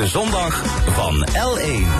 De zondag van L1.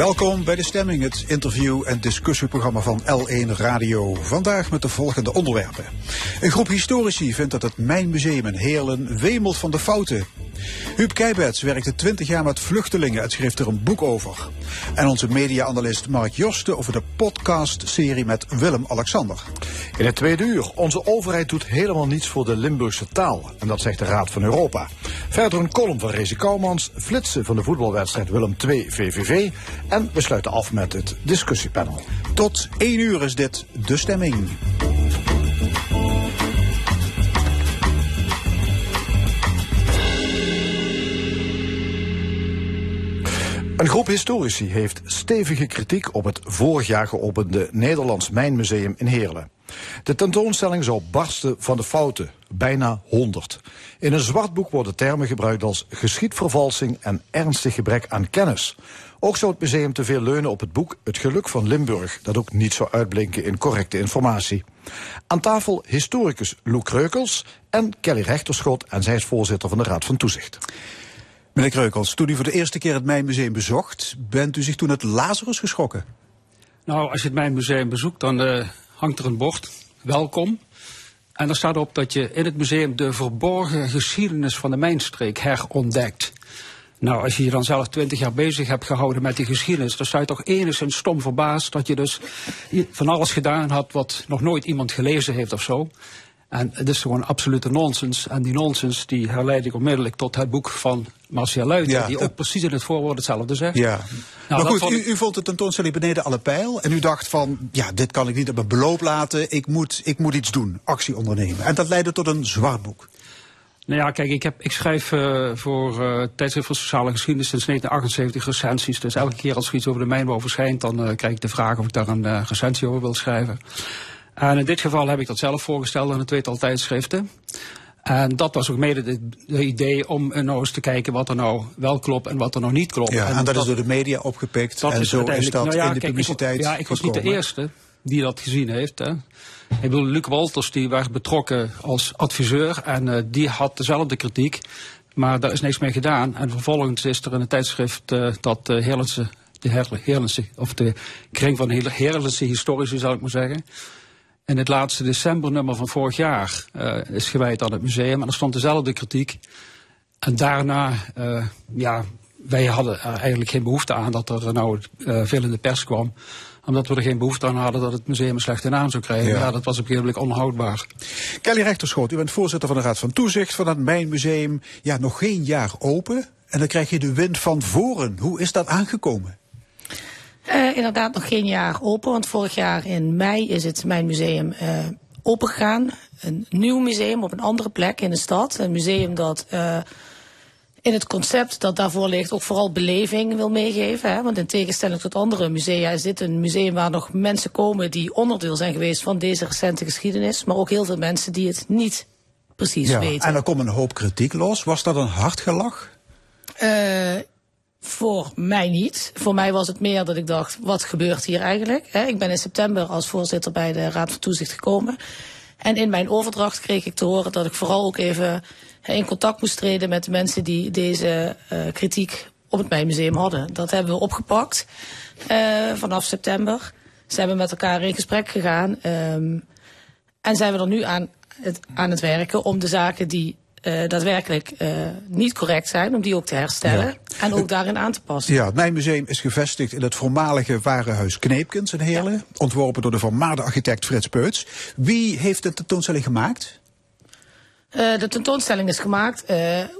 Welkom bij De Stemming, het interview- en discussieprogramma van L1 Radio. Vandaag met de volgende onderwerpen. Een groep historici vindt dat het Mijnmuseum in Heerlen wemelt van de fouten. Huub Keibets werkte 20 jaar met vluchtelingen en schreef er een boek over. En onze media-analyst Mark Jorsten over de podcast-serie met Willem-Alexander. In het tweede uur. Onze overheid doet helemaal niets voor de Limburgse taal. En dat zegt de Raad van Europa. Verder een column van Rezi Kouwmans. Flitsen van de voetbalwedstrijd Willem 2 VVV. En we sluiten af met het discussiepanel. Tot 1 uur is dit De Stemming. Een groep historici heeft stevige kritiek op het vorig jaar geopende Nederlands Mijnmuseum in Heerlen. De tentoonstelling zou barsten van de fouten, bijna 100. In een zwart boek worden termen gebruikt als geschiedvervalsing en ernstig gebrek aan kennis. Ook zou het museum te veel leunen op het boek Het Geluk van Limburg, dat ook niet zou uitblinken in correcte informatie. Aan tafel historicus Lou Kreukels en Kelly Rechterschot en zij is voorzitter van de Raad van Toezicht. Meneer Kreukels, toen u voor de eerste keer het Mijnmuseum bezocht, bent u zich toen het Lazarus geschrokken? Nou, als je het Mijnmuseum bezoekt, dan eh, hangt er een bord. Welkom. En daar staat op dat je in het museum de verborgen geschiedenis van de mijnstreek herontdekt. Nou, als je je dan zelf twintig jaar bezig hebt gehouden met die geschiedenis, dan sta je toch enigszins stom verbaasd dat je dus van alles gedaan had wat nog nooit iemand gelezen heeft of zo. En het is gewoon absolute nonsens. En die nonsens die herleid ik onmiddellijk tot het boek van Marcia Luiten, Ja, die ook precies in het voorwoord hetzelfde zegt. Ja. Nou, maar goed, vond u, ik- u vond de tentoonstelling beneden alle pijl. En u dacht van, ja, dit kan ik niet op mijn beloop laten. Ik moet, ik moet iets doen, actie ondernemen. En dat leidde tot een zwart boek. Nou ja, kijk, ik, heb, ik schrijf eh, voor eh Tijdschrift voor Sociale Geschiedenis sinds 1978 recensies. Dus elke keer als er iets over de mijnbouw verschijnt, dan eh, krijg ik de vraag of ik daar een recensie over wil schrijven. En in dit geval heb ik dat zelf voorgesteld aan een tweetal tijdschriften. En dat was ook mede de, de idee om nou eens te kijken wat er nou wel klopt en wat er nou niet klopt. Ja, en, dat, is door de media opgepikt. en zo is dat nou ja, in de kijk, ik- publiciteit ja, ik was niet de eerste die dat gezien heeft. Hè. Ik bedoel, Luc Walters die werd betrokken als adviseur en eh, die had dezelfde kritiek. Maar daar is niks mee gedaan. En vervolgens is er in het tijdschrift eh, dat de Heerlense, de Heerle- Heerlense, of de kring van Heerle- Heerlense historici, zal ik maar zeggen. In het laatste decembernummer van vorig jaar eh, is gewijd aan het museum. En er stond dezelfde kritiek. En daarna, eh, ja, wij hadden er eigenlijk geen behoefte aan dat er nou eh, veel in de pers kwam. Omdat we er geen behoefte aan hadden dat het museum een slechte naam zou krijgen. Ja. Ja, dat was op een gegeven moment onhoudbaar. Kelly Rechterschoot, u bent voorzitter van de Raad van Toezicht van het Mijnmuseum. Ja, nog geen jaar open. En dan krijg je de wind van voren. Hoe is dat aangekomen? Eh, inderdaad nog geen jaar open, want vorig jaar in mei is het mijn museum eh opengegaan. Een nieuw museum op een andere plek in de stad. Een museum dat eh, in het concept dat daarvoor ligt ook vooral beleving wil meegeven. Hè? Want in tegenstelling tot andere musea is dit een museum waar nog mensen komen die onderdeel zijn geweest van deze recente geschiedenis. Maar ook heel veel mensen die het niet precies weten. en er komt een hoop kritiek los. Was dat een hard gelach? Eh, voor mij niet. Voor mij was het meer dat ik dacht, wat gebeurt hier eigenlijk? Ik ben in september als voorzitter bij de Raad van Toezicht gekomen. En in mijn overdracht kreeg ik te horen dat ik vooral ook even in contact moest treden met de mensen die deze eh, kritiek op het Mijnmuseum hadden. Dat hebben we opgepakt eh, vanaf september. Zijn we met elkaar in gesprek gegaan. ehm, en zijn we er nu aan het, aan het werken om de zaken die eh, daadwerkelijk eh, niet correct zijn, om die ook te herstellen en ook daarin aan te passen. Ja, het Mijnmuseum is gevestigd in het voormalige warenhuis Kneepkens in Heerlen. Ontworpen door de vermaarde architect Frits Peuts. Wie heeft de tentoonstelling gemaakt? Eh, de tentoonstelling is gemaakt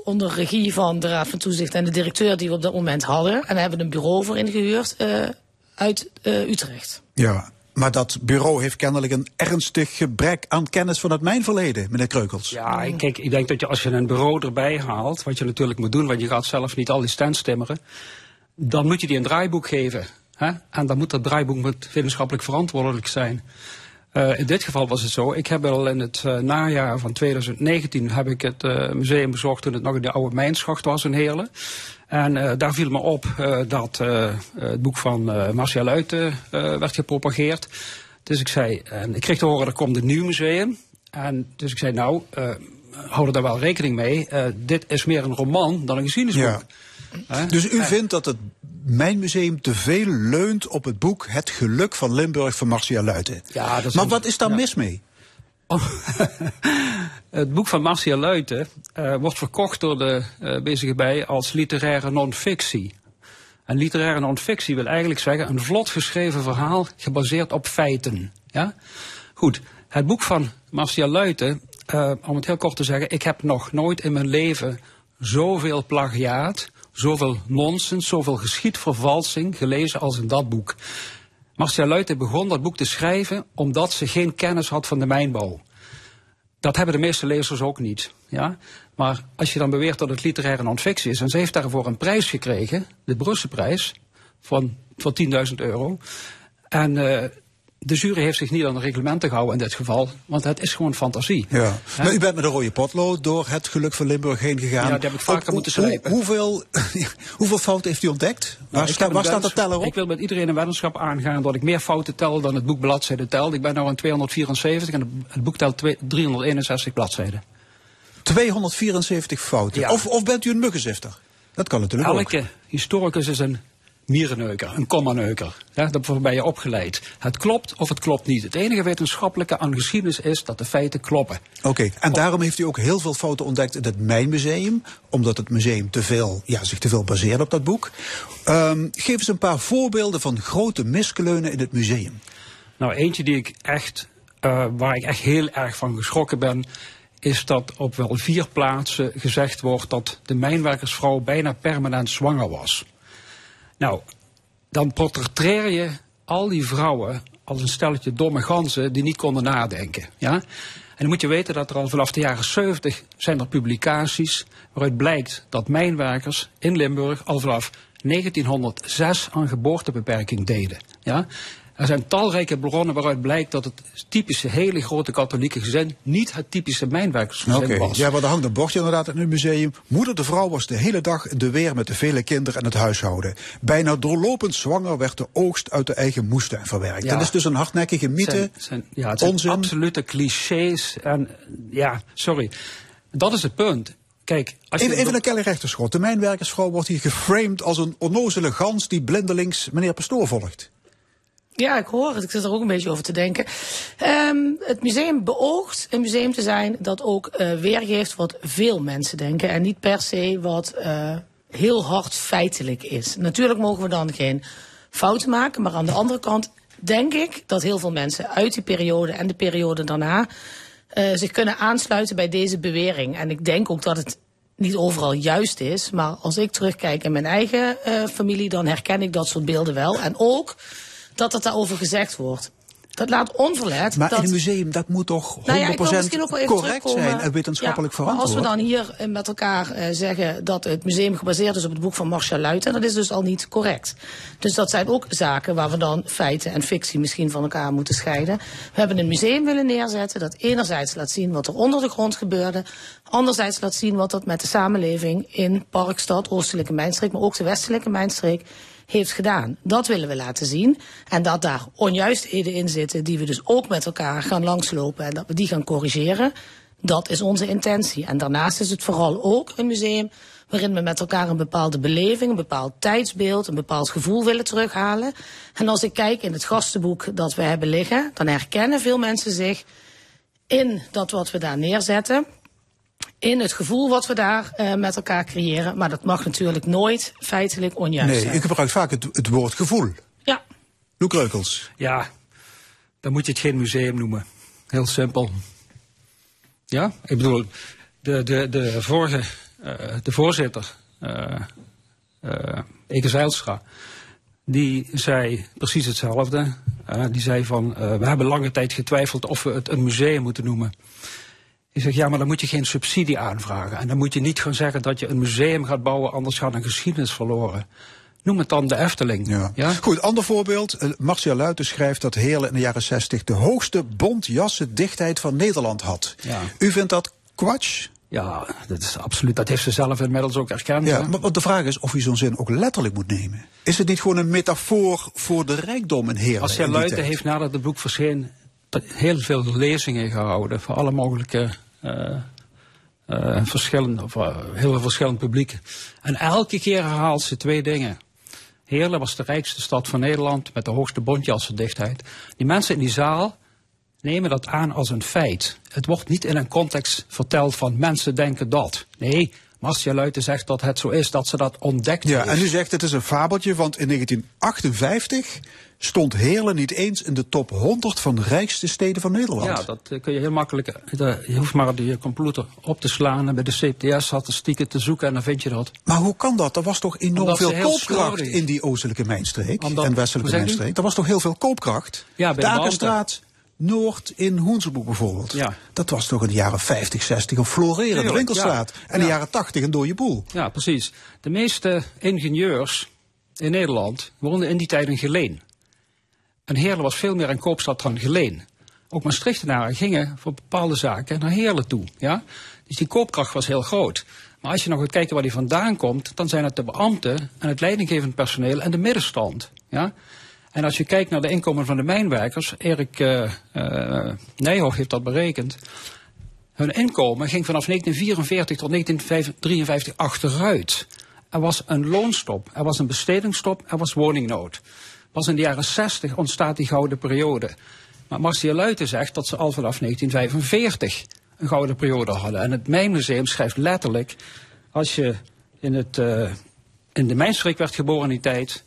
onder regie van de Raad van Toezicht en de directeur die we op dat moment hadden. En daar hebben we een bureau voor ingehuurd eh, uit Utrecht. Ja, maar dat bureau heeft kennelijk een ernstig gebrek aan kennis van het mijnverleden, meneer Kreukels. Ja, ik- kijk, ik denk dat je als je een bureau erbij haalt, wat je natuurlijk moet doen, want je gaat zelf niet al die stands timmeren, dan moet je die een draaiboek geven. Hè? En dan moet dat draaiboek met wetenschappelijk verantwoordelijk zijn. Uh, in dit geval was het zo. Ik heb al in het uh, najaar van 2019 heb ik het uh, museum bezocht toen het nog in de oude mijnschacht was in Heerlen. En daar viel me op dat het boek van Marcia Luiten werd gepropageerd. Dus ik zei, en ik kreeg te horen, er komt een nieuw museum. En dus ik zei, nou, hou er daar wel rekening mee. dit is meer een roman dan een geschiedenisboek. Ja. Dus u vindt dat het mijn museum te veel leunt op het boek Het Geluk van Limburg van Marcia Luiten. Ja, dat is maar wat is daar mis mee? Oh, het boek van Marcia Luiten uh, wordt verkocht door de uh, bezige bij als literaire non-fictie. En literaire non-fictie wil eigenlijk zeggen een vlot geschreven verhaal gebaseerd op feiten. Ja? Goed, het boek van Marcia Luiten, uh, om het heel kort te zeggen, ik heb nog nooit in mijn leven zoveel plagiaat, zoveel nonsens, zoveel geschiedvervalsing gelezen als in dat boek. Marcia Luiten begon dat boek te schrijven omdat ze geen kennis had van de mijnbouw. Dat hebben de meeste lezers ook niet. Ja? Maar als je dan beweert dat het literaire non-fictie is, en ze heeft daarvoor een prijs gekregen, de Brusselprijs, van, van 10.000 euro. En uh, de jury heeft zich niet aan de reglementen gehouden in dit geval, want het is gewoon fantasie. Ja. Maar u bent met een rode potlood door het geluk van Limburg heen gegaan. Ja, dat heb ik vaker moeten schrijven. hoeveel, hoeveel fouten heeft u ontdekt? Nou, waar, sta, waar staat de teller op? Ik wil met iedereen een weddenschap aangaan dat ik meer fouten tel dan het boek bladzijden telt. Ik ben nu aan 274 en het boek telt 361 bladzijden. 274 fouten? Ja. Of, of bent u een muggenzifter? Dat kan natuurlijk Elke ook. historicus is een mierenneuker, een kommaneuker. Ja, daarvoor ben je opgeleid. Het klopt of het klopt niet. Het enige wetenschappelijke aan geschiedenis is dat de feiten kloppen. Oké, en daarom heeft u ook heel veel fouten ontdekt in het Mijnmuseum. Omdat het museum te veel, ja, zich te veel baseert op dat boek. Um, geef eens een paar voorbeelden van grote miskeleunen in het museum. Nou, eentje die ik echt, uh, waar ik echt heel erg van geschrokken ben is dat op wel vier plaatsen gezegd wordt dat de mijnwerkersvrouw bijna permanent zwanger was. Nou, dan portretteer je al die vrouwen als een stelletje domme ganzen die niet konden nadenken. Ja? En dan moet je weten dat er al vanaf de jaren 70 zijn er publicaties waaruit blijkt dat mijnwerkers in Limburg al vanaf 1906 aan geboortebeperking deden. Ja? Er zijn talrijke bronnen waaruit blijkt dat het typische hele grote katholieke gezin niet het typische mijnwerkersgezin okay. was. Ja, maar er hangt een bordje inderdaad in het museum. Moeder de vrouw was de hele dag in de weer met de vele kinderen en het huishouden. Bijna doorlopend zwanger werd de oogst uit de eigen moestuin verwerkt. Ja. Dat is dus een hardnekkige mythe. Zijn, zijn, ja, het zijn onzin. absolute clichés. En ja, sorry. Dat is het punt. Kijk, als even, even naar Kelly Rechterschot. De mijnwerkersvrouw wordt hier geframed als een onnozele gans die blindelings meneer Pastoor volgt. Ja, ik hoor het. Ik zit er ook een beetje over te denken. Um, het museum beoogt een museum te zijn dat ook uh, weergeeft wat veel mensen denken. En niet per se wat uh, heel hard feitelijk is. Natuurlijk mogen we dan geen fouten maken. Maar aan de andere kant denk ik dat heel veel mensen uit die periode en de periode daarna uh, zich kunnen aansluiten bij deze bewering. En ik denk ook dat het niet overal juist is. Maar als ik terugkijk in mijn eigen familie, dan herken ik dat soort beelden wel. En ook dat het daarover gezegd wordt. Dat laat onverlet. Maar dat, in een museum, dat moet toch 100% nou ja, correct zijn en wetenschappelijk ja, verantwoord. Als we dan hier eh, met elkaar uh, zeggen dat het museum gebaseerd is op het boek van Marcia Luiten, dat is dus al niet correct. Dus dat zijn ook zaken waar we dan feiten en fictie misschien van elkaar moeten scheiden. We hebben een museum willen neerzetten dat enerzijds laat zien wat er onder de grond gebeurde, anderzijds laat zien wat dat met de samenleving in Parkstad, Oostelijke Mijnstreek, maar ook de Westelijke Mijnstreek heeft gedaan. Dat willen we laten zien. En dat daar onjuistheden in zitten die we dus ook met elkaar gaan langslopen en dat we die gaan corrigeren. Dat is onze intentie. En daarnaast is het vooral ook een museum waarin we met elkaar een bepaalde beleving, een bepaald tijdsbeeld, een bepaald gevoel willen terughalen. En als ik kijk in het gastenboek dat we hebben liggen, dan herkennen veel mensen zich in dat wat we daar neerzetten in het gevoel wat we daar uh, met elkaar creëren. Maar dat mag natuurlijk nooit feitelijk onjuist nee, zijn. ik gebruik vaak het, het woord gevoel. Ja. Loek Reukels. Ja, dan moet je het geen museum noemen. Heel simpel. Ja, ik bedoel, de, de, de vorige, uh, de voorzitter, uh, uh, Eke Zijlstra, die zei precies hetzelfde. die zei van, we hebben lange tijd getwijfeld of we het een museum moeten noemen. Ik zeg, ja, maar dan moet je geen subsidie aanvragen. En dan moet je niet gaan zeggen dat je een museum gaat bouwen, anders gaat een geschiedenis verloren. Noem het dan de Efteling. Ja. Ja? Goed, ander voorbeeld. Eh, Marcia Luiten schrijft dat Heerlen in de jaren 60 de hoogste bontjassendichtheid van Nederland had. Ja. U vindt dat kwatsch? Ja, dat is absoluut. Dat heeft ze zelf inmiddels ook erkend. Ja, hè? maar want de vraag is of u zo'n zin ook letterlijk moet nemen. Is het niet gewoon een metafoor voor de rijkdom in Heerlen? Die Luiten heeft nadat het boek verscheen heel veel lezingen gehouden voor alle mogelijke eh, verschillende, of, heel veel verschillend publiek. En elke keer herhaalt ze twee dingen. Heerlen was de rijkste stad van Nederland met de hoogste bontjassendichtheid. Die mensen in die zaal nemen dat aan als een feit. Het wordt niet in een context verteld van mensen denken dat. Nee, Marcia Luiten zegt dat het zo is, dat ze dat ontdekt Ja, heeft. en u zegt het is een fabeltje, want in 1958 stond Heerlen niet eens in de top 100 van de rijkste steden van Nederland. Ja, dat eh, kun je heel makkelijk. eh, Je hoeft maar op je computer op te slaan en bij de CPS-statistieken te zoeken en dan vind je dat. Maar hoe kan dat? Er was toch enorm Omdat veel koopkracht in die oostelijke mijnstreek Omdat- en westelijke mijnstreek. Er was toch heel veel koopkracht? Ja, bij de de Noord in Hoenseboek bijvoorbeeld. Ja. Dat was toch in de jaren 50, 60 een florerende winkelstraat. ja. En in de Ja. jaren 80 een dode boel. Ja, precies. De meeste ingenieurs in Nederland woonden in die tijd in Geleen. En Heerlen was veel meer een koopstad dan Geleen. Ook Maastrichtenaren gingen voor bepaalde zaken naar Heerlen toe. Ja? Dus die koopkracht was heel groot. Maar als je nog gaat kijken waar die vandaan komt, dan zijn het de beambten en het leidinggevend personeel en de middenstand. Ja? En als je kijkt naar de inkomen van de mijnwerkers, Erik eh eh, Nijhoff heeft dat berekend. Hun inkomen ging vanaf 1944 tot 1953 achteruit. Er was een loonstop, er was een bestedingsstop, er was woningnood. Pas in de jaren 60 ontstaat die gouden periode. Maar Marcia Luiten zegt dat ze al vanaf 1945 een gouden periode hadden. En het Mijnmuseum schrijft letterlijk, als je in, het, eh, in de mijnstreek werd geboren in die tijd,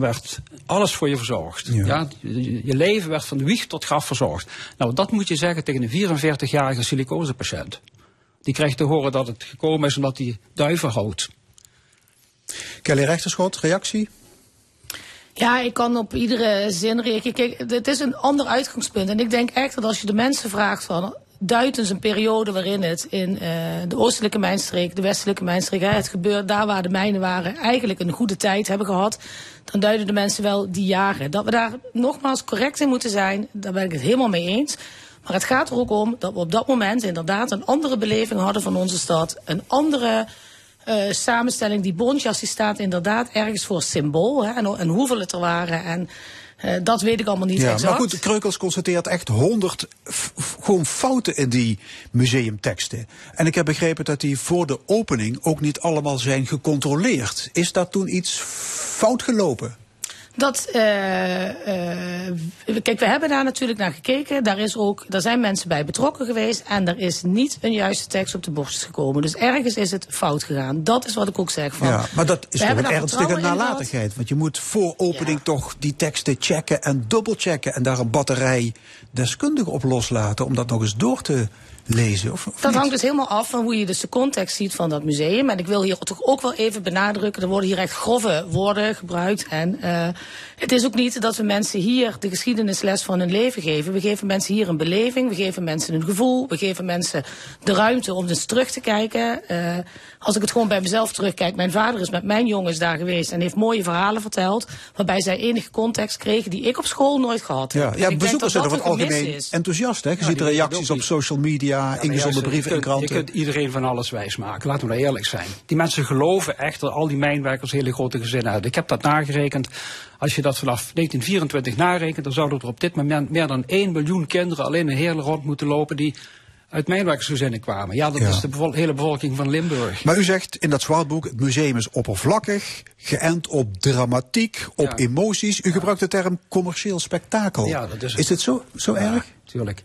dan werd alles voor je verzorgd. Ja. Ja. je, je leven werd van wieg tot graf verzorgd. Nou, dat moet je zeggen tegen een 44-jarige silicosepatiënt. Die krijgt te horen dat het gekomen is omdat hij duiven houdt. Kelly Rechterschot, reactie? Ja, ik kan op iedere zin reageren. Kijk, het is een ander uitgangspunt. En ik denk echt dat als je de mensen vraagt van... duid eens een periode waarin het in eh, de oostelijke mijnstreek, de westelijke mijnstreek... Het gebeurt daar waar de mijnen waren, eigenlijk een goede tijd hebben gehad... dan duiden de mensen wel die jaren. Dat we daar nogmaals correct in moeten zijn, daar ben ik het helemaal mee eens... Maar het gaat er ook om dat we op dat moment inderdaad een andere beleving hadden van onze stad. Een andere eh, samenstelling. Die bontjas die staat inderdaad ergens voor symbool. Hè, en, en hoeveel het er waren. En dat weet ik allemaal niet Ja, exact. maar goed, Kreukels constateert echt honderd gewoon fouten in die museumteksten. En ik heb begrepen dat die voor de opening ook niet allemaal zijn gecontroleerd. Is daar toen iets fout gelopen? Dat, eh, eh, kijk, we hebben daar natuurlijk naar gekeken. Daar, is ook, daar zijn mensen bij betrokken geweest. En er is niet een juiste tekst op de borst gekomen. Dus ergens is het fout gegaan. Dat is wat ik ook zeg. Van, Ja, maar dat is toch een ernstige nalatigheid. Want je moet voor opening Ja. toch die teksten checken en dubbelchecken. En daar een batterij deskundigen op loslaten om dat nog eens door te lezen. Of, of Dat niet? hangt dus helemaal af van hoe je dus de context ziet van dat museum. En ik wil hier toch ook wel even benadrukken, er worden hier echt grove woorden gebruikt. En uh, het is ook niet dat we mensen hier de geschiedenisles van hun leven geven. We geven mensen hier een beleving, we geven mensen een gevoel, we geven mensen de ruimte om eens terug te kijken. Uh, als ik het gewoon bij mezelf terugkijk, mijn vader is met mijn jongens daar geweest en heeft mooie verhalen verteld. Waarbij zij enige context kregen die ik op school nooit gehad heb. Ja, bezoekers zijn een gemis algemeen enthousiast. Hè? Je Ja, ziet de reacties op social media, Ingezonde maar brieven kunt- kranten. Je kunt iedereen van alles wijsmaken. Laten we nou eerlijk zijn. Die mensen geloven echt dat al die mijnwerkers hele grote gezinnen hadden. Ik heb dat nagerekend. Als je dat vanaf 1924 narekent, dan zouden er op dit moment meer dan 1 miljoen kinderen alleen in Heerlen rond moeten lopen die uit mijnwerkersgezinnen kwamen. Ja, dat Ja. is de bevol- hele bevolking van Limburg. Maar u zegt in dat zwartboek, het museum is oppervlakkig, geënt op dramatiek, op Ja. emoties. U gebruikt de term commercieel spektakel. Ja, dat is het. Is dit zo, zo erg? Tuurlijk.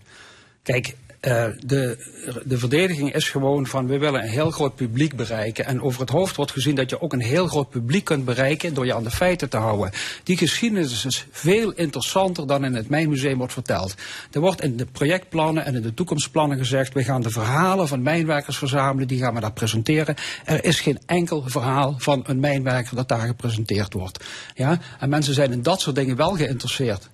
Kijk, eh, de, de verdediging is gewoon van we willen een heel groot publiek bereiken. En over het hoofd wordt gezien dat je ook een heel groot publiek kunt bereiken door je aan de feiten te houden. Die geschiedenis is veel interessanter dan in het Mijnmuseum wordt verteld. Er wordt in de projectplannen en in de toekomstplannen gezegd, we gaan de verhalen van mijnwerkers verzamelen, die gaan we daar presenteren. Er is geen enkel verhaal van een mijnwerker dat daar gepresenteerd wordt. Ja? En mensen zijn in dat soort dingen wel geïnteresseerd.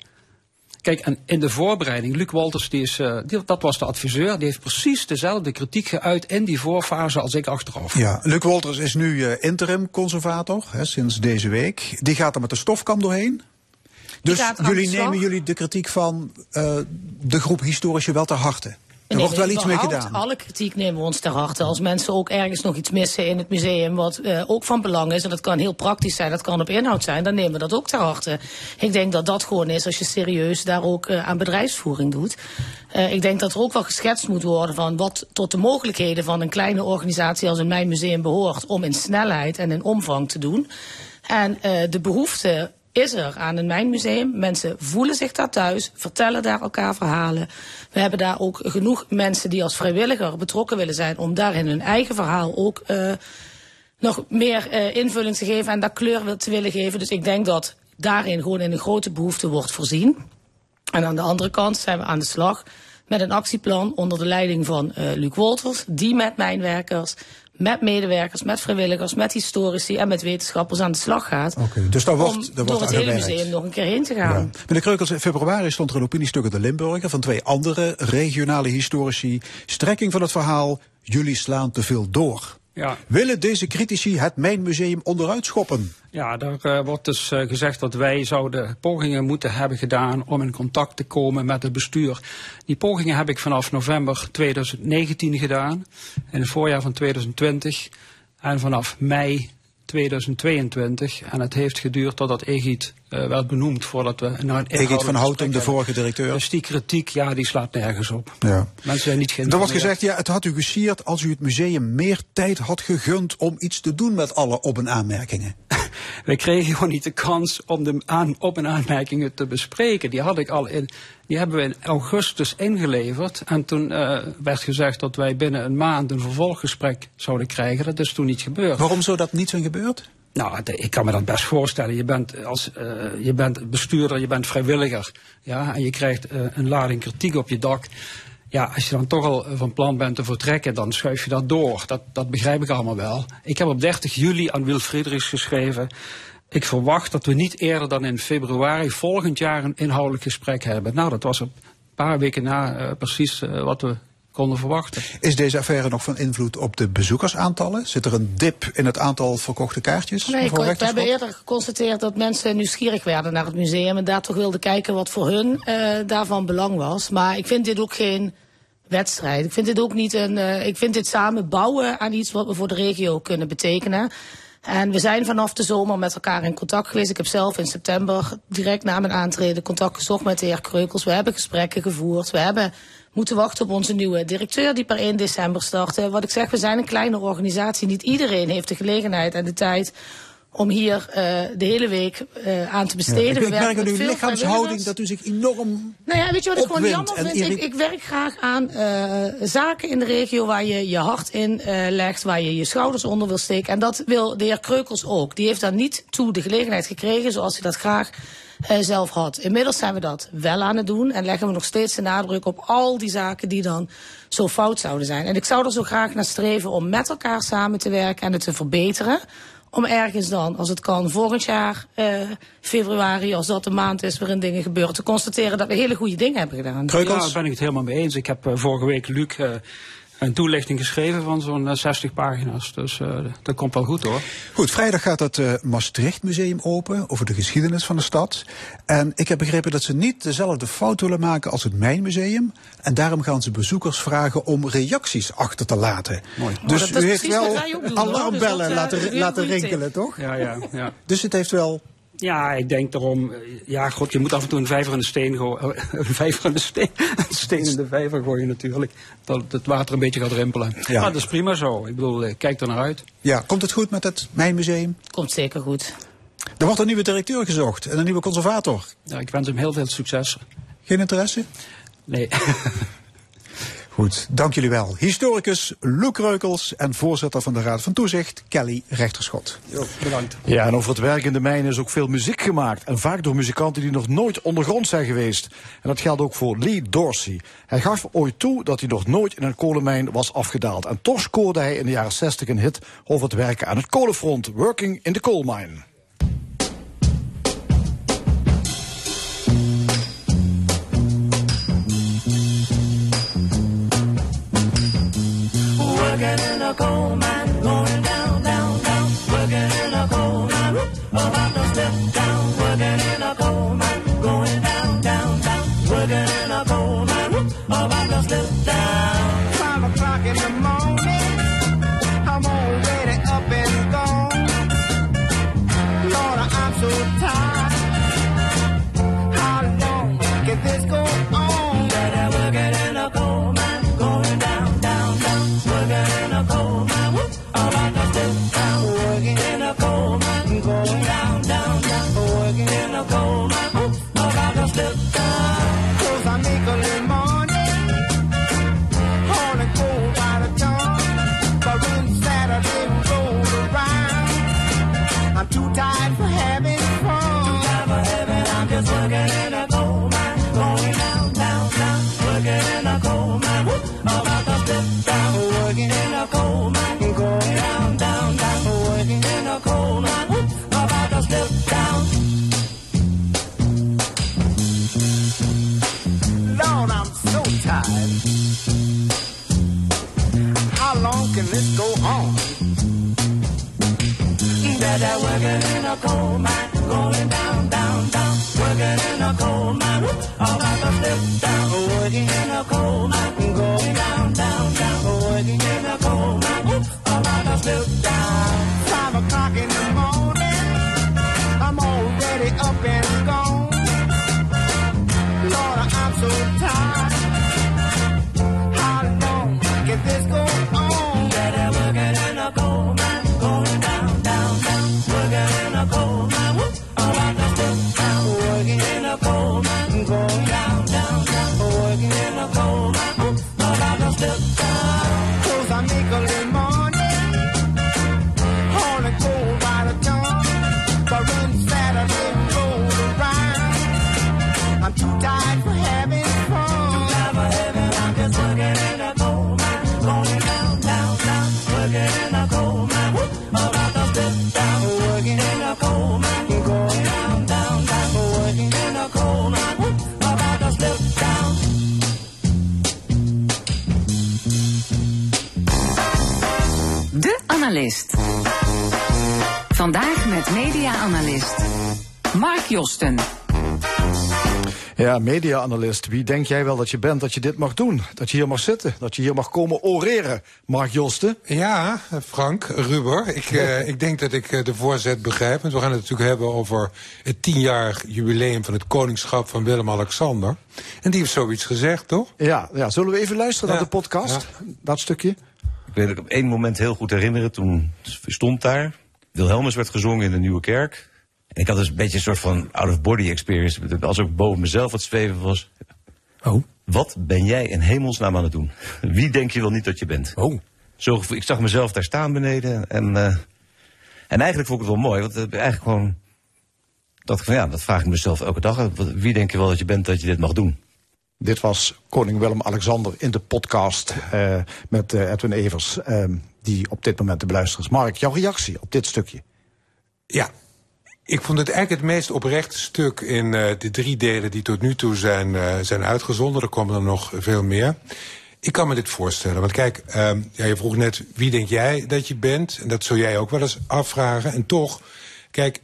Kijk, en in de voorbereiding, Luc Walters, die is, uh, die, dat was de adviseur, die heeft precies dezelfde kritiek geuit in die voorfase als ik achteraf. Ja, Luc Walters is nu uh, interim conservator, hè, sinds deze week. Die gaat er met de stofkam doorheen. Dus jullie nemen jullie de kritiek van uh, de groep historici wel ter harte? Er wordt wel iets mee gedaan. Alle kritiek nemen we ons ter harte. Als mensen ook ergens nog iets missen in het museum, wat uh, ook van belang is, en dat kan heel praktisch zijn, dat kan op inhoud zijn, dan nemen we dat ook ter harte. Ik denk dat dat gewoon is als je serieus daar ook uh, aan bedrijfsvoering doet. Uh, ik denk dat er ook wel geschetst moet worden van wat tot de mogelijkheden van een kleine organisatie als een Mijn Museum behoort om in snelheid en in omvang te doen. En de behoefte is er aan een mijnmuseum. Mensen voelen zich daar thuis, vertellen daar elkaar verhalen. We hebben daar ook genoeg mensen die als vrijwilliger betrokken willen zijn om daarin hun eigen verhaal ook uh, nog meer uh, invulling te geven en daar kleur te willen geven. Dus ik denk dat daarin gewoon in een grote behoefte wordt voorzien. En aan de andere kant zijn we aan de slag met een actieplan onder de leiding van uh, Luc Wolters, die met mijnwerkers met medewerkers, met vrijwilligers, met historici en met wetenschappers aan de slag gaat. Okay, dus daar wordt, om daar door wordt het hele museum nog een keer heen te gaan. Ja. Meneer Kreukels, in februari stond er een opiniestuk in de Limburger van twee andere regionale historici. Strekking van het verhaal, jullie slaan te veel door. Ja. Willen deze critici het Mijnmuseum onderuit schoppen? Ja, daar uh, wordt dus uh, gezegd dat wij zouden pogingen moeten hebben gedaan om in contact te komen met het bestuur. Die pogingen heb ik vanaf november 2019 gedaan, in het voorjaar van 2020 en vanaf mei 2022. En het heeft geduurd totdat Egid uh, werd benoemd voordat we naar een Egid van Houten, de vorige directeur. Dus die kritiek, ja, die slaat nergens op. Ja. Mensen zijn niet Er wordt gezegd, ja, het had u gesierd als u het museum meer tijd had gegund om iets te doen met alle op- en aanmerkingen. Wij kregen gewoon niet de kans om de aan, op- en aanmerkingen te bespreken. Die had ik al in, die hebben we in augustus ingeleverd. En toen uh, werd gezegd dat wij binnen een maand een vervolggesprek zouden krijgen. Dat is toen niet gebeurd. Waarom zou dat niet zijn gebeurd? Nou, ik kan me dat best voorstellen. Je bent, als, uh, je bent bestuurder, je bent vrijwilliger. Ja, en je krijgt uh, een lading kritiek op je dak. Ja, als je dan toch al van plan bent te vertrekken, dan schuif je dat door. Dat, dat begrijp ik allemaal wel. Ik heb op 30 juli aan Wil Friedrichs geschreven. Ik verwacht dat we niet eerder dan in februari volgend jaar een inhoudelijk gesprek hebben. Nou, dat was een paar weken na uh, precies uh, wat we konden verwachten. Is deze affaire nog van invloed op de bezoekersaantallen? Zit er een dip in het aantal verkochte kaartjes? Nee, we hebben eerder geconstateerd dat mensen nieuwsgierig werden naar het museum en daar toch wilden kijken wat voor hun uh, daarvan belang was. Maar ik vind dit ook geen wedstrijd. Ik vind dit ook niet een. Uh, ik vind dit samen bouwen aan iets wat we voor de regio kunnen betekenen. En we zijn vanaf de zomer met elkaar in contact geweest. Ik heb zelf in september direct na mijn aantreden contact gezocht met de heer Kreukels. We hebben gesprekken gevoerd. We hebben moeten wachten op onze nieuwe directeur die per 1 december startte. Wat ik zeg, we zijn een kleine organisatie. Niet iedereen heeft de gelegenheid en de tijd om hier uh, de hele week uh, aan te besteden. Ja, ik we merk aan uw lichaamshouding dat u zich enorm Nou ja, weet je wat ik gewoon jammer vind? Ik, ik werk graag aan uh, zaken in de regio waar je je hart in legt, waar je je schouders onder wil steken. En dat wil de heer Kreukels ook. Die heeft daar niet toe de gelegenheid gekregen zoals hij dat graag zelf had. Inmiddels zijn we dat wel aan het doen en leggen we nog steeds de nadruk op al die zaken die dan zo fout zouden zijn. En ik zou er zo graag naar streven om met elkaar samen te werken en het te verbeteren. Om ergens dan, als het kan, volgend jaar, uh, februari, als dat de maand is waarin dingen gebeuren, te constateren dat we hele goede dingen hebben gedaan. Kreukels? Ja, daar ben ik het helemaal mee eens. Ik heb uh, vorige week Luc uh, een toelichting geschreven van zo'n uh, 60 pagina's. Dus uh, dat komt wel goed hoor. Goed, vrijdag gaat het uh, Maastricht Museum open over de geschiedenis van de stad. En ik heb begrepen dat ze niet dezelfde fout willen maken als het Mijnmuseum. En daarom gaan ze bezoekers vragen om reacties achter te laten. Mooi. Dus oh, dat u heeft wel doen, alarmbellen dus dat, laten, laten rinkelen, toch? Ja, ja, ja. Dus het heeft wel ja, ik denk daarom, ja, god, je moet af en toe een vijver in de steen gooien. Een vijver in de steen, een steen in de vijver gooien natuurlijk. Dat het water een beetje gaat rimpelen. Ja. Maar dat is prima zo. Ik bedoel, kijk er naar uit. Ja, komt het goed met het Mijnmuseum? Komt zeker goed. Er wordt een nieuwe directeur gezocht en een nieuwe conservator. Ja, ik wens hem heel veel succes. Geen interesse? Nee. Goed, dank jullie wel. Historicus Luc Reukels en voorzitter van de Raad van Toezicht, Kelly Rechterschot. Jo, bedankt. Ja, en over het werk in de mijn is ook veel muziek gemaakt. En vaak door muzikanten die nog nooit ondergrond zijn geweest. En dat geldt ook voor Lee Dorsey. Hij gaf ooit toe dat hij nog nooit in een kolenmijn was afgedaald. En toch scoorde hij in de jaren 60 een hit over het werken aan het kolenfront. Working in the Coal Mine. Working in a coal mine, going down, down, down, working in a coal mine, about to Better working in a coal mine, going down, down, down, working in a coal mine, about to slip down, working in a coal mine, going down, down, down, working in a coal mine, about to slip down. Five o'clock in the morning. Mark Josten. Ja, media-analyst. Wie denk jij wel dat je bent dat je dit mag doen? Dat je hier mag zitten? Dat je hier mag komen oreren? Mark Josten? Ja, Frank, Ruber. Ik, eh, ik denk dat ik eh, de voorzet begrijp. Want we gaan het natuurlijk hebben over het tienjarig jubileum van het koningschap van Willem-Alexander. En die heeft zoiets gezegd, toch? Ja, ja, zullen we even luisteren Ja, naar de podcast? Dat stukje? Ik weet het op één moment heel goed herinneren. Toen stond daar. Wilhelmus werd gezongen in de Nieuwe Kerk. En ik had dus een beetje een soort van out-of-body experience. Als ik boven mezelf het zweven was. Oh. Wat ben jij in hemelsnaam aan het doen? Wie denk je wel niet dat je bent? Oh. Zo, ik zag mezelf daar staan beneden. En, eh, en eigenlijk vond ik het wel mooi. Want eh, eigenlijk gewoon... Dat, van, ja, dat vraag ik mezelf elke dag. Wat- Wie denk je wel dat je bent dat je dit mag doen? Dit was koning Willem-Alexander in de podcast eh, met eh, Edwin Evers, eh, die op dit moment te beluisteren is. Mark, jouw reactie op dit stukje? Ja, ik vond het eigenlijk het meest oprechte stuk in eh, de drie delen die tot nu toe zijn, eh, zijn uitgezonden. Er komen er nog veel meer. Ik kan me dit voorstellen. Want kijk, ehm, ja, je vroeg net wie denk jij dat je bent? En dat zul jij ook wel eens afvragen. En toch, kijk,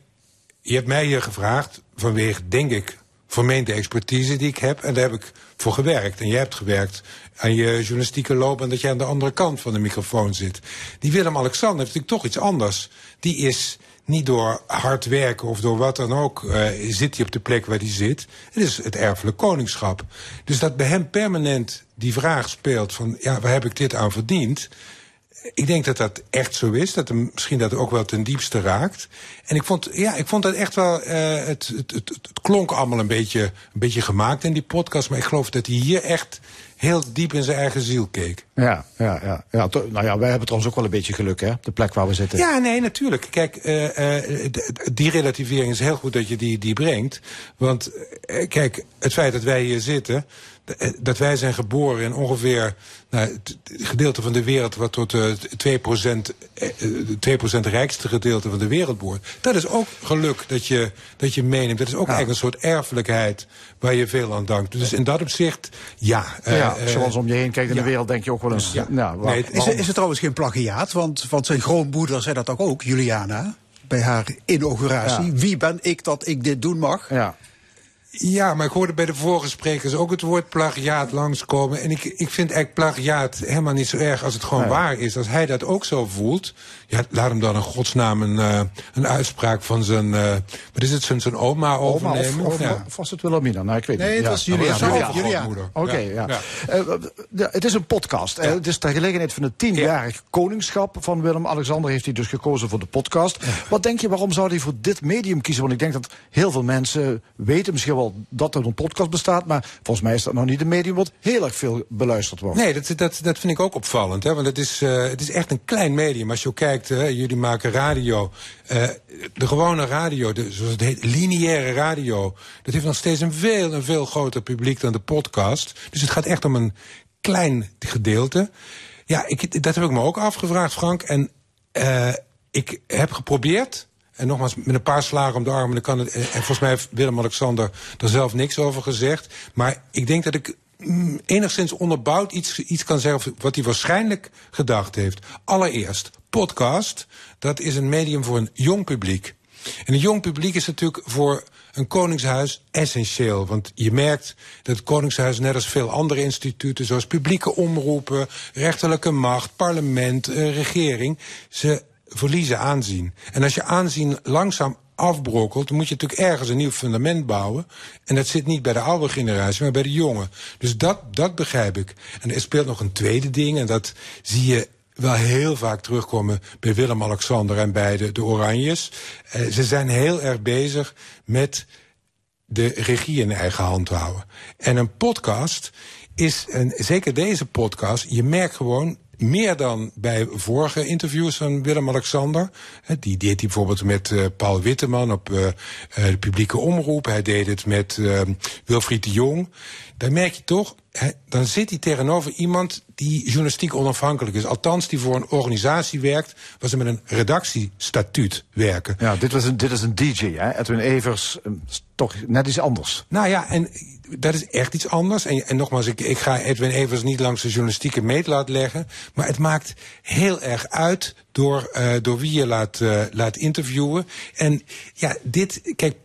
je hebt mij hier gevraagd vanwege, denk ik, vermeende expertise die ik heb. En daar heb ik voor gewerkt. En jij hebt gewerkt aan je journalistieke loopbaan... dat jij aan de andere kant van de microfoon zit. Die Willem-Alexander heeft natuurlijk toch iets anders. Die is niet door hard werken of door wat dan ook... eh, zit hij op de plek waar hij zit. Het is het erfelijk koningschap. Dus dat bij hem permanent die vraag speelt van... ja, waar heb ik dit aan verdiend... Ik denk dat dat echt zo is. Dat hem misschien dat ook wel ten diepste raakt. En ik vond, ja, ik vond dat echt wel. eh, het, het, het, het klonk allemaal een beetje, een beetje gemaakt in die podcast. Maar ik geloof dat hij hier echt heel diep in zijn eigen ziel keek. Ja, ja, ja. ja nou ja, wij hebben trouwens ook wel een beetje geluk, hè? De plek waar we zitten. Ja, nee, natuurlijk. Kijk, eh, eh, die relativering is heel goed dat je die, die brengt. Want eh, kijk, het feit dat wij hier zitten. Dat wij zijn geboren in ongeveer nou, het het gedeelte van de wereld wat tot eh, 2%, eh, eh, 2% rijkste gedeelte van de wereld behoort. Dat is ook geluk dat je, dat je meeneemt. Dat is ook eigenlijk een soort erfelijkheid waar je veel aan dankt. Dus in dat opzicht, ja, eh, Ja. Ja, eh, zoals om je heen kijkt in ja. de wereld, denk je ook wel eens. Ja. Ja. waar- Nee, het- Is, het- is het trouwens geen plagiaat? Want, want zijn grootmoeder zei dat ook, Juliana, bij haar inauguratie. Ja. Wie ben ik dat ik dit doen mag? ja. Ja, maar ik hoorde bij de vorige sprekers ook het woord plagiaat langskomen. En ik, ik vind eigenlijk plagiaat helemaal niet zo erg als het gewoon Nee. waar is. Als hij dat ook zo voelt, ja, laat hem dan in godsnaam een, eh, een uitspraak van zijn, eh, wat is het, zijn, zijn oma Oma of, overnemen. of, ja. of was het Wilhelmina? Nou, ik weet Nee, niet. het Ja. was Julia-. Oké, ja. Ja. Eh, ja, het is een podcast. Het is ter gelegenheid van het tienjarig koningschap van Willem-Alexander. Heeft hij dus gekozen voor de podcast. Wat denk je, waarom zou hij voor dit medium kiezen? Want ik denk dat heel veel mensen weten misschien wel dat er een podcast bestaat. Maar volgens mij is dat nog niet een medium wat heel erg veel beluisterd wordt. Nee, dat, dat, dat vind ik ook opvallend. Hè? Want het is, eh, het is echt een klein medium. Als je kijkt, jullie maken radio. eh, de gewone radio, de, zoals het heet, lineaire radio... dat heeft nog steeds een veel, een veel groter publiek dan de podcast. Dus het gaat echt om een klein gedeelte. Ja, ik, dat heb ik me ook afgevraagd, Frank. En eh, ik heb geprobeerd... En nogmaals, met een paar slagen om de arm. En, dan kan het, en volgens mij heeft Willem-Alexander er zelf niks over gezegd. Maar ik denk dat ik mm, enigszins onderbouwd iets, iets kan zeggen... wat hij waarschijnlijk gedacht heeft. Allereerst, podcast, dat is een medium voor een jong publiek. En een jong publiek is natuurlijk voor een koningshuis essentieel. Want je merkt dat het koningshuis, net als veel andere instituten... zoals publieke omroepen, rechterlijke macht, parlement, eh, regering... ze verliezen aanzien. En als je aanzien langzaam afbrokkelt... moet je natuurlijk ergens een nieuw fundament bouwen. En dat zit niet bij de oude generatie, maar bij de jonge. Dus dat, dat begrijp ik. En er speelt nog een tweede ding, en dat zie je wel heel vaak terugkomen bij Willem-Alexander en bij de, de Oranjes. Eh, ze zijn heel erg bezig met de regie in eigen hand houden. En een podcast is, en zeker deze podcast, je merkt gewoon meer dan bij vorige interviews van Willem-Alexander. Die deed hij bijvoorbeeld met eh, Paul Witteman op eh, eh, de publieke omroep. Hij deed het met Wilfried de Jong. Dan merk je toch, dan zit hij tegenover iemand die journalistiek onafhankelijk is. Althans, die voor een organisatie werkt waar ze met een redactiestatuut werken. Ja, dit, was een, dit is een DJ, hè? Edwin Evers, eh, is toch net iets anders. Nou ja, en dat is echt iets anders. En, en nogmaals, ik, ik ga Edwin Evers niet langs de journalistieke meetlat leggen. Maar het maakt heel erg uit door, eh, door wie je laat, eh, laat interviewen. En ja, dit, kijk,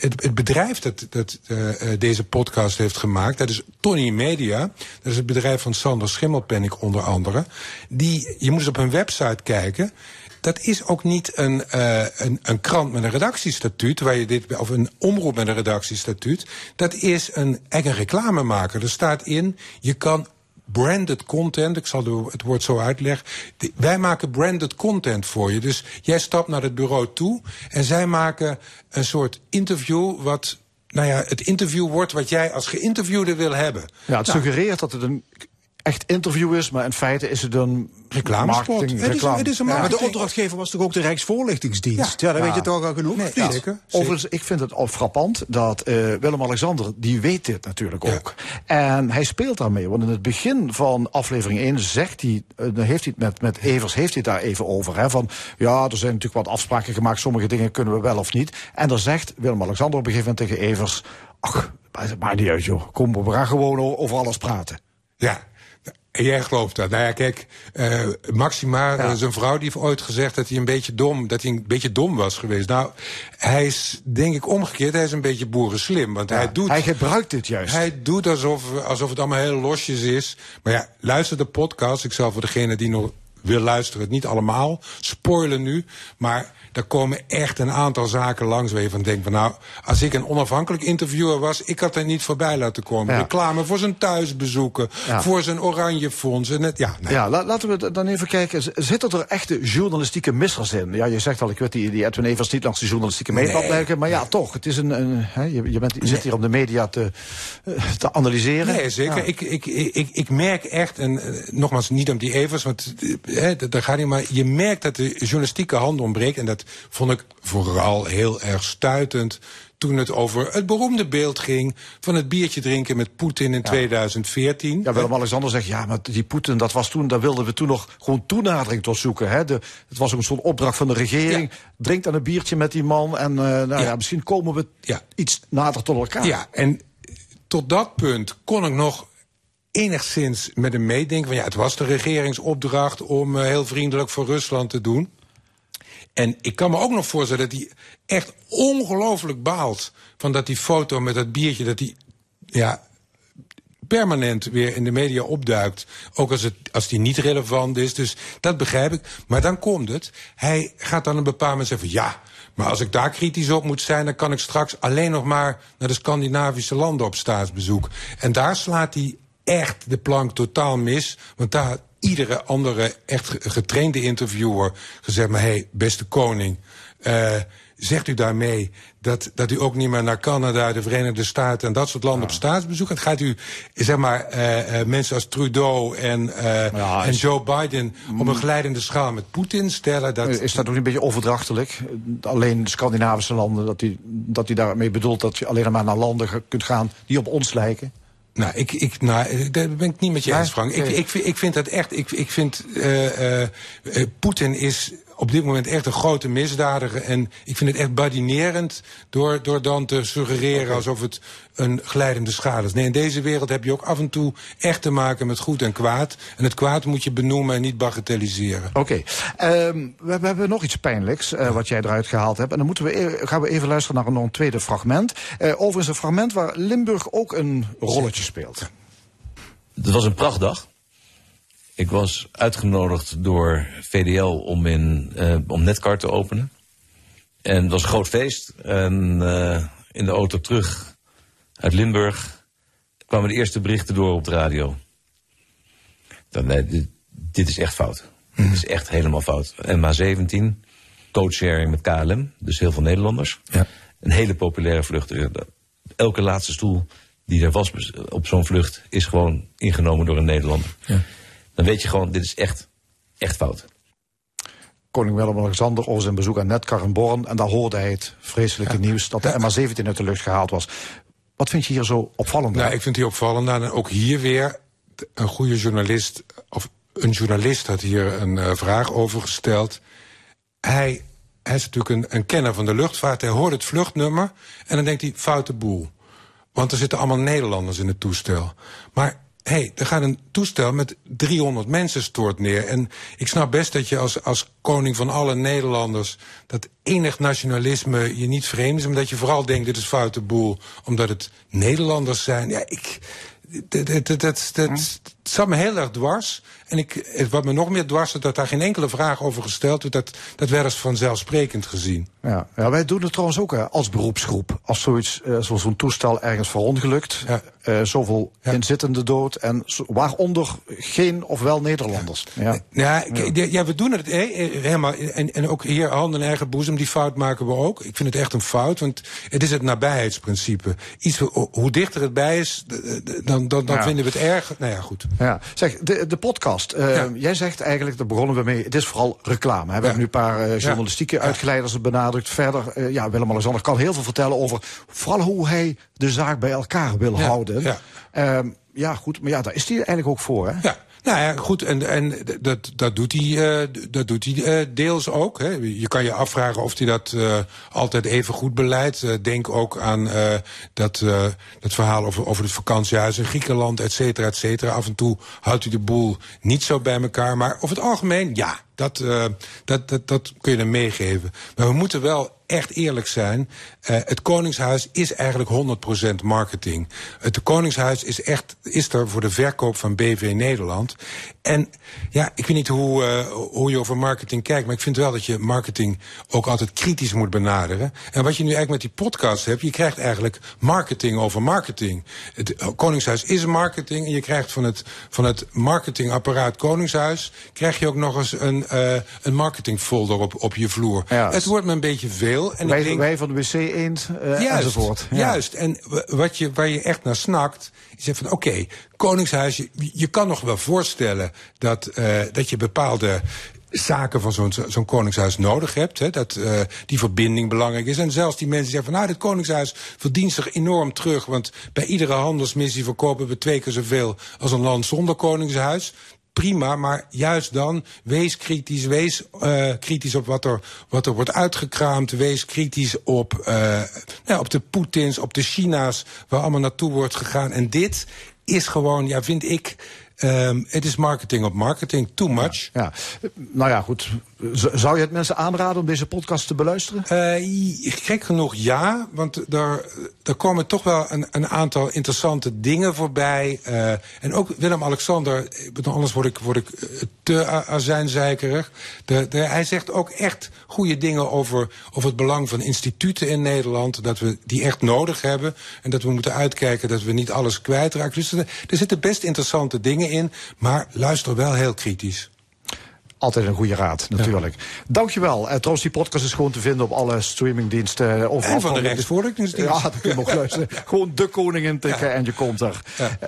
het, het bedrijf dat, dat eh, deze podcast heeft gemaakt, dat is Tony Media. Dat is het bedrijf van Sander Schimmelpenninck onder andere. Die, je moet eens op hun website kijken. Dat is ook niet een, eh, een, een krant met een redactiestatuut, waar je dit, of een omroep met een redactiestatuut. Dat is een, een reclamemaker. Er staat in, je kan branded content, ik zal het woord zo uitleggen. Wij maken branded content voor je. Dus jij stapt naar het bureau toe en zij maken een soort interview wat. Nou ja, het interview wordt wat jij als geïnterviewde wil hebben. Ja, het suggereert dat het een echt interview is, maar in feite is het een Reclamespot. marketing, Het is- reclame. het is een Maar de marketing- opdrachtgever was toch ook de Rijksvoorlichtingsdienst? Ja, Ja. dan Ja. weet je toch al genoeg? Nee, zeker. Overigens, ik vind het al frappant dat eh, Willem-Alexander, die weet dit natuurlijk Ja. ook. En hij speelt daarmee, want in het begin van aflevering 1 zegt hij, eh, dan heeft hij het met, met Evers, heeft hij het daar even over. Hè, van, ja, er zijn natuurlijk wat afspraken gemaakt, sommige dingen kunnen we wel of niet. En dan zegt Willem-Alexander op een gegeven moment tegen Evers, ach, maakt niet uit joh, kom, we gaan gewoon over alles praten. Ja. En jij gelooft dat. Nou ja, kijk, eh, Maxima, zijn vrouw, die heeft ooit gezegd dat hij een beetje dom, dat hij een beetje dom was geweest. Nou, hij is denk ik omgekeerd, hij is een beetje boerenslim. Want hij doet. Hij gebruikt dit juist. Hij doet alsof, alsof het allemaal heel losjes is. Maar ja, luister de podcast. Ik zal voor degene die nog wil luisteren, het niet allemaal. Spoilen nu. Maar er komen echt een aantal zaken langs waar je van denkt van nou, als ik een onafhankelijk interviewer was, ik had er niet voorbij laten komen. Ja. Reclame voor zijn thuisbezoeken, Ja. voor zijn oranje fonds. En het, ja, nee. Ja, la- laten we dan even kijken. Zitten er echte journalistieke missers in? Ja, je zegt al, ik weet die, die Edwin Evers niet langs de journalistieke meetlat leggen. Maar ja, toch. Het is een, een je, je, bent, je zit hier om de media te, eh, te analyseren. Nee, zeker. Ja. Ik, ik, ik, ik merk echt, en eh, nogmaals niet om die Evers, want eh, hè, daar gaat niet, maar je merkt dat de journalistieke hand ontbreekt. En dat vond ik vooral heel erg stuitend toen het over het beroemde beeld ging van het biertje drinken met Poetin in 2014. Ja, Willem-Alexander zegt, ja, maar die Poetin, dat was toen, daar wilden we toen nog gewoon toenadering tot zoeken. Hè? De, het was ook een soort opdracht van de regering. Drink dan een biertje met die man en eh, nou ja. Ja. misschien komen we Ja. iets nader tot elkaar. Ja, en tot dat punt kon ik nog enigszins met hem meedenken. Van ja, het was de regeringsopdracht om eh, heel vriendelijk voor Rusland te doen. En ik kan me ook nog voorstellen dat hij echt ongelooflijk baalt van dat die foto met dat biertje, dat die ja, permanent weer in de media opduikt. Ook als, het, als die niet relevant is. Dus dat begrijp ik. Maar dan komt het. Hij gaat dan een bepaald moment zeggen ja. Maar als ik daar kritisch op moet zijn, dan kan ik straks alleen nog maar naar de Scandinavische landen op staatsbezoek. En daar slaat hij echt de plank totaal mis. Want daar had iedere andere echt ge- getrainde interviewer gezegd: maar hé, hey, beste koning. eh, Zegt u daarmee dat, dat u ook niet meer naar Canada, de Verenigde Staten en dat soort landen op staatsbezoek gaat? Gaat u zeg maar, eh, eh, mensen als Trudeau en, Ja, en Joe Biden op een glijdende schaal met Poetin stellen? Dat, Is dat ook een beetje overdrachtelijk? Alleen de Scandinavische landen, dat hij dat die daarmee bedoelt dat je alleen maar naar landen kunt gaan die op ons lijken? Nou, ik, ik, nou, daar ben ik niet met je eens, Frank. Ik, ik, vind- ik vind dat echt. Ik, ik vind. eh, eh, Poetin is op dit moment echt een grote misdadiger. En ik vind het echt badinerend door, door dan te suggereren alsof het een glijdende schaal is. Nee, in deze wereld heb je ook af en toe echt te maken met goed en kwaad. En het kwaad moet je benoemen en niet bagatelliseren. Oké, Ehm, we, we hebben nog iets pijnlijks eh, wat jij eruit gehaald hebt. En dan moeten we, e- gaan we even luisteren naar een, nog een tweede fragment. Eh, overigens een fragment waar Limburg ook een rolletje speelt. Het was een prachtdag. Ik was uitgenodigd door VDL om, in, eh, om Netcar te openen. En het was een groot feest. En eh, in de auto terug uit Limburg kwamen de eerste berichten door op de radio. Dan, nee, dit, dit is echt fout. Dit is echt helemaal fout. MH17, codesharing met KLM, dus heel veel Nederlanders. Ja. Een hele populaire vlucht. Elke laatste stoel die er was op zo'n vlucht is gewoon ingenomen door een Nederlander. Dan weet je gewoon, dit is echt, echt fout. Koning Willem-Alexander over zijn bezoek aan Netcar in Born. En daar hoorde hij het vreselijke nieuws dat de MH17 uit de lucht gehaald was. Wat vind je hier zo opvallend? Nou, ik vind die opvallend. En ook hier weer een goede journalist, of een journalist had hier een eh, vraag over gesteld. Hij, hij is natuurlijk een, een kenner van de luchtvaart. Hij hoort het vluchtnummer en dan denkt hij, foute boel. Want er zitten allemaal Nederlanders in het toestel. Maar hé, hey, er gaat een toestel met 300 mensen stort neer. En ik snap best dat je als, als koning van alle Nederlanders... dat enig nationalisme je niet vreemd is... maar dat je vooral denkt, dit is foute boel... omdat het Nederlanders zijn. Ja, ik... Dat, dat, dat, dat, dat, het zat me heel erg dwars. En ik, wat me nog meer dwars is dat daar geen enkele vraag over gesteld werd. Dat, dat werd als vanzelfsprekend gezien. Ja, ja, wij doen het trouwens ook hè, als beroepsgroep. Als zoiets, eh, zo- zo'n toestel ergens verongelukt, Ja. eh, zoveel Ja. inzittenden dood en zo- waaronder geen of wel Nederlanders. Ja. Ja, ja. we doen het eh, helemaal. En, en ook hier handen in eigen boezem, die fout maken we ook. Ik vind het echt een fout, want het is het nabijheidsprincipe. Iets, hoe dichter het bij is, dan, dan, dan vinden we het erg. Nou ja, goed. Ja. Zeg, de, de podcast. eh, Ja. Jij zegt eigenlijk, daar begonnen we mee, het is vooral reclame. Hè? We hebben nu een paar eh, journalistieke uitgeleiders benadrukt. Verder, eh, ja, Willem-Alexander kan heel veel vertellen over vooral hoe hij de zaak bij elkaar wil houden. ja. Ehm, ja, goed, maar ja, daar is hij eigenlijk ook voor, hè? Ja. Nou ja, goed, en, en dat, dat doet hij, eh, dat doet hij eh, deels ook. Hè. Je kan je afvragen of hij dat eh, altijd even goed beleidt. Denk ook aan dat, dat verhaal over, over het vakantiehuis in Griekenland, et cetera, et cetera. Af en toe houdt hij de boel niet zo bij elkaar. Maar over het algemeen, ja, dat, eh, dat, dat, dat kun je hem meegeven. Maar we moeten wel echt eerlijk zijn. Eh, het Koningshuis is eigenlijk 100% marketing. Het Koningshuis is echt is er voor de verkoop van BV Nederland. En ja, ik weet niet hoe, eh, hoe je over marketing kijkt, maar ik vind wel dat je marketing ook altijd kritisch moet benaderen. En wat je nu eigenlijk met die podcast hebt, je krijgt eigenlijk marketing over marketing. Het Koningshuis is marketing en je krijgt van het, van het marketingapparaat Koningshuis, krijg je ook nog eens een, eh een marketingfolder op, op je vloer. Ja. Het wordt me een beetje veel. En ik Wij, denk, wij van de WC Eend eh, Juist, enzovoort. Ja. juist. En wat je, waar je echt naar snakt, is van oké, Koningshuis, je, je kan nog wel voorstellen dat, eh, dat je bepaalde zaken van zo'n zo'n koningshuis nodig hebt. Hè, dat eh, die verbinding belangrijk is. En zelfs die mensen zeggen van nou, dit koningshuis verdient zich enorm terug. Want bij iedere handelsmissie verkopen we twee keer zoveel als een land zonder koningshuis. Prima, maar juist dan, wees kritisch. Wees eh, kritisch op wat er, wat er wordt uitgekraamd. Wees kritisch op, eh, nou, op de Poetins, op de China's, waar allemaal naartoe wordt gegaan. En dit is gewoon, ja, vind ik. ehm, het is marketing op marketing, too much. Ja. Nou ja, goed. Zou je het mensen aanraden om deze podcast te beluisteren? Eh, gek genoeg ja, want er, er komen toch wel een, een aantal interessante dingen voorbij. Eh, en ook Willem-Alexander, anders word ik, word ik eh, te a- azijnzijkerig. De, de, hij zegt ook echt goede dingen over, over het belang van instituten in Nederland. Dat we die echt nodig hebben. En dat we moeten uitkijken dat we niet alles kwijtraken. Dus er, er zitten best interessante dingen in, maar luister wel heel kritisch. Altijd een goede raad, natuurlijk. Dankjewel. Uh, trouwens, die podcast is gewoon te vinden op alle streamingdiensten. eh, overal En van de Rechtsvoorlichtingsdienst. Ja, dat kun je ook luisteren. Gewoon de koning intikken en je komt er.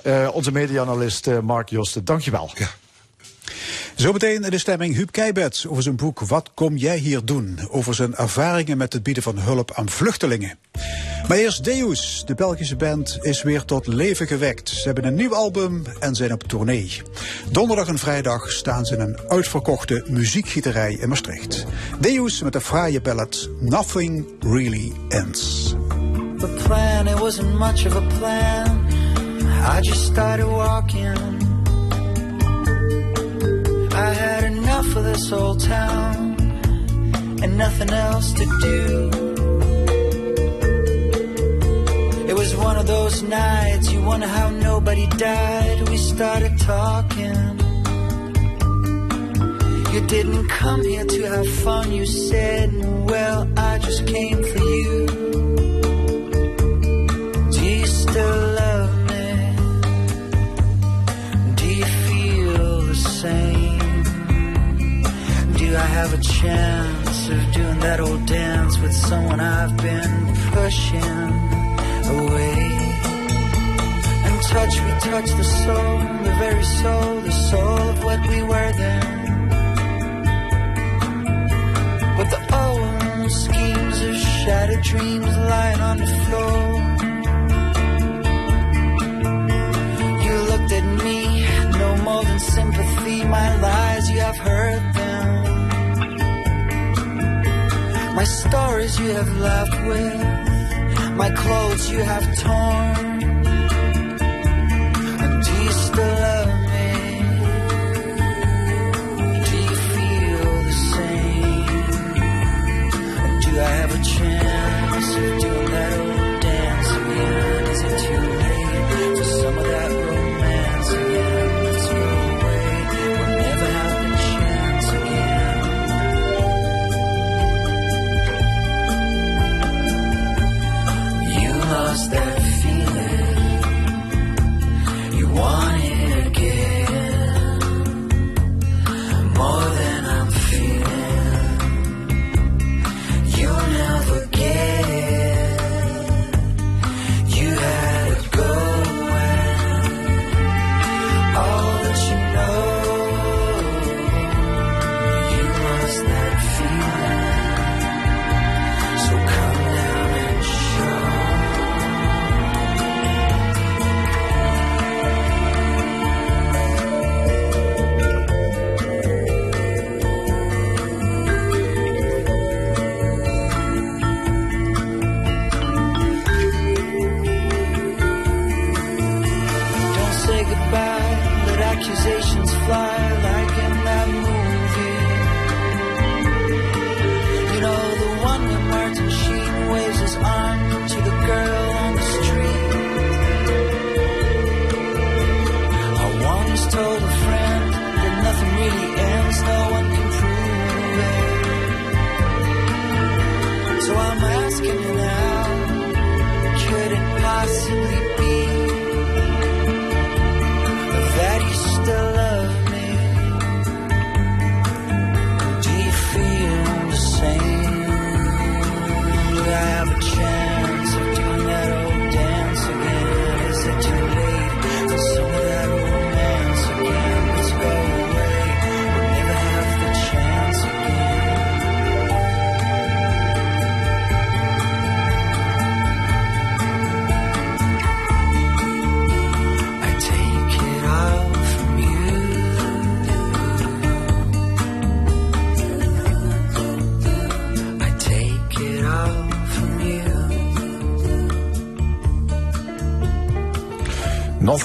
Eh, onze media-analyst Mark Josten, dankjewel. Zometeen de stemming Huub Keibert over zijn boek Wat kom jij hier doen? Over zijn ervaringen met het bieden van hulp aan vluchtelingen. Maar eerst Deus, de Belgische band, is weer tot leven gewekt. Ze hebben een nieuw album en zijn op tournee. Donderdag en vrijdag staan ze in een uitverkochte muziekgieterij in Maastricht. Deus met de fraaie ballad Nothing Really Ends. The plan, it wasn't much of a plan. I just started walking. I had enough of this old town and nothing else to do. It was one of those nights you wonder how nobody died. We started talking. You didn't come here to have fun, you said. Well, I just came for you. Do you still I have a chance of doing that old dance with someone I've been pushing away? And touch, we touch the soul, the very soul, the soul of what we were then. With the old schemes of shattered dreams lying on the floor. You looked at me, no more than sympathy. My lies, you have heard them. My stories you have left with. My clothes you have torn. Do you still love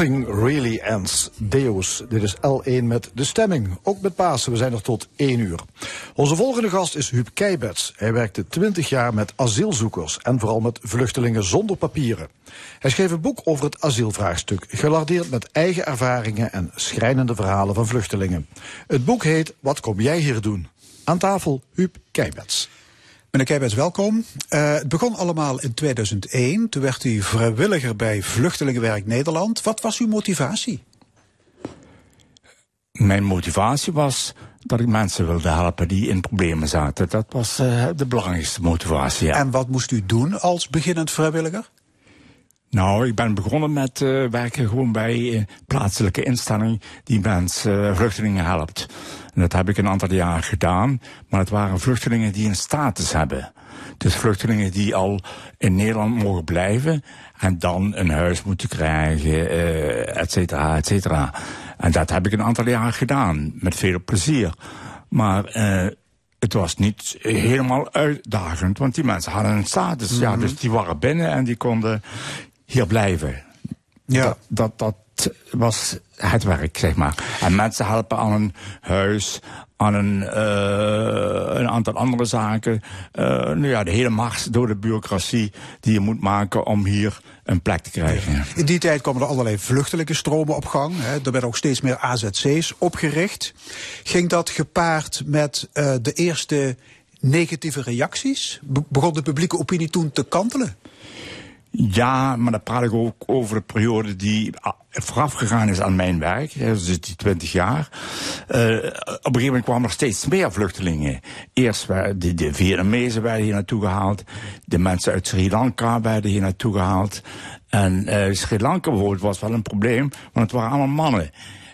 Nothing really ends. Deus. Dit is L1 met de stemming. Ook met Pasen. We zijn er tot 1 uur. Onze volgende gast is Huub Keibets. Hij werkte 20 jaar met asielzoekers en vooral met vluchtelingen zonder papieren. Hij schreef een boek over het asielvraagstuk, gelardeerd met eigen ervaringen en schrijnende verhalen van vluchtelingen. Het boek heet Wat kom jij hier doen? Aan tafel Huub Keibets. Meneer Keibets, welkom. Eh, het begon allemaal in 2001. Toen werd u vrijwilliger bij Vluchtelingenwerk Nederland. Wat was uw motivatie? Mijn motivatie was dat ik mensen wilde helpen die in problemen zaten. Dat was eh, de belangrijkste motivatie. Ja. En wat moest u doen als beginnend vrijwilliger? Nou, ik ben begonnen met eh, werken gewoon bij een plaatselijke instelling die mensen, eh, vluchtelingen helpt. En dat heb ik een aantal jaar gedaan, maar het waren vluchtelingen die een status hebben. Dus vluchtelingen die al in Nederland mogen blijven en dan een huis moeten krijgen, eh, et cetera, et cetera. En dat heb ik een aantal jaar gedaan, met veel plezier. Maar eh, het was niet helemaal uitdagend, want die mensen hadden een status. Ja, dus die waren binnen en die konden hier blijven. Ja. Dat, dat, dat was het werk, zeg maar. En mensen helpen aan een huis, aan een, eh, een aantal andere zaken. Eh, nou ja, de hele mars door de bureaucratie die je moet maken om hier een plek te krijgen. In die tijd kwamen er allerlei vluchtelingenstromen op gang. Hè. Er werden ook steeds meer AZC's opgericht. Ging dat gepaard met eh, de eerste negatieve reacties? Be- begon de publieke opinie toen te kantelen? Ja, maar dan praat ik ook over de periode die ah, vooraf gegaan is aan mijn werk. Dus die 20 jaar. Eh, op een gegeven moment kwamen er steeds meer vluchtelingen. Eerst werden de, de werden hier naartoe gehaald. De mensen uit Sri Lanka werden hier naartoe gehaald. En eh, Sri Lanka bijvoorbeeld was wel een probleem, want het waren allemaal mannen.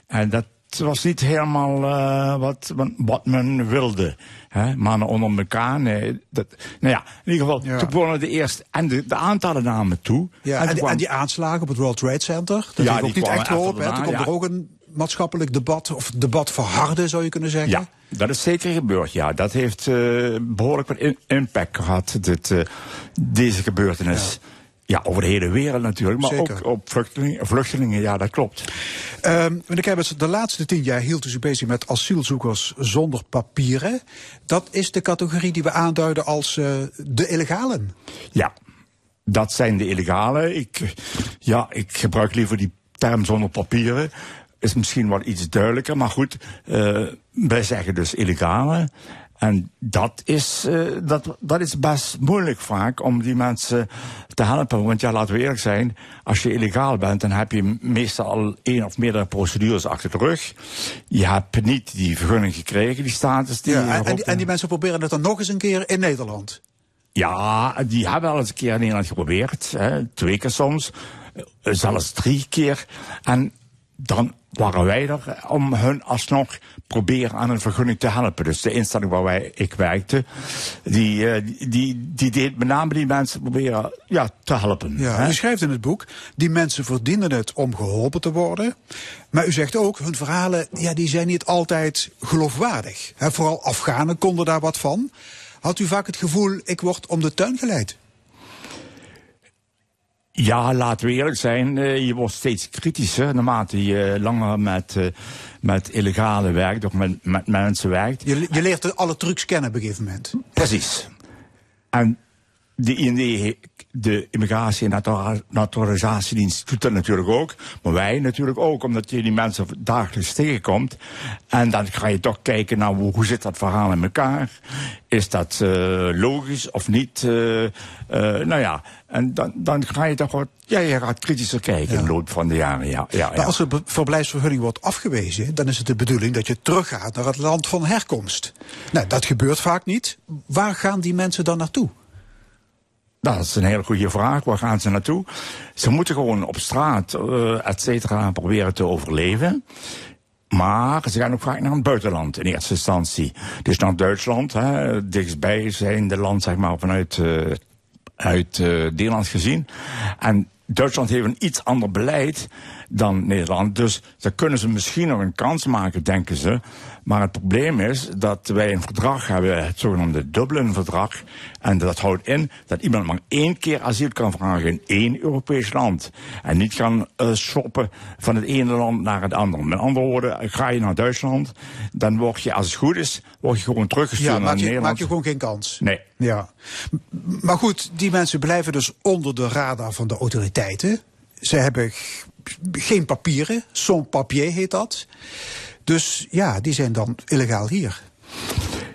En dat was niet helemaal eh, wat, wat- men wilde. Hè? Mannen onder elkaar. Nee, dat, nou ja, in ieder geval, Ja. toen begonnen de eerste. En de, de aantallen namen toe. Ja, en, die, kwam- en die aanslagen op het World Trade Center, dat Ja, ook niet kwamen echt echt Toen kwam er ook een maatschappelijk debat, of debat verharden zou je kunnen zeggen. Ja, dat is zeker gebeurd. Ja, dat heeft eh, behoorlijk wat impact gehad, dit, eh, deze gebeurtenis. Ja. Over de hele wereld natuurlijk, maar Zeker. ook op vluchtelingen, vluchtelingen. Ja, dat klopt. Ehm, meneer de laatste tien jaar hield u zich bezig met asielzoekers zonder papieren. Dat is de categorie die we aanduiden als eh, de illegalen. Ja, dat zijn de illegale. Ik, ja, ik gebruik liever die term zonder papieren. Is misschien wat iets duidelijker, maar goed. eh, wij zeggen dus illegale. En dat is, eh, dat, dat is best moeilijk vaak om die mensen te helpen. Want ja, laten we eerlijk zijn, als je illegaal bent, dan heb je meestal al één of meerdere procedures achter de rug. Je hebt niet die vergunning gekregen, die status. Die Ja, en, erop- en, die, en die mensen proberen het dan nog eens een keer in Nederland. ja, die hebben al eens een keer in Nederland geprobeerd. Hè, twee keer soms. eh, Zelfs drie keer. En dan waren wij er om hun alsnog proberen aan een vergunning te helpen. Dus de instelling waar wij, ik werkte, die, eh, die, die, die deed met name die mensen proberen ja, te helpen. Ja, hè. u schrijft in het boek, die mensen verdienen het om geholpen te worden. Maar u zegt ook, hun verhalen ja, die zijn niet altijd geloofwaardig. Vooral Afghanen konden daar wat van. Had u vaak het gevoel, ik word om de tuin geleid? Ja, laten we eerlijk zijn, eh, je wordt steeds kritischer naarmate je langer met, eh, met illegale werkt of met, met mensen werkt. Je, je leert alle trucs kennen op een gegeven moment. Precies. En de IND, de Immigratie- en Natura- Naturalisatiedienst doet dat natuurlijk ook. Maar wij natuurlijk ook, omdat je die mensen dagelijks tegenkomt. En dan ga je toch kijken naar hoe, hoe zit dat verhaal in elkaar. Is dat eh, logisch of niet? Eh, eh, nou ja, en dan, dan ga je toch wat, ja, je gaat kritischer kijken in de loop van de jaren. Ja, ja, Maar ja. als de verblijfsvergunning wordt afgewezen, dan is het de bedoeling dat je teruggaat naar het land van herkomst. Nou, dat gebeurt vaak niet. Waar gaan die mensen dan naartoe? Dat is een hele goede vraag. Waar gaan ze naartoe? Ze moeten gewoon op straat, eh et cetera, proberen te overleven. Maar ze gaan ook vaak naar het buitenland in eerste instantie. Dus naar Duitsland, hè, dichtstbij zijn de land zeg maar vanuit eh, uit eh Nederland gezien. En Duitsland heeft een iets ander beleid dan Nederland. Dus daar kunnen ze misschien nog een kans maken, denken ze. Maar het probleem is dat wij een verdrag hebben, het zogenaamde Dublin-verdrag. En dat houdt in dat iemand maar één keer asiel kan vragen in één Europees land. En niet gaan uh, shoppen van het ene land naar het andere. Met andere woorden, ga je naar Duitsland, dan word je, als het goed is, word je gewoon teruggestuurd Ja, naar maak je, Nederland. maak je gewoon geen kans. Nee. Ja. Maar goed, die mensen blijven dus onder de radar van de autoriteiten. Ze hebben geen papieren, sans papier heet dat. Dus ja, die zijn dan illegaal hier.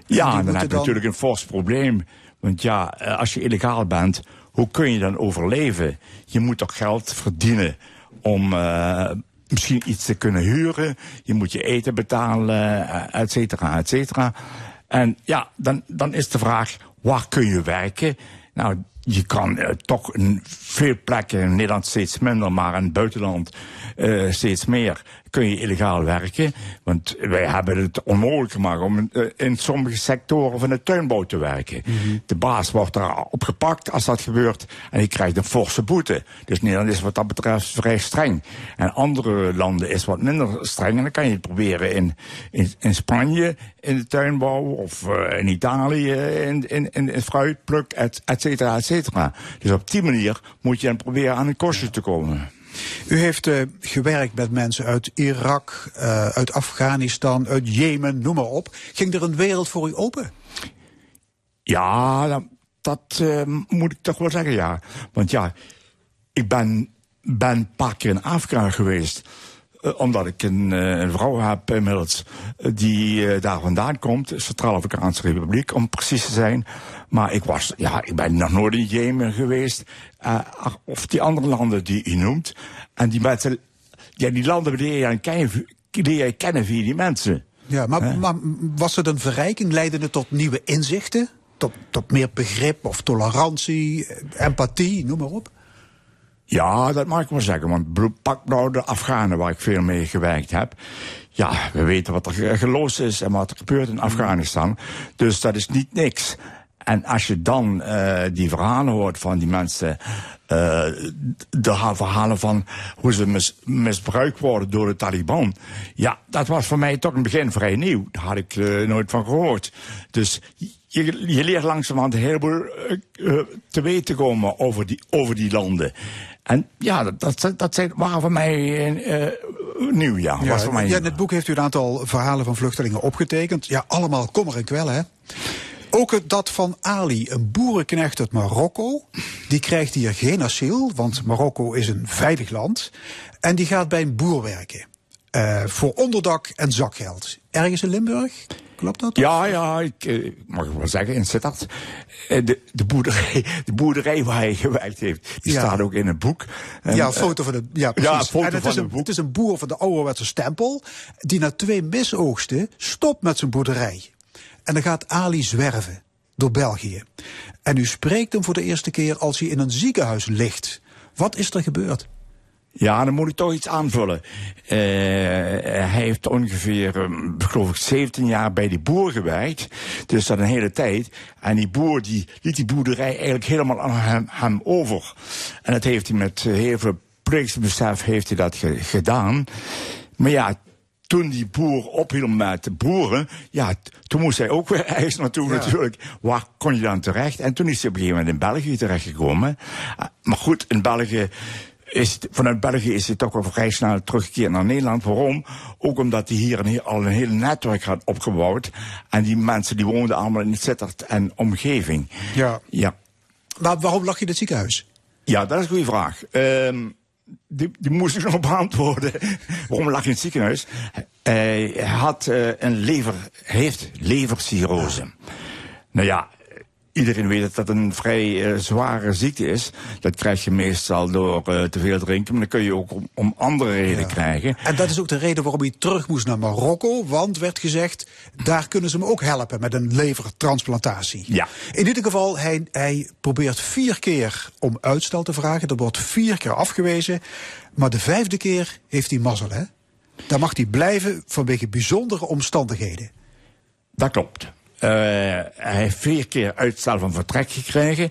Ja, en dan heb je dan- natuurlijk een fors probleem. Want ja, eh, als je illegaal bent, hoe kun je dan overleven? Je moet toch geld verdienen om eh, misschien iets te kunnen huren. Je moet je eten betalen, eh, et cetera, et cetera. En ja, dan, dan is de vraag, waar kun je werken? Nou, je kan toch in veel plekken in Nederland steeds minder, maar in het buitenland eh, steeds meer kun je illegaal werken. Want wij hebben het onmogelijk gemaakt om eh, in sommige sectoren van de tuinbouw te werken. De baas wordt daar opgepakt als dat gebeurt en die krijgt een forse boete. Dus Nederland is wat dat betreft vrij streng. En andere landen is wat minder streng. En dan kan je het proberen in, in, in Spanje in de tuinbouw of eh, in Italië in, in, in, in fruitpluk, et, et cetera, et cetera. Dus op die manier moet je dan proberen aan een kostje te komen. U heeft eh, gewerkt met mensen uit Irak, eh, uit Afghanistan, uit Jemen, noem maar op. Ging er een wereld voor u open? Ja, dat, eh, moet ik toch wel zeggen, ja. Want ja, ik ben, ben een paar keer in Afrika geweest. Eh, omdat ik een, eh, een vrouw heb inmiddels eh, die daar vandaan komt, Centraal-Afrikaanse Republiek, om precies te zijn. Maar ik was, ja, ik ben nog nooit in Jemen geweest. of die andere landen die u noemt. En die mensen, ja, die landen leer je, kennen, leer je kennen via die mensen. Ja, maar, maar was het een verrijking? Leidde het tot nieuwe inzichten? Tot, tot meer begrip of tolerantie, empathie, noem maar op? Ja, dat mag ik wel zeggen. Want pak nou de Afghanen waar ik veel mee gewerkt heb. Ja, we weten wat er ge- geloosd is en wat er gebeurt in Afghanistan. Dus dat is niet niks. En als je dan eh, die verhalen hoort van die mensen, eh, de ha- verhalen van hoe ze mis- misbruikt worden door de Taliban. Ja, dat was voor mij toch in het begin vrij nieuw. Daar had ik eh, nooit van gehoord. Dus je, je leert langzamerhand eh, eh, te weten komen over die, over die landen. En ja, dat, dat, dat waren voor mij eh, nieuw, ja. Ja, was voor mij ja, nieuw. in het boek heeft u een aantal verhalen van vluchtelingen opgetekend. Ja, allemaal kommer en kwel, hè? Ook het- dat van Ali, een boerenknecht uit Marokko. Die krijgt hier geen asiel, want Marokko is een veilig land. En die gaat bij een boer werken. Eh, voor onderdak en zakgeld. Ergens in Limburg? Klopt dat? Ja, ja, ik eh, mag ik wel zeggen, in Sittard. Eh, de, de, boerderij, de boerderij waar hij gewerkt heeft, die Ja. staat ook in het boek. En, ja, eh, een foto van de. Ja, precies. ja, een foto en het van is, een, boek. het is een boer van de ouderwetse stempel. die na twee misoogsten stopt met zijn boerderij. En dan gaat Ali zwerven door België. En u spreekt hem voor de eerste keer als hij in een ziekenhuis ligt. Wat is er gebeurd? Ja, dan moet ik toch iets aanvullen. Eh, hij heeft ongeveer, um, geloof ik, 17 jaar bij die boer gewerkt. Dus dat een hele tijd. En die boer die liet die boerderij eigenlijk helemaal aan hem, hem over. En dat heeft hij met heel veel plichtsbesef heeft hij dat ge- gedaan. Maar ja, toen die boer ophield met de boeren, ja, toen moest hij ook weer ergens naartoe natuurlijk. Waar kon je dan terecht? En toen is hij op een gegeven moment in België terechtgekomen. Ah, Maar goed, in België is, het- vanuit België is hij toch wel vrij snel teruggekeerd naar Nederland. Waarom? Ook omdat hij hier een al een heel netwerk had opgebouwd. En die mensen die woonden allemaal in Sittard en omgeving. Ja. Ja. Maar waarom lag je in het ziekenhuis? Ja, dat is een goede vraag. Ehm, die, die moest ik nog beantwoorden. Waarom lag hij in het ziekenhuis? Hij had eh, een lever, heeft levercirrose. Nou ja, iedereen weet dat dat een vrij eh, zware ziekte is. Dat krijg je meestal door eh, te veel drinken, maar dat kun je ook om, om andere redenen krijgen. En dat is ook de reden waarom hij terug moest naar Marokko. Want werd gezegd, daar kunnen ze hem ook helpen met een levertransplantatie. Ja. In ieder geval, hij, hij probeert vier keer om uitstel te vragen. Dat wordt vier keer afgewezen. Maar de vijfde keer heeft hij mazzel, hè? Daar mag hij blijven vanwege bijzondere omstandigheden. Dat klopt. Eh, hij heeft vier keer uitstel van vertrek gekregen.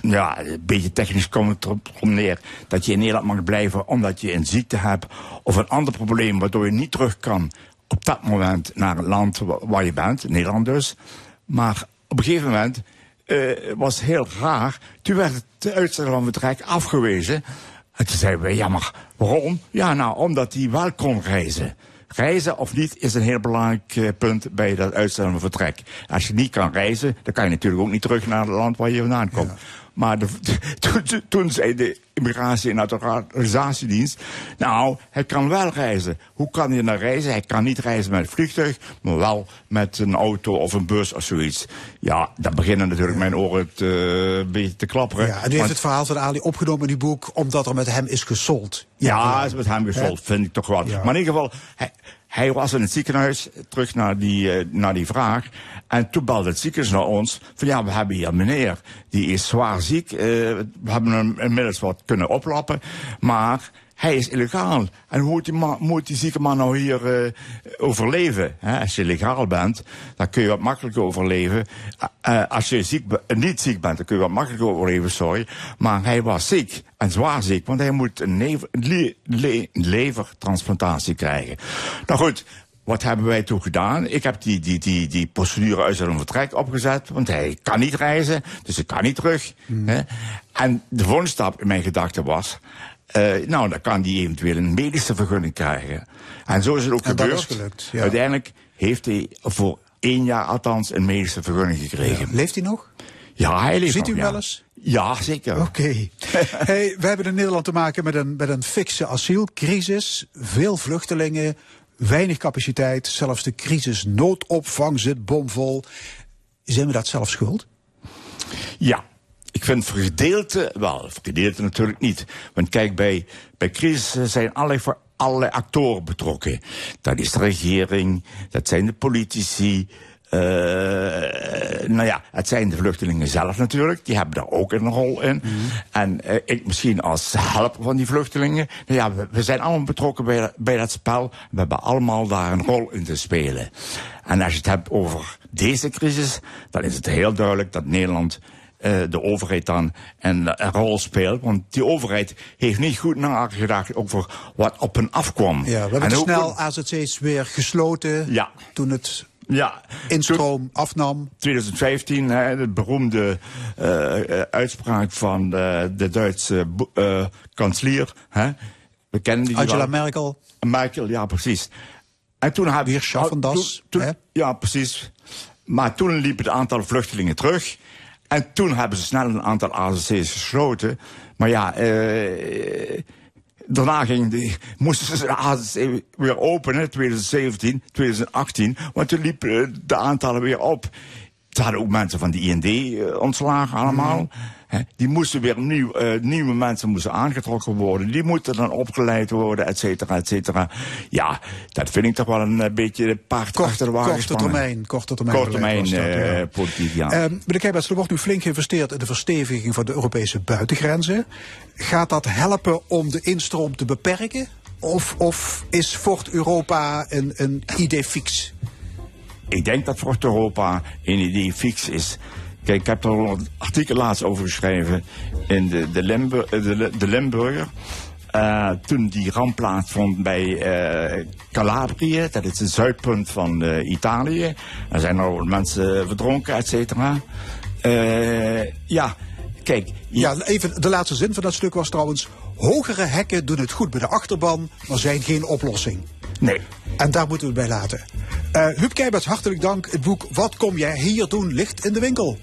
Ja, een beetje technisch komt het erop neer dat je in Nederland mag blijven omdat je een ziekte hebt of een ander probleem waardoor je niet terug kan op dat moment naar het land wa- waar je bent, Nederland dus. Maar op een gegeven moment eh, was het heel raar. Toen werd het uitstel van vertrek afgewezen. En toen zeiden we, ja waarom? Ja nou, omdat hij wel kon reizen. Reizen of niet is een heel belangrijk eh, punt bij dat uitstel van vertrek. Als je niet kan reizen, dan kan je natuurlijk ook niet terug naar het land waar je vandaan komt. Maar de, toen, zei de Immigratie- en Naturalisatiedienst... nou, hij kan wel reizen. Hoe kan hij nou reizen? Hij kan niet reizen met het vliegtuig... maar wel met een auto of een bus of zoiets. Ja, dan beginnen natuurlijk mijn oren te, eh, een beetje te klapperen. Ja, en u heeft het verhaal van Ali opgenomen in uw boek, omdat er met hem is gesold. ja, is met hem gesold, vind ik toch wel. Ja. Maar in ieder geval, hij, hij was in het ziekenhuis, terug naar die, eh, naar die vraag. En toen belde het ziekenhuis naar ons. Van ja, we hebben hier een meneer, die is zwaar ziek. eh, we hebben hem inmiddels wat kunnen oplappen. Maar hij is illegaal. En hoe moet die, moet die zieke man nou hier eh, overleven? Als je legaal bent, dan kun je wat makkelijker overleven. Eh, als je ziek, niet ziek bent, dan kun je wat makkelijker overleven, sorry. Maar hij was ziek, en zwaar ziek, want hij moet een lever, le- le- levertransplantatie krijgen. Nou goed, wat hebben wij toen gedaan? Ik heb die, die, die, die procedure uit zijn vertrek opgezet, want hij kan niet reizen, dus hij kan niet terug. Hè? En de volgende stap in mijn gedachten was, eh, nou, dan kan hij eventueel een medische vergunning krijgen. En zo is het ook En gebeurd. is gelukt, ja. Uiteindelijk heeft hij voor één jaar althans een medische vergunning gekregen. Leeft hij nog? Ja, hij leeft Ziet nog, u hem ja. wel eens? Ja, zeker. Oké. hey, we hebben in Nederland te maken met een, met een fikse asielcrisis. Veel vluchtelingen, weinig capaciteit. Zelfs de crisis noodopvang zit bomvol. Zijn we dat zelf schuld? Ja, ik vind voor gedeelte wel, voor gedeelte natuurlijk niet. Want kijk, bij, bij crisis zijn allerlei, voor allerlei actoren betrokken. Dat is de regering, dat zijn de politici. eh, nou ja, het zijn de vluchtelingen zelf natuurlijk. Die hebben daar ook een rol in. En eh, ik misschien als helper van die vluchtelingen. Nou ja, we, we zijn allemaal betrokken bij, bij dat spel. We hebben allemaal daar een rol in te spelen. En als je het hebt over deze crisis, dan is het heel duidelijk dat Nederland de overheid dan een, een rol speelt. Want die overheid heeft niet goed nagedacht over wat op hen afkwam. Ja, we hebben En hoe snel AZC's weer gesloten. Ja. Toen het Ja, instroom afnam. 2015, hè, de beroemde eh, eh, uitspraak van eh, de Duitse eh, kanselier. Hè. We kennen die Angela wel. Merkel. Merkel, ja, precies. En toen hebben Weer schaffen das, toen- hè? Ja, precies. Maar toen liep het aantal vluchtelingen terug. En toen hebben ze snel een aantal AZC's gesloten. Maar ja, eh, daarna ging die, moesten ze de AZC weer openen, 2017, 2018. Want toen liepen de aantallen weer op. Ze hadden ook mensen van de IND eh, ontslagen allemaal. Hè, die moesten weer nieuw, eh, nieuwe mensen moesten aangetrokken worden. Die moeten dan opgeleid worden, et cetera, et cetera. Ja, dat vind ik toch wel een eh, beetje paard achter de wagen korte termijn, korte termijn. Korte termijn ja. politiek, ja. Meneer er wordt nu flink geïnvesteerd in de versteviging van de Europese buitengrenzen. Gaat dat helpen om de instroom te beperken? Of, of is Fort Europa een, een idee fix? Ik denk dat Fort Europa een idee fix is. Kijk, ik heb er al een artikel laatst over geschreven in de, de, Limburg, eh, de, de Limburger. Eh, toen die ramp plaatsvond bij eh, Calabrië, dat is het zuidpunt van Italië. Er zijn al mensen verdronken, et cetera. Ja, kijk. Ja, even de laatste zin van dat stuk was trouwens... hogere hekken doen het goed bij de achterban, maar zijn geen oplossing. Nee. En daar moeten we het bij laten. Eh Huub Keibets, hartelijk dank. Het boek Wat kom jij hier doen ligt in de winkel.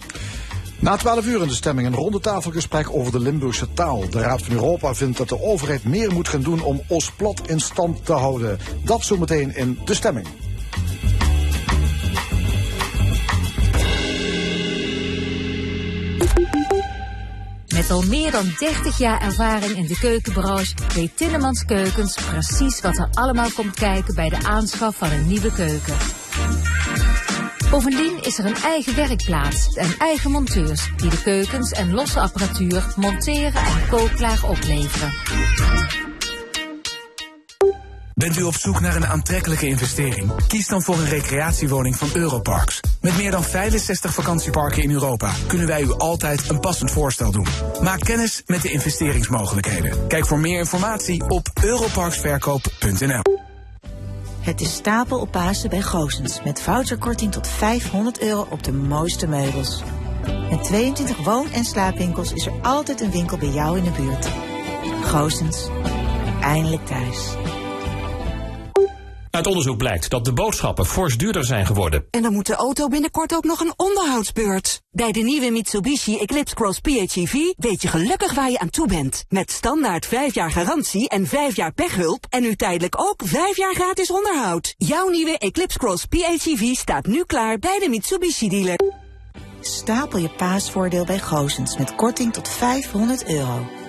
Na 12 uur in de stemming een rondetafelgesprek over de Limburgse taal. De Raad van Europa vindt dat de overheid meer moet gaan doen om Oostplat in stand te houden. Dat zometeen in de stemming. Met al meer dan 30 jaar ervaring in de keukenbranche weet Tinnemans Keukens precies wat er allemaal komt kijken bij de aanschaf van een nieuwe keuken. Bovendien is er een eigen werkplaats en eigen monteurs die de keukens en losse apparatuur monteren en kookklaar opleveren. Bent u op zoek naar een aantrekkelijke investering? Kies dan voor een recreatiewoning van Europarks. Met meer dan 65 vakantieparken in Europa kunnen wij u altijd een passend voorstel doen. Maak kennis met de investeringsmogelijkheden. Kijk voor meer informatie op europarksverkoop.nl. Het is stapel op Pasen bij Goosens. Met voucherkorting tot 500 euro op de mooiste meubels. Met 22 woon- en slaapwinkels is er altijd een winkel bij jou in de buurt. Goosens. Eindelijk thuis. Uit onderzoek blijkt dat de boodschappen fors duurder zijn geworden. En dan moet de auto binnenkort ook nog een onderhoudsbeurt. Bij de nieuwe Mitsubishi Eclipse Cross PHEV weet je gelukkig waar je aan toe bent. Met standaard 5 jaar garantie en 5 jaar pechhulp en nu tijdelijk ook 5 jaar gratis onderhoud. Jouw nieuwe Eclipse Cross PHEV staat nu klaar bij de Mitsubishi dealer. Stapel je paasvoordeel bij Goosens met korting tot 500 euro.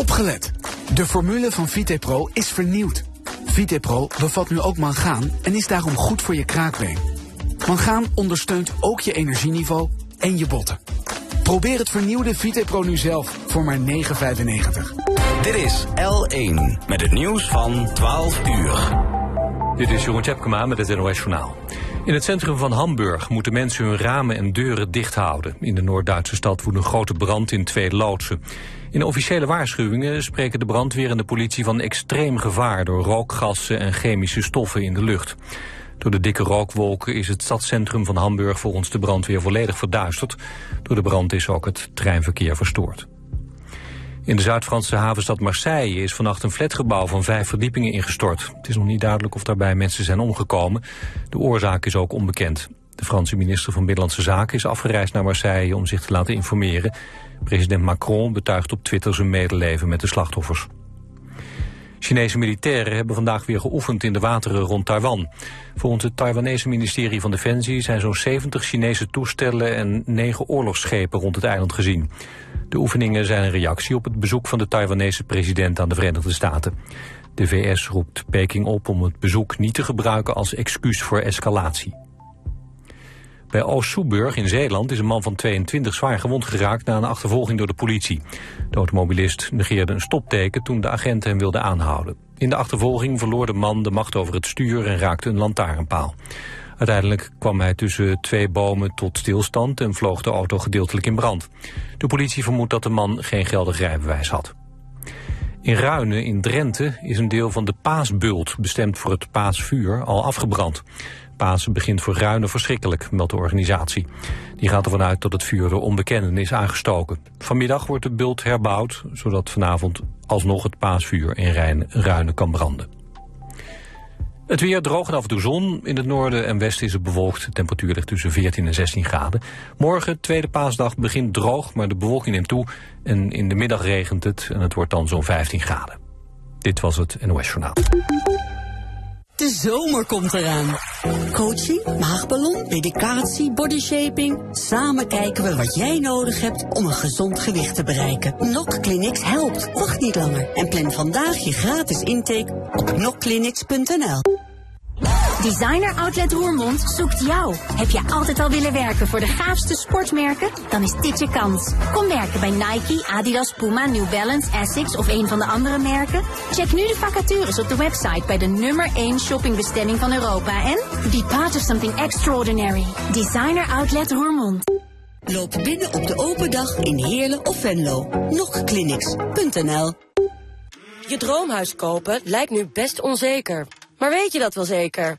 Opgelet. De formule van Vitepro is vernieuwd. Vitepro bevat nu ook mangaan en is daarom goed voor je kraakbeen. Mangaan ondersteunt ook je energieniveau en je botten. Probeer het vernieuwde Vitepro nu zelf voor maar 9,95. Dit is L1 met het nieuws van 12 uur. Dit is Jeroen Tjepkema met het NOS Journaal. In het centrum van Hamburg moeten mensen hun ramen en deuren dicht houden. In de Noord-Duitse stad woedt een grote brand in twee loodsen. In officiële waarschuwingen spreken de brandweer en de politie van extreem gevaar... door rookgassen en chemische stoffen in de lucht. Door de dikke rookwolken is het stadscentrum van Hamburg volgens de brandweer volledig verduisterd. Door de brand is ook het treinverkeer verstoord. In de Zuid-Franse havenstad Marseille is vannacht een flatgebouw van vijf verdiepingen ingestort. Het is nog niet duidelijk of daarbij mensen zijn omgekomen. De oorzaak is ook onbekend. De Franse minister van Binnenlandse Zaken is afgereisd naar Marseille om zich te laten informeren. President Macron betuigt op Twitter zijn medeleven met de slachtoffers. Chinese militairen hebben vandaag weer geoefend in de wateren rond Taiwan. Volgens het Taiwanese ministerie van Defensie zijn zo'n 70 Chinese toestellen en 9 oorlogsschepen rond het eiland gezien. De oefeningen zijn een reactie op het bezoek van de Taiwanese president aan de Verenigde Staten. De VS roept Peking op om het bezoek niet te gebruiken als excuus voor escalatie. Bij Oost-Soeburg in Zeeland is een man van 22 zwaar gewond geraakt na een achtervolging door de politie. De automobilist negeerde een stopteken toen de agenten hem wilden aanhouden. In de achtervolging verloor de man de macht over het stuur en raakte een lantaarnpaal. Uiteindelijk kwam hij tussen twee bomen tot stilstand en vloog de auto gedeeltelijk in brand. De politie vermoedt dat de man geen geldig rijbewijs had. In Ruinen in Drenthe is een deel van de paasbult, bestemd voor het paasvuur, al afgebrand. Pasen begint voor Ruinen verschrikkelijk, meldt de organisatie. Die gaat ervan uit dat het vuur door onbekenden is aangestoken. Vanmiddag wordt de bult herbouwd, zodat vanavond alsnog het paasvuur in Rijn- Ruinen kan branden. Het weer droog en af en toe zon. In het noorden en westen is het bewolkt. De temperatuur ligt tussen 14 en 16 graden. Morgen, tweede paasdag, begint droog, maar de bewolking neemt toe. En in de middag regent het en het wordt dan zo'n 15 graden. Dit was het NOS Journaal. De zomer komt eraan. Coaching, maagballon, medicatie, bodyshaping. Samen kijken we wat jij nodig hebt om een gezond gewicht te bereiken. Nok Clinics helpt. Wacht niet langer en plan vandaag je gratis intake op nokclinics.nl. Designer Outlet Roermond zoekt jou. Heb je altijd al willen werken voor de gaafste sportmerken? Dan is dit je kans. Kom werken bij Nike, Adidas, Puma, New Balance, Essex of een van de andere merken. Check nu de vacatures op de website bij de nummer 1 shoppingbestemming van Europa en be part of something extraordinary. Designer Outlet Roermond. Loop binnen op de open dag in Heerlen of Venlo. Nokclinics.nl Je droomhuis kopen lijkt nu best onzeker. Maar weet je dat wel zeker?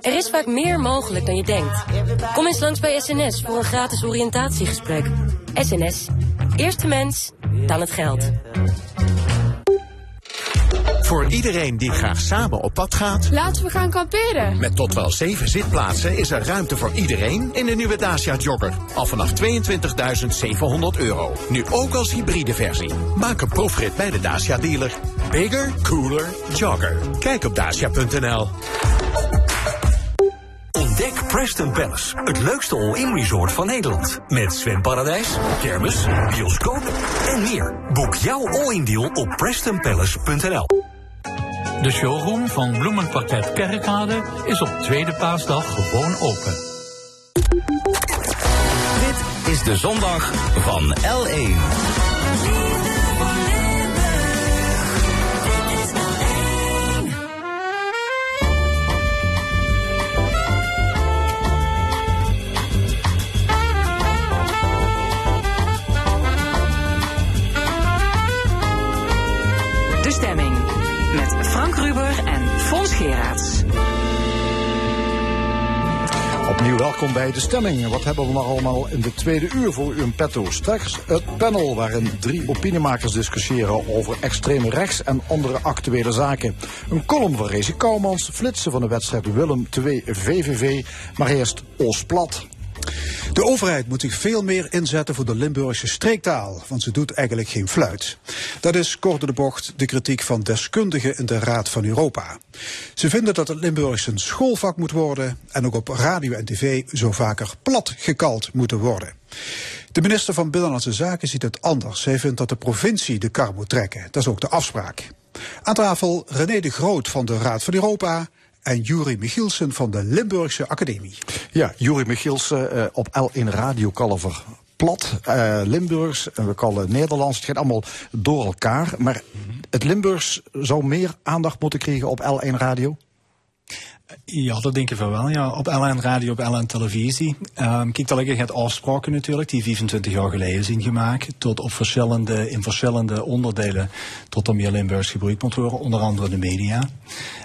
Er is vaak meer mogelijk dan je denkt. Kom eens langs bij SNS voor een gratis oriëntatiegesprek. SNS. Eerste mens, dan het geld. Voor iedereen die graag samen op pad gaat. Laten we gaan kamperen. Met tot wel zeven zitplaatsen is er ruimte voor iedereen in de nieuwe Dacia Jogger. Al vanaf 22.700 euro. Nu ook als hybride versie. Maak een proefrit bij de Dacia dealer. Bigger, cooler, jogger. Kijk op dacia.nl. Ontdek Preston Palace, het leukste all-in resort van Nederland. Met zwemparadijs, kermis, bioscoop en meer. Boek jouw all-in deal op prestonpalace.nl. De showroom van Bloemenparket Kerkrade is op tweede paasdag gewoon open. Dit is de zondag van L1. Opnieuw welkom bij de stemming. Wat hebben we nog allemaal in de tweede uur voor u in petto? Straks het panel waarin drie opiniemakers discussiëren over extreem rechts en andere actuele zaken. Een column van Rezi Kouwmans, flitsen van de wedstrijd Willem 2 VVV, maar eerst Oostplat. De overheid moet zich veel meer inzetten voor de Limburgse streektaal, want ze doet eigenlijk geen fluit. Dat is kort de bocht de kritiek van deskundigen in de Raad van Europa. Ze vinden dat het Limburgs een schoolvak moet worden en ook op radio en tv zo vaker plat gekald moeten worden. De minister van Binnenlandse Zaken ziet het anders. Zij vindt dat de provincie de kar moet trekken. Dat is ook de afspraak. Aan tafel René de Groot van de Raad van Europa en Juri Michielsen van de Limburgse Academie. Ja, Juri Michielsen eh, op L1 Radio Kalver. Plat, eh, Limburgs, en we kallen Nederlands. Het gaat allemaal door elkaar. Maar het Limburgs zou meer aandacht moeten krijgen op L1 Radio? Ja, dat denk ik van wel. Ja. Op LN Radio, op LN Televisie. Um, kijk, dat het afspraken natuurlijk, die 25 jaar geleden zijn gemaakt. Tot op verschillende, in verschillende onderdelen tot er meer Limburgs gebruikt moet worden, onder andere de media.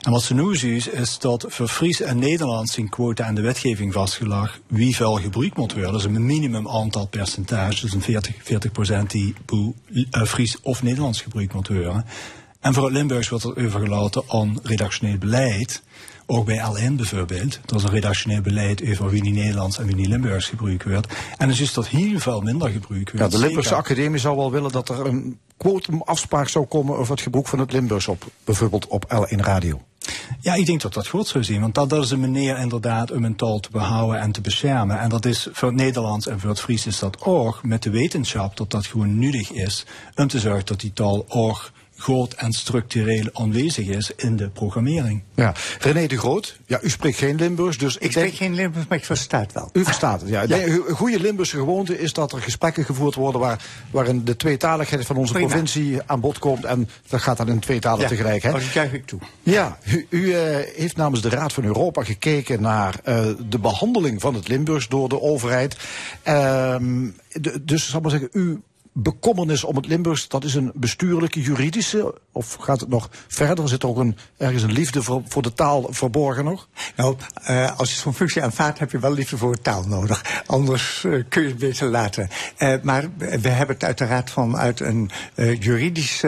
En wat ze nu zien is dat voor Fries en Nederlands in quota en de wetgeving vastgelegd wie veel gebruikt moet worden. Dus een minimum aantal percentage, dus een 40, 40 procent die boe, uh, Fries of Nederlands gebruikt moet worden. En voor het Limburgs wordt er overgelaten aan redactioneel beleid. Ook bij LN bijvoorbeeld. Dat is een redactioneel beleid over wie niet Nederlands en wie niet Limburgs gebruikt wordt. En dus is dat heel veel minder gebruikt wordt. Ja, de Limburgse Zeker. Academie zou wel willen dat er een quotumafspraak zou komen over het gebruik van het Limburgs op, bijvoorbeeld op L1 Radio. Ja, ik denk dat dat goed zou zijn. Want dat, dat is een manier inderdaad om een taal te behouden en te beschermen. En dat is voor het Nederlands en voor het Fries is dat ook met de wetenschap dat dat gewoon nodig is om te zorgen dat die taal ook groot en structureel aanwezig is in de programmering. Ja, René de Groot, ja, u spreekt geen Limburgs, dus ik, spreek geen Limburgs, maar ik versta het wel. U verstaat het, ja. Ja. Nee, een goede Limburgse gewoonte is dat er gesprekken gevoerd worden waar, waarin de tweetaligheid van onze Prima. provincie aan bod komt. En dat gaat dan in twee talen Ja, tegelijk. Hè? dat juich ik toe. Ja, u, u eh, heeft namens de Raad van Europa gekeken naar eh, de behandeling van het Limburgs door de overheid. Ehm, de- dus, zal ik maar zeggen, uw bekommernis om het Limburgs, dat is een bestuurlijke, juridische, of gaat het nog verder? Zit er ook een, ergens een liefde voor, voor de taal verborgen nog? Nou, eh, als je zo'n functie aanvaardt, heb je wel liefde voor taal nodig. Anders eh, kun je het beter laten. Eh, maar we hebben het uiteraard vanuit een juridisch,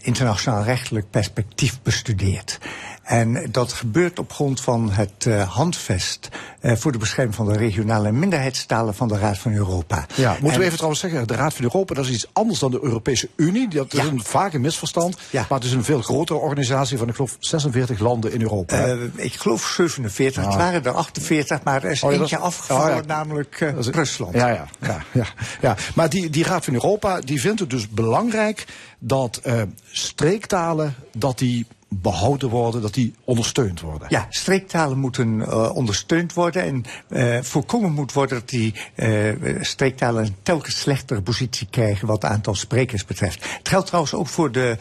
internationaal rechtelijk perspectief bestudeerd. En dat gebeurt op grond van het eh, handvest eh, voor de bescherming van de regionale minderheidstalen van de Raad van Europa. Ja, moeten En- we even trouwens zeggen, de Raad van Europa, dat is iets anders dan de Europese Unie. Dat is een vaak een misverstand. Maar het is een veel grotere organisatie van, ik geloof, 46 landen in Europa. Eh, ik geloof 47, het Ah. waren er 48, maar er is Oh, ja, eentje afgevallen, oh, ja. namelijk is- Rusland. Ja, ja, ja, ja, ja. Maar die, die Raad van Europa die vindt het dus belangrijk dat eh, streektalen dat die behouden worden, dat die ondersteund worden. Ja, streektalen moeten eh, ondersteund worden en eh, voorkomen moet worden dat die eh, streektalen een telkens slechtere positie krijgen wat het aantal sprekers betreft. Het geldt trouwens ook voor de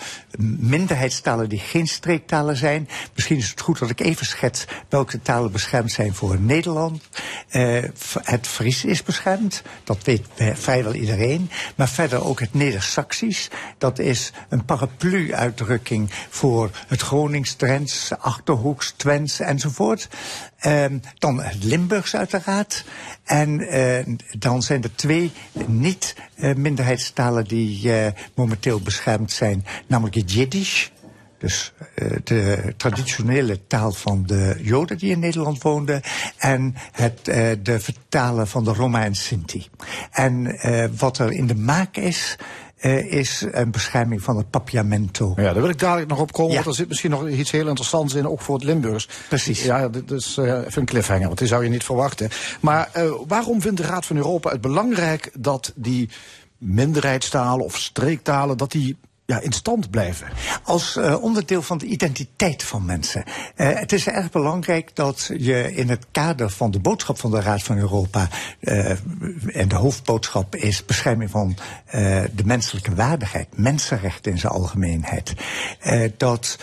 minderheidstalen die geen streektalen zijn. Misschien is het goed dat ik even schets welke talen beschermd zijn voor Nederland. Het Fries is beschermd, dat weet vrijwel iedereen. Maar verder ook het Neder-Saxisch, dat is een paraplu-uitdrukking voor het Gronings, Drents, Achterhoeks, Twents enzovoort. Ehm, dan het Limburgs uiteraard. En eh, dan zijn er twee niet-minderheidstalen die eh, momenteel beschermd zijn. Namelijk het Jiddisch. Dus eh, de traditionele taal van de Joden die in Nederland woonden. En het, eh, de vertalen van de Roma en Sinti. En eh, wat er in de maak is, eh, is een bescherming van het papiamento. Ja, daar wil ik dadelijk nog op komen, want er zit misschien nog iets heel interessants in, ook voor het Limburgs. Precies. Ja, dit is eh, even een cliffhanger, want die zou je niet verwachten. Maar eh, waarom vindt de Raad van Europa het belangrijk dat die minderheidstalen of streektalen, dat die ja, in stand blijven? Als eh, onderdeel van de identiteit van mensen. Eh, het is erg belangrijk dat je in het kader van de boodschap van de Raad van Europa. eh, en de hoofdboodschap is bescherming van de menselijke waardigheid, mensenrechten in zijn algemeenheid. dat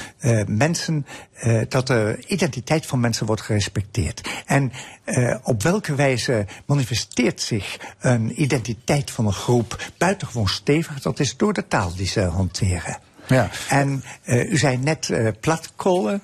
mensen. Eh, dat de identiteit van mensen wordt gerespecteerd. En eh, op welke wijze manifesteert zich een identiteit van een groep buitengewoon stevig? Dat is door de taal die ze hanteren. Ja. En uh, u zei net platkolen.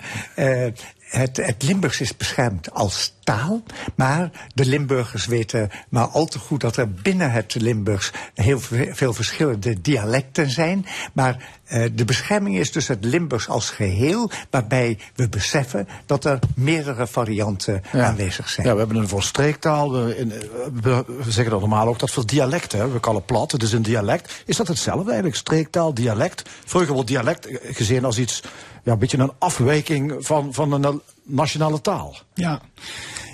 Het, het Limburgs is beschermd als taal, maar de Limburgers weten maar al te goed dat er binnen het Limburgs heel veel verschillende dialecten zijn. Maar uh, de bescherming is dus het Limburgs als geheel, waarbij we beseffen dat er meerdere varianten ja. aanwezig zijn. Ja, we hebben een voor streektaal. We, zeggen dat normaal ook dat voor dialecten. We kallen plat, het is een dialect. Is dat hetzelfde eigenlijk? Streektaal, dialect? Vroeger wordt dialect gezien als iets, ja, een beetje een afwijking van, van een nationale taal. Ja.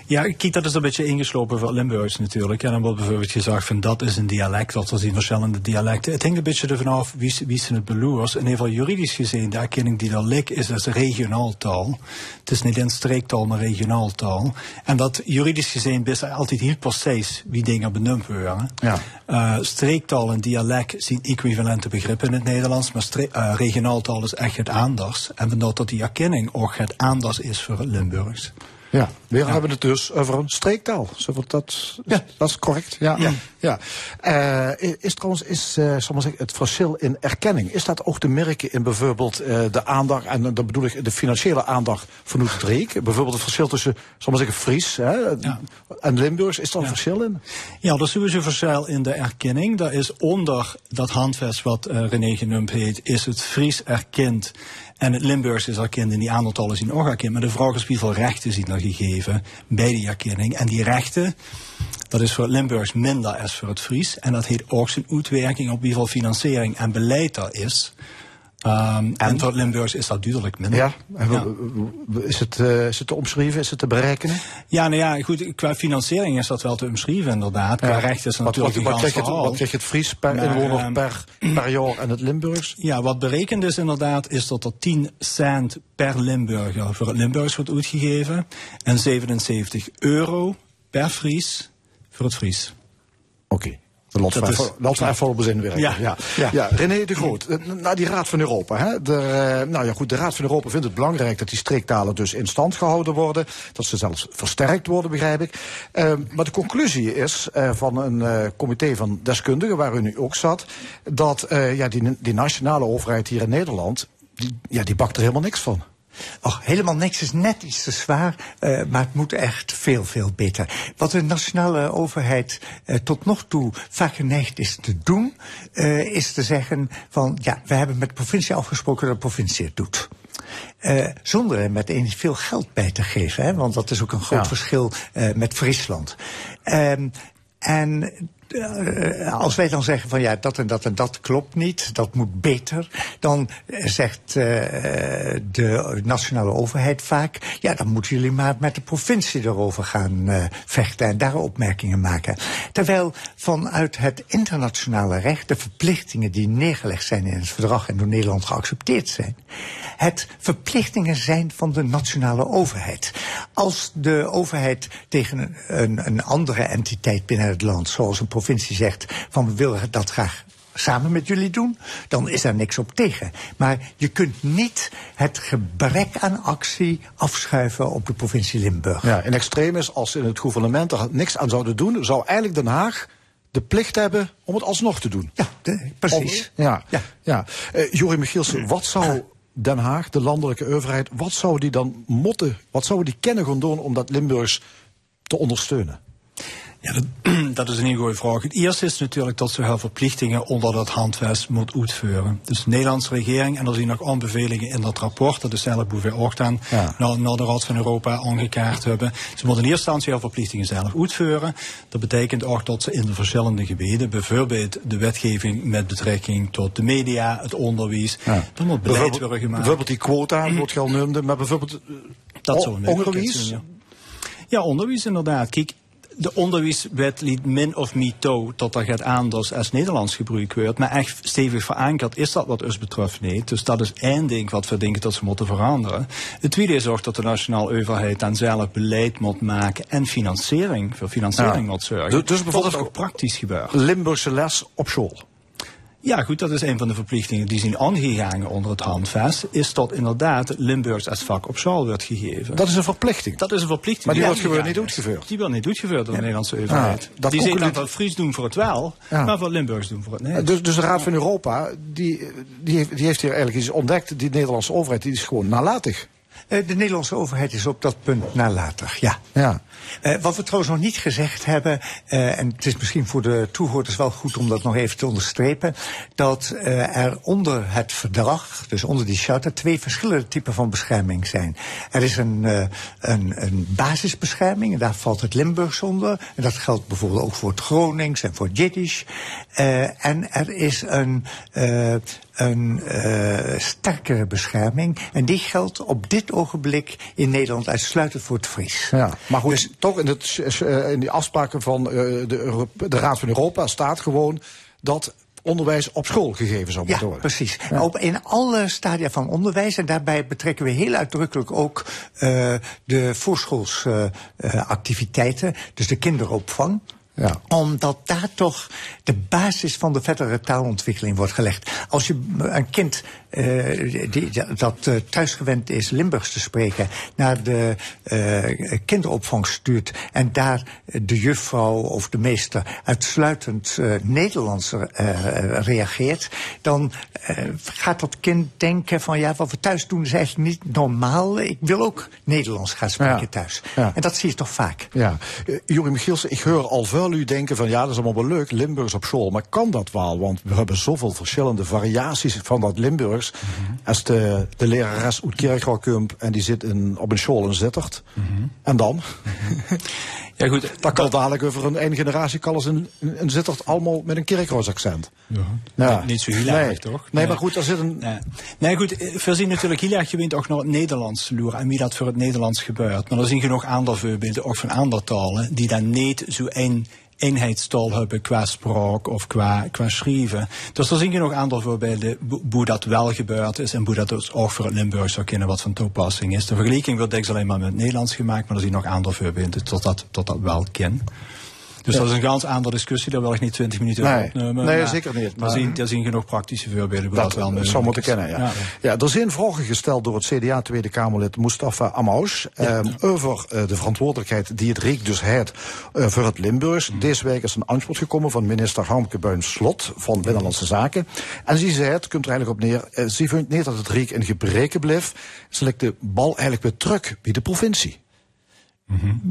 Ja, kijk, dat is een beetje ingeslopen voor Limburgs natuurlijk. En dan wordt bijvoorbeeld gezegd van dat is een dialect, of er zijn verschillende dialecten. Het hangt een beetje ervan af wie, wie zijn het beloers. In ieder geval juridisch gezien, de erkenning die daar ligt, is als regionaal taal. Het is niet een streektaal, maar regionaal taal. En dat juridisch gezien is altijd heel precies wie dingen benoemd worden. Ja. Uh, streektaal en dialect zijn equivalente begrippen in het Nederlands, maar uh, regionaal taal is echt het anders. En vandaar dat die erkenning ook het anders is voor het Limburgs. Ja, we ja. hebben het dus over een streektaal. Zullen dat, ja. dat is correct. Ja. ja. ja. Uh, is trouwens is, uh, zal maar zeggen, het verschil in erkenning, is dat ook te merken in bijvoorbeeld uh, de aandacht, en dan bedoel ik de financiële aandacht van Utrecht? Bijvoorbeeld het verschil tussen, zal maar zeggen, Fries hè, ja. en Limburgs, is daar een verschil in? Ja, er is sowieso een verschil in de erkenning. Dat is onder dat handvest wat René genoemd heeft, is het Fries erkend en het Limburgs is erkend en die aantallen zien ook erkend. Maar de vraag is hoeveel rechten zijn er gegeven bij die erkenning. En die rechten, dat is voor het Limburgs minder als voor het Fries. En dat heeft ook zijn uitwerking op hoeveel financiering en beleid er is. Um, en? en voor het Limburgs is dat duidelijk minder. Ja, ja. Is, het, uh, is het te omschrijven, is het te berekenen? Ja, nou ja, goed, qua financiering is dat wel te omschrijven inderdaad. Qua ja. recht is het natuurlijk wat, wat, krijg het, wat krijgt het Fries per maar, inwoner um, per, per jaar en het Limburgs? Ja, wat berekend is inderdaad, is dat er 10 cent per Limburger voor het Limburgs wordt uitgegeven. En 77 euro per Fries voor het Fries. Oké. Okay. De van even op bezin werken. Ja. Ja. Ja. ja. René de Groot, naar die Raad van Europa. Hè. De, nou ja, goed, de Raad van Europa vindt het belangrijk dat die streektalen dus in stand gehouden worden. Dat ze zelfs versterkt worden, begrijp ik. Uh, maar de conclusie is uh, van een uh, comité van deskundigen, waar u nu ook zat, dat ja, die, die nationale overheid hier in Nederland, die, ja, die bakt er helemaal niks van. Och, helemaal niks is net iets te zwaar, uh, maar het moet echt veel, veel beter. Wat de nationale overheid uh, tot nog toe vaak geneigd is te doen, uh, is te zeggen van ja, we hebben met de provincie afgesproken dat de provincie het doet. Uh, zonder er meteen veel geld bij te geven, hè, want dat is ook een groot ja. verschil uh, met Friesland. Uh, en als wij dan zeggen van ja, dat en dat en dat klopt niet, dat moet beter, dan zegt uh, de nationale overheid vaak, ja, dan moeten jullie maar met de provincie erover gaan vechten en daar opmerkingen maken. Terwijl vanuit het internationale recht de verplichtingen die neergelegd zijn in het verdrag en door Nederland geaccepteerd zijn, het verplichtingen zijn van de nationale overheid. Als de overheid tegen een, een, een andere entiteit binnen het land, zoals een provincie zegt van we willen dat graag samen met jullie doen, dan is daar niks op tegen. Maar je kunt niet het gebrek aan actie afschuiven op de provincie Limburg. Ja, in extremis, als in het gouvernement er niks aan zouden doen, zou eigenlijk Den Haag de plicht hebben om het alsnog te doen. Ja, de, precies. Om, ja, ja. ja. Uh, Jorie Michielsen, wat zou Den Haag, de landelijke overheid, wat zou die dan moeten, wat zou die kennen gaan doen om dat Limburgs te ondersteunen? Ja, dat, dat is een hele goede vraag. Het eerste is natuurlijk dat ze haar verplichtingen onder dat handvest moet uitvoeren. Dus de Nederlandse regering, en er zijn nog aanbevelingen in dat rapport, dat is zelf dan ja. naar, naar, de Raad van Europa aangekaart hebben. Ze moeten in eerste instantie haar verplichtingen zelf uitvoeren. Dat betekent ook dat ze in de verschillende gebieden, bijvoorbeeld de wetgeving met betrekking tot de media, het onderwijs, ja. dan moet beleid worden gemaakt. Bijvoorbeeld die quota, wordt je al noemde, maar bijvoorbeeld dat o, onderwijs? Ja, onderwijs inderdaad. Kijk, de onderwijswet liet min of meer toe dat er gaat anders als Nederlands gebruikt wordt. Maar echt stevig verankerd is dat wat ons betreft niet. Dus dat is één ding wat we denken dat ze moeten veranderen. Het tweede is ook dat de nationale overheid dan zelf beleid moet maken en financiering, voor financiering ja. moet zorgen. Dus, dus bijvoorbeeld ook praktisch gebeurt. Limburgse les op school. Ja, goed, dat is een van de verplichtingen die zijn aangegaan onder het handvest. Is dat inderdaad Limburgs als vak op school wordt gegeven. Dat is een verplichting. Dat is een verplichting. Maar die wordt gewoon niet uitgevoerd. Die wordt niet uitgevoerd door de Nederlandse overheid. dat die zeggen dan voor Fries doen voor het wel, Ja. maar voor Limburgs doen voor het nee. Dus, dus de Raad van Europa, die, die, heeft, die heeft hier eigenlijk iets ontdekt. Die Nederlandse overheid, die is gewoon nalatig. Eh, De Nederlandse overheid is op dat punt nalatig, ja. Ja. Eh, wat we trouwens nog niet gezegd hebben, eh, en het is misschien voor de toehoorders wel goed om dat nog even te onderstrepen, dat er onder het verdrag, dus onder die charter, twee verschillende typen van bescherming zijn. Er is een, een, een basisbescherming, en daar valt het Limburgs onder. En dat geldt bijvoorbeeld ook voor het Gronings en voor het Jiddisch. En er is een, een eh, sterkere bescherming, en die geldt op dit ogenblik in Nederland uitsluitend voor het Fries. Ja, maar goed, toch in, het, eh, in die afspraken van eh, de, de Raad van Europa staat gewoon dat onderwijs op school gegeven zou Ja, moeten worden. precies. Op, in alle stadia van onderwijs. En daarbij betrekken we heel uitdrukkelijk ook de voorschoolsactiviteiten. dus de kinderopvang. Ja. Omdat daar toch de basis van de verdere taalontwikkeling wordt gelegd. Als je een kind eh, die, dat eh, thuisgewend is Limburgs te spreken... naar de eh, kinderopvang stuurt... en daar de juffrouw of de meester uitsluitend Nederlands reageert... dan gaat dat kind denken van... ja, wat we thuis doen is eigenlijk niet normaal. Ik wil ook Nederlands gaan spreken Ja. thuis. Ja. En dat zie je toch vaak. Ja, uh, Juri Michielsen, ik hoor al veel u denken van ja, dat is allemaal wel leuk, Limburgs op school. Maar kan dat wel? Want we hebben zoveel verschillende variaties van dat Limburgs. Als de, de lerares uit komt en die zit in, op een school in Zittert. En dan? Ja, goed. Dat kan dadelijk over een ene generatie als een, een Zittert allemaal met een Kerkhoffs accent. Ja. Niet zo heel nee. erg, toch? Nee, maar goed, daar zit een... Nee, nee goed, eh, we zien natuurlijk heel erg gewend ook naar het Nederlands loeren en wie dat voor het Nederlands gebeurt. Maar er zijn genoeg andere voorbeelden, ook van andere talen, die dan niet zo één eenheidstaal hebben qua spraak of qua, qua schrijven. Dus er zijn genoeg andere voorbeelden bo- hoe dat wel gebeurd is en hoe dat dus ook voor het Limburgs zou kunnen wat van toepassing is. De vergelijking wordt dikwijls alleen maar met het Nederlands gemaakt, maar er zijn nog andere voorbeelden tot dat, tot dat wel kan. Dus Ja. dat is een ganz andere discussie, daar wil ik niet 20 minuten over Nee, opnemen. nee, zeker niet, Er maar- zien, er zien genoeg praktische voorbeelden dat, Dat, wel dat mogelijk zou moeten kennen, ja. ja. er zijn vragen gesteld door het CDA Tweede Kamerlid Mustafa Amous ehm, over eh, de verantwoordelijkheid die het Rijk dus heeft eh, voor het Limburgs. Deze week is een antwoord gekomen van minister Harmke Buins-Slot van Binnenlandse Zaken. En ze zei, het komt er eigenlijk op neer, eh, ze vindt niet dat het Rijk in gebreken blijft. Ze legt de bal eigenlijk weer terug bij de provincie.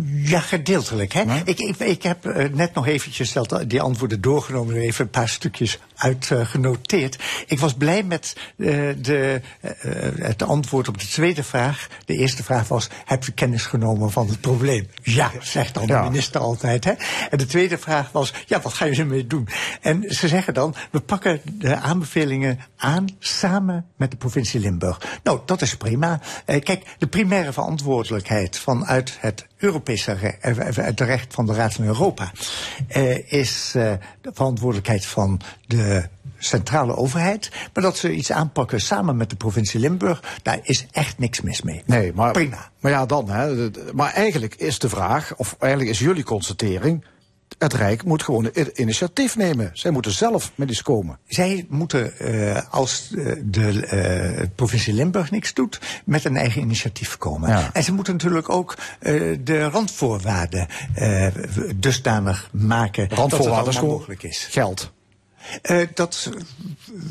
Ja, gedeeltelijk. Hè? Ik, ik, ik heb eh, net nog eventjes dat, die antwoorden doorgenomen en even een paar stukjes uitgenoteerd. ik was blij met eh, de, eh, het antwoord op de tweede vraag. De eerste vraag was, heb je kennis genomen van het probleem? Ja, zegt dan Ja. de minister altijd. Hè? En de tweede vraag was, ja, wat ga je ermee doen? En ze zeggen dan, we pakken de aanbevelingen aan samen met de provincie Limburg. Nou, dat is prima. Eh, kijk, de primaire verantwoordelijkheid vanuit het Europese re- eh, eh, het recht van de Raad van Europa eh, is eh, de verantwoordelijkheid van de centrale overheid. Maar dat ze iets aanpakken samen met de provincie Limburg, daar is echt niks mis mee. Nee, maar, Prima. maar ja, dan. Hè, maar eigenlijk is de vraag, of eigenlijk is jullie constatering. Het Rijk moet gewoon het initiatief nemen. Zij moeten zelf met iets komen. Zij moeten, eh, als eh, de eh, provincie Limburg niks doet, met een eigen initiatief komen. Ja. En ze moeten natuurlijk ook de randvoorwaarden dusdanig maken dat het Randvoorwaarden mogelijk is. geld. Dat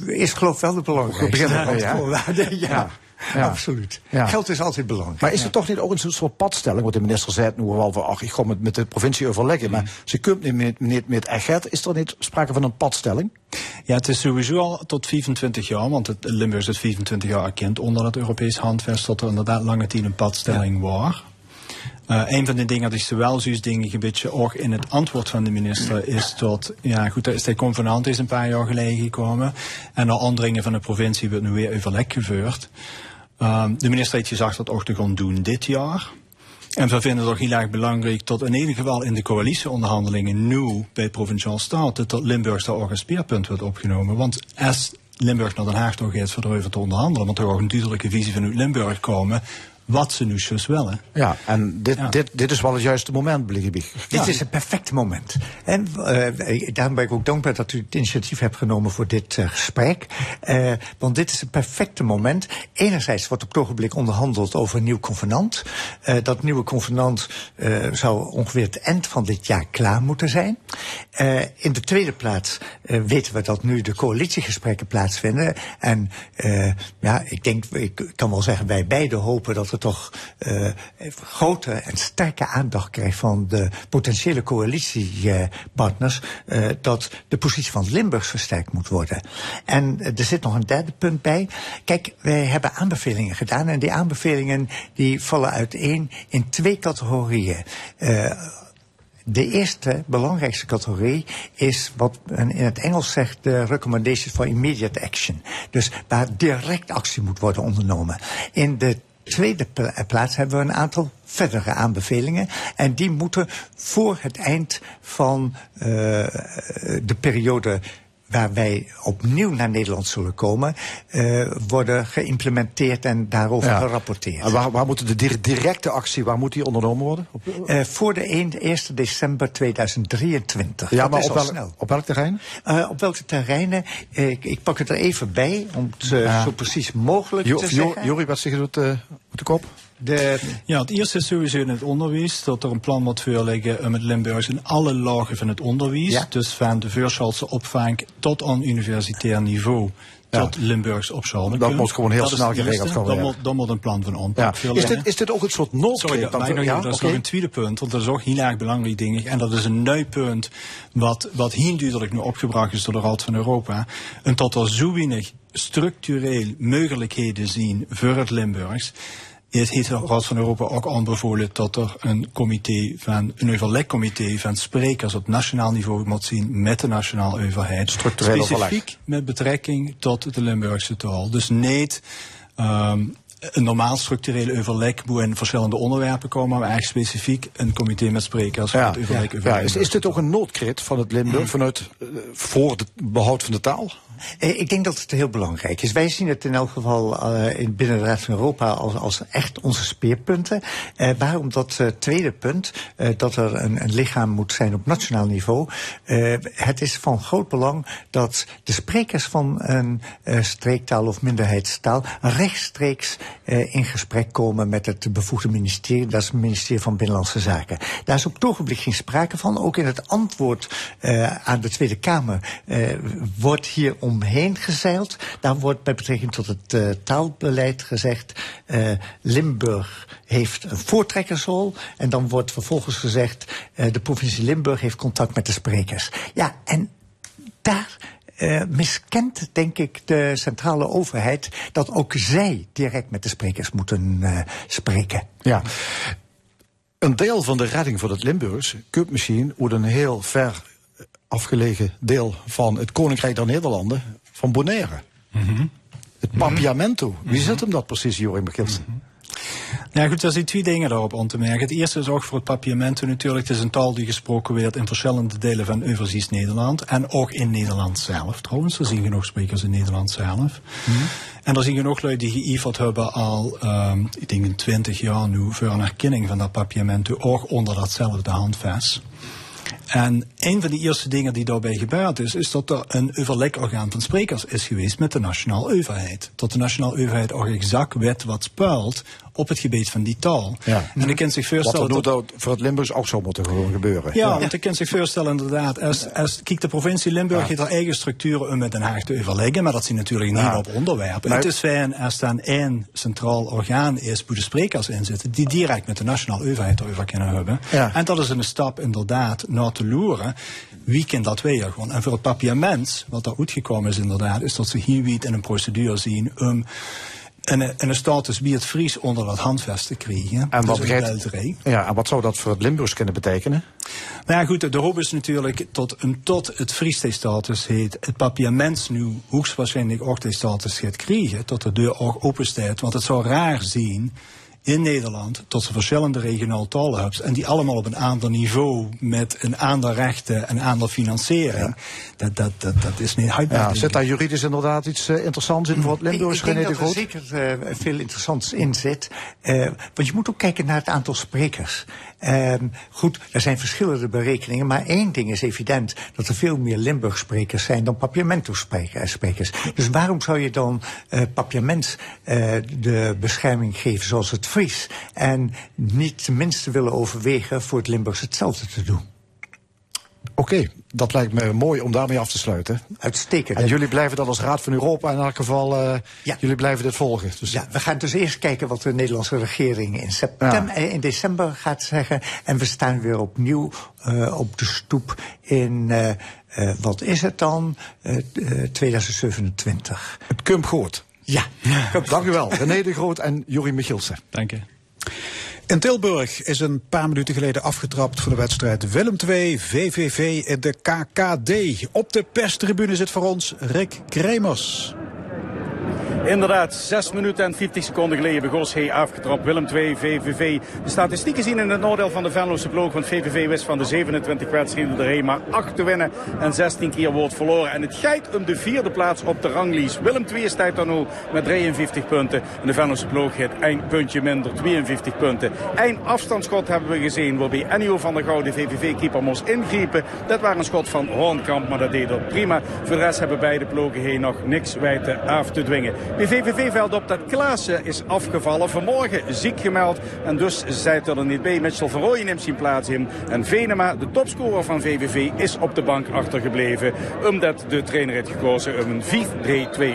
is geloof ik wel de belangrijkste beginnen ermee, hè? randvoorwaarde. Ja, Ja. Ja. absoluut. Ja. Geld is altijd belangrijk. Maar is er toch niet ook een soort padstelling? Want de minister zei het nu wel van, ach, ik ga met, met de provincie overleggen. Maar ze kunt niet met, met, met echt. Is er niet sprake van een padstelling? Ja, het is sowieso al tot 25 jaar, want het Limburg is 25 jaar erkend onder het Europees handvest, dat er inderdaad lange tijd een padstelling was. Eh, een van de dingen die ze wel zoals dingen een beetje ook in het antwoord van de minister is dat, ja goed, daar is de convenant is een paar jaar geleden gekomen en naar aandringen van de provincie wordt nu weer overleg gevoerd. Ehm, de minister heeft gezegd dat ook te gaan doen dit jaar. En we vinden het ook heel erg belangrijk dat in ieder geval in de coalitieonderhandelingen nu bij Provinciaal Staten dat Limburg daar ook een speerpunt wordt opgenomen. Want als Limburg naar Den Haag toch gaat voor te onderhandelen, want er ook een duidelijke visie vanuit Limburg komen, wat ze nu juist willen. Ja, en dit, Dit, dit is wel het juiste moment, begrijp ik. Dit is het perfecte moment. En uh, daarom ben ik ook dankbaar dat u het initiatief hebt genomen voor dit uh, gesprek. Uh, want dit is het perfecte moment. Enerzijds wordt op het ogenblik onderhandeld over een nieuw convenant. dat nieuwe convenant zou ongeveer het eind van dit jaar klaar moeten zijn. in de tweede plaats weten we dat nu de coalitiegesprekken plaatsvinden. En ja, ik denk, ik kan wel zeggen, wij beiden hopen dat er toch grote en sterke aandacht krijgt van de potentiële coalitiepartners uh, dat de positie van Limburg versterkt moet worden. En er zit nog een derde punt bij. Kijk, wij hebben aanbevelingen gedaan en die aanbevelingen die vallen uiteen in twee categorieën. Uh, de eerste, belangrijkste categorie is wat men in het Engels zegt de recommendations for immediate action. Dus waar direct actie moet worden ondernomen. In de tweede plaats hebben we een aantal verdere aanbevelingen. En die moeten voor het eind van uh, de periode waar wij opnieuw naar Nederland zullen komen, uh, worden geïmplementeerd en daarover ja. gerapporteerd. Waar, waar moet de directe actie, waar moet die ondernomen worden? Uh, voor de 1, 1 december 2023. Ja, Dat maar op, wel, snel. op welk terrein? Uh, op welke terreinen? Ik, ik, pak het er even bij om het ja. zo precies mogelijk jo, te zeggen. Jori, wat zeg je op de kop? De... Ja, het eerste is sowieso in het onderwijs. Dat er een plan moet voorliggen met Limburgs in alle lagen van het onderwijs. Ja. Dus van de voorschoolse opvang tot aan universitair niveau. Tot ja. Limburgs opzouden. Dat moet gewoon heel dat snel geregeld worden. Dan, moet, dan moet een plan van aanpak ja. is, dit, is dit ook een soort noodkreet? Sorry, dat, nog, ja, dat is okay. nog een tweede punt. Want dat is ook heel erg belangrijk, ik. En dat is een nieuw punt wat, wat heel duidelijk nu opgebracht is door de Raad van Europa. En tot er zo weinig structureel mogelijkheden zien voor het Limburgs het heeft de Raad van Europa ook aanbevolen dat er een comité van, een overlegcomité van sprekers op nationaal niveau moet zien met de nationale overheid. Structureel Specifiek overleg. met betrekking tot de Limburgse taal. Dus niet um, een normaal structurele overleg moet in verschillende onderwerpen komen, maar echt specifiek een comité met sprekers ja, voor het overleg. Ja, ja. Is, is dit ook een noodkrit van het Limburg vanuit uh, voor het behoud van de taal? Ik denk dat het heel belangrijk is. Wij zien het in elk geval uh, in binnen de Raad van Europa als, als echt onze speerpunten. Uh, waarom dat uh, tweede punt, uh, dat er een, een lichaam moet zijn op nationaal niveau. Uh, het is van groot belang dat de sprekers van een uh, streektaal of minderheidstaal rechtstreeks uh, in gesprek komen met het bevoegde ministerie. Dat is het ministerie van Binnenlandse Zaken. Daar is op het ogenblik geen sprake van. Ook in het antwoord uh, aan de Tweede Kamer uh, wordt hier omheen gezeild. Daar wordt met betrekking tot het taalbeleid gezegd... Limburg heeft een voortrekkersrol. En dan wordt vervolgens gezegd... De provincie Limburg heeft contact met de sprekers. Ja, en daar uh, miskent, denk ik, de centrale overheid... dat ook zij direct met de sprekers moeten uh, spreken. Ja. Een deel van de redding van het Limburgs kunt misschien uit een heel ver afgelegen deel van het Koninkrijk der Nederlanden, van Bonaire. Mhm. Mm -hmm. Het Papiamento. Mm -hmm. Wie zit hem dat precies, Jorim Begilsen? Mm -hmm. Ja goed, er zijn twee dingen daarop aan te merken. Het eerste is ook voor het papiamento natuurlijk. Het is een taal die gesproken wordt in verschillende delen van overzies Nederland. En ook in Nederland zelf trouwens. Er zijn genoeg sprekers in Nederland zelf. Mm -hmm. En er zijn genoeg lui die geïverd hebben al, um, ik denk in twintig jaar nu, voor een erkenning van dat papiamento. Ook onder datzelfde handvest. En een van de eerste dingen die daarbij gebeurd is, is dat er een overlegorgaan van sprekers is geweest met de nationale overheid. Dat de nationale overheid ook exact weet wat speelt op het gebied van die taal. Ja. En ik kan zich voorstellen Wat dat voor het Limburgs ook zo moeten gewoon gebeuren. Ja, ja. want ik kan zich voorstellen inderdaad, als, als kijk, de provincie Limburg heeft haar eigen structuren om met Den Haag te overleggen, maar dat zijn natuurlijk niet op onderwerpen. Het is fijn als dan één centraal orgaan is waar de sprekers in zitten, die direct met de nationale overheid over kunnen hebben. En dat is een stap inderdaad naar te loeren. Wie kan dat weer gewoon? En voor het papiament, wat daar uitgekomen is inderdaad, is dat ze hier weer in een procedure zien om um, en, en een status wie het Fries onder dat handvest te krijgen. En wat, begrijpt, ja, en wat zou dat voor het Limburgs kunnen betekenen? Nou ja, goed, de hoop is natuurlijk tot, um, tot het Friese-status heet het papiament nu hoogstwaarschijnlijk ook de status gaat krijgen, tot de deur ook open staat. Want het zou raar zien in Nederland tot de verschillende regionale talenhubs. En die allemaal op een ander niveau met een aantal rechten en aantal financiering. Dat, dat, dat, dat is niet houdbaar. Ja, zit daar juridisch inderdaad iets eh, interessants in voor het Limburgs, Ik, ik denk de dat er zeker eh, veel interessants in zit. Eh, want je moet ook kijken naar het aantal sprekers. Ehm, goed, er zijn verschillende berekeningen, maar één ding is evident: dat er veel meer Limburg-sprekers zijn dan Papiamento-sprekers. Dus waarom zou je dan eh Papiament eh, de bescherming geven zoals het Fries en niet tenminste willen overwegen voor het Limburgs hetzelfde te doen? Oké, dat lijkt me mooi om daarmee af te sluiten. Uitstekend. En jullie blijven dat als Raad van Europa in elk geval, eh, jullie blijven dit volgen. Dus Ja, we gaan dus eerst kijken wat de Nederlandse regering in, september, eh, in december gaat zeggen. En we staan weer opnieuw eh, op de stoep in, eh, eh, wat is het dan? Eh, eh, 2027. Het Kump Goort. Ja. Dank u wel, René de Groot en Juri Michielsen. Dank je. In Tilburg is een paar minuten geleden afgetrapt voor de wedstrijd Willem II VVV in de KKD. Op de perstribune zit voor ons Rick Kremers. Inderdaad, 6 minuten en 50 seconden geleden begon hij afgetrapt. Willem 2, VVV. De statistieken zien in het noordeel van de Venlose ploeg. Want VVV wist van de 27 wedstrijden er maar 8 te winnen. En 16 keer wordt verloren. En het gaat om de vierde plaats op de ranglijst. Willem 2 staat dan nu met 53 punten. En de Venlose ploeg heeft één puntje minder, 52 punten. Eén afstandsschot hebben we gezien. Waarbij Ennio van der Gouden, VVV-keeper, moest ingrijpen. Dat was een schot van Hoornkamp, maar dat deed hij prima. Voor de rest hebben beide ploegen hier nog niks wijten af te dwingen. Bij VVV veld op dat Klaassen is afgevallen. Vanmorgen ziek gemeld. En dus zijt er niet bij. Mitchell van Rooyen neemt zijn plaats in. En Venema, de topscorer van VVV, is op de bank achtergebleven. Omdat de trainer heeft gekozen om een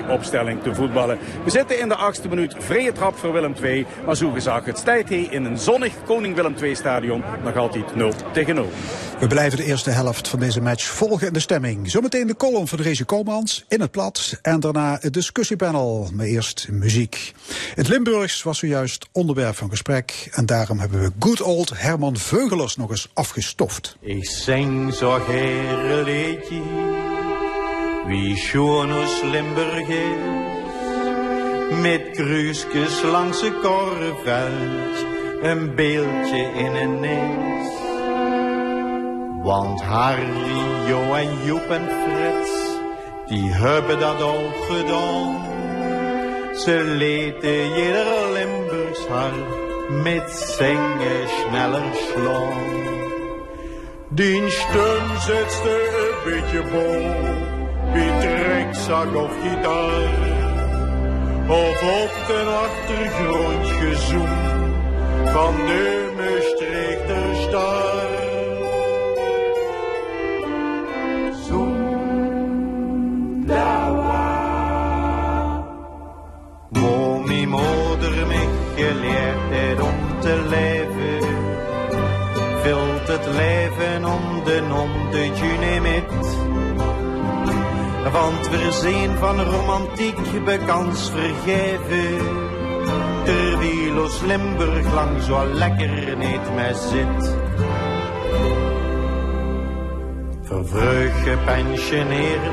4-3-2 opstelling te voetballen. We zitten in de achtste minuut. Vrije trap voor Willem II. Maar zo gezegd, het stijt hij in een zonnig Koning Willem II stadion. Nog altijd 0 tegen 0. We blijven de eerste helft van deze match volgen in de stemming. Zometeen de column van Rezi Komans in het plat. En daarna het discussiepanel. Maar eerst muziek. Het Limburgs was zojuist onderwerp van gesprek. En daarom hebben we good old Herman Veugelers nog eens afgestoft. Ik zing zo een liedje, wie schoon ons Limburg is. Met kruisjes langs de korreveld, een beeldje in een nis. Want Harry, Jo en Joep en Frits, die hebben dat ook gedaan. Ze leten jeder Limburgs hart met zingen sneller slaan. Die steun zetste een beetje bol, wie trekzak of gitaar. Of op den achtergrond gezoem van de Maastrichter star. Geleerd heeft om te leven, vult het leven om de om de junimit. Want we zijn van romantiek bekans vergeven, terwijl ons Limburg lang zo lekker niet meer zit. Vervreugd gepensioneerden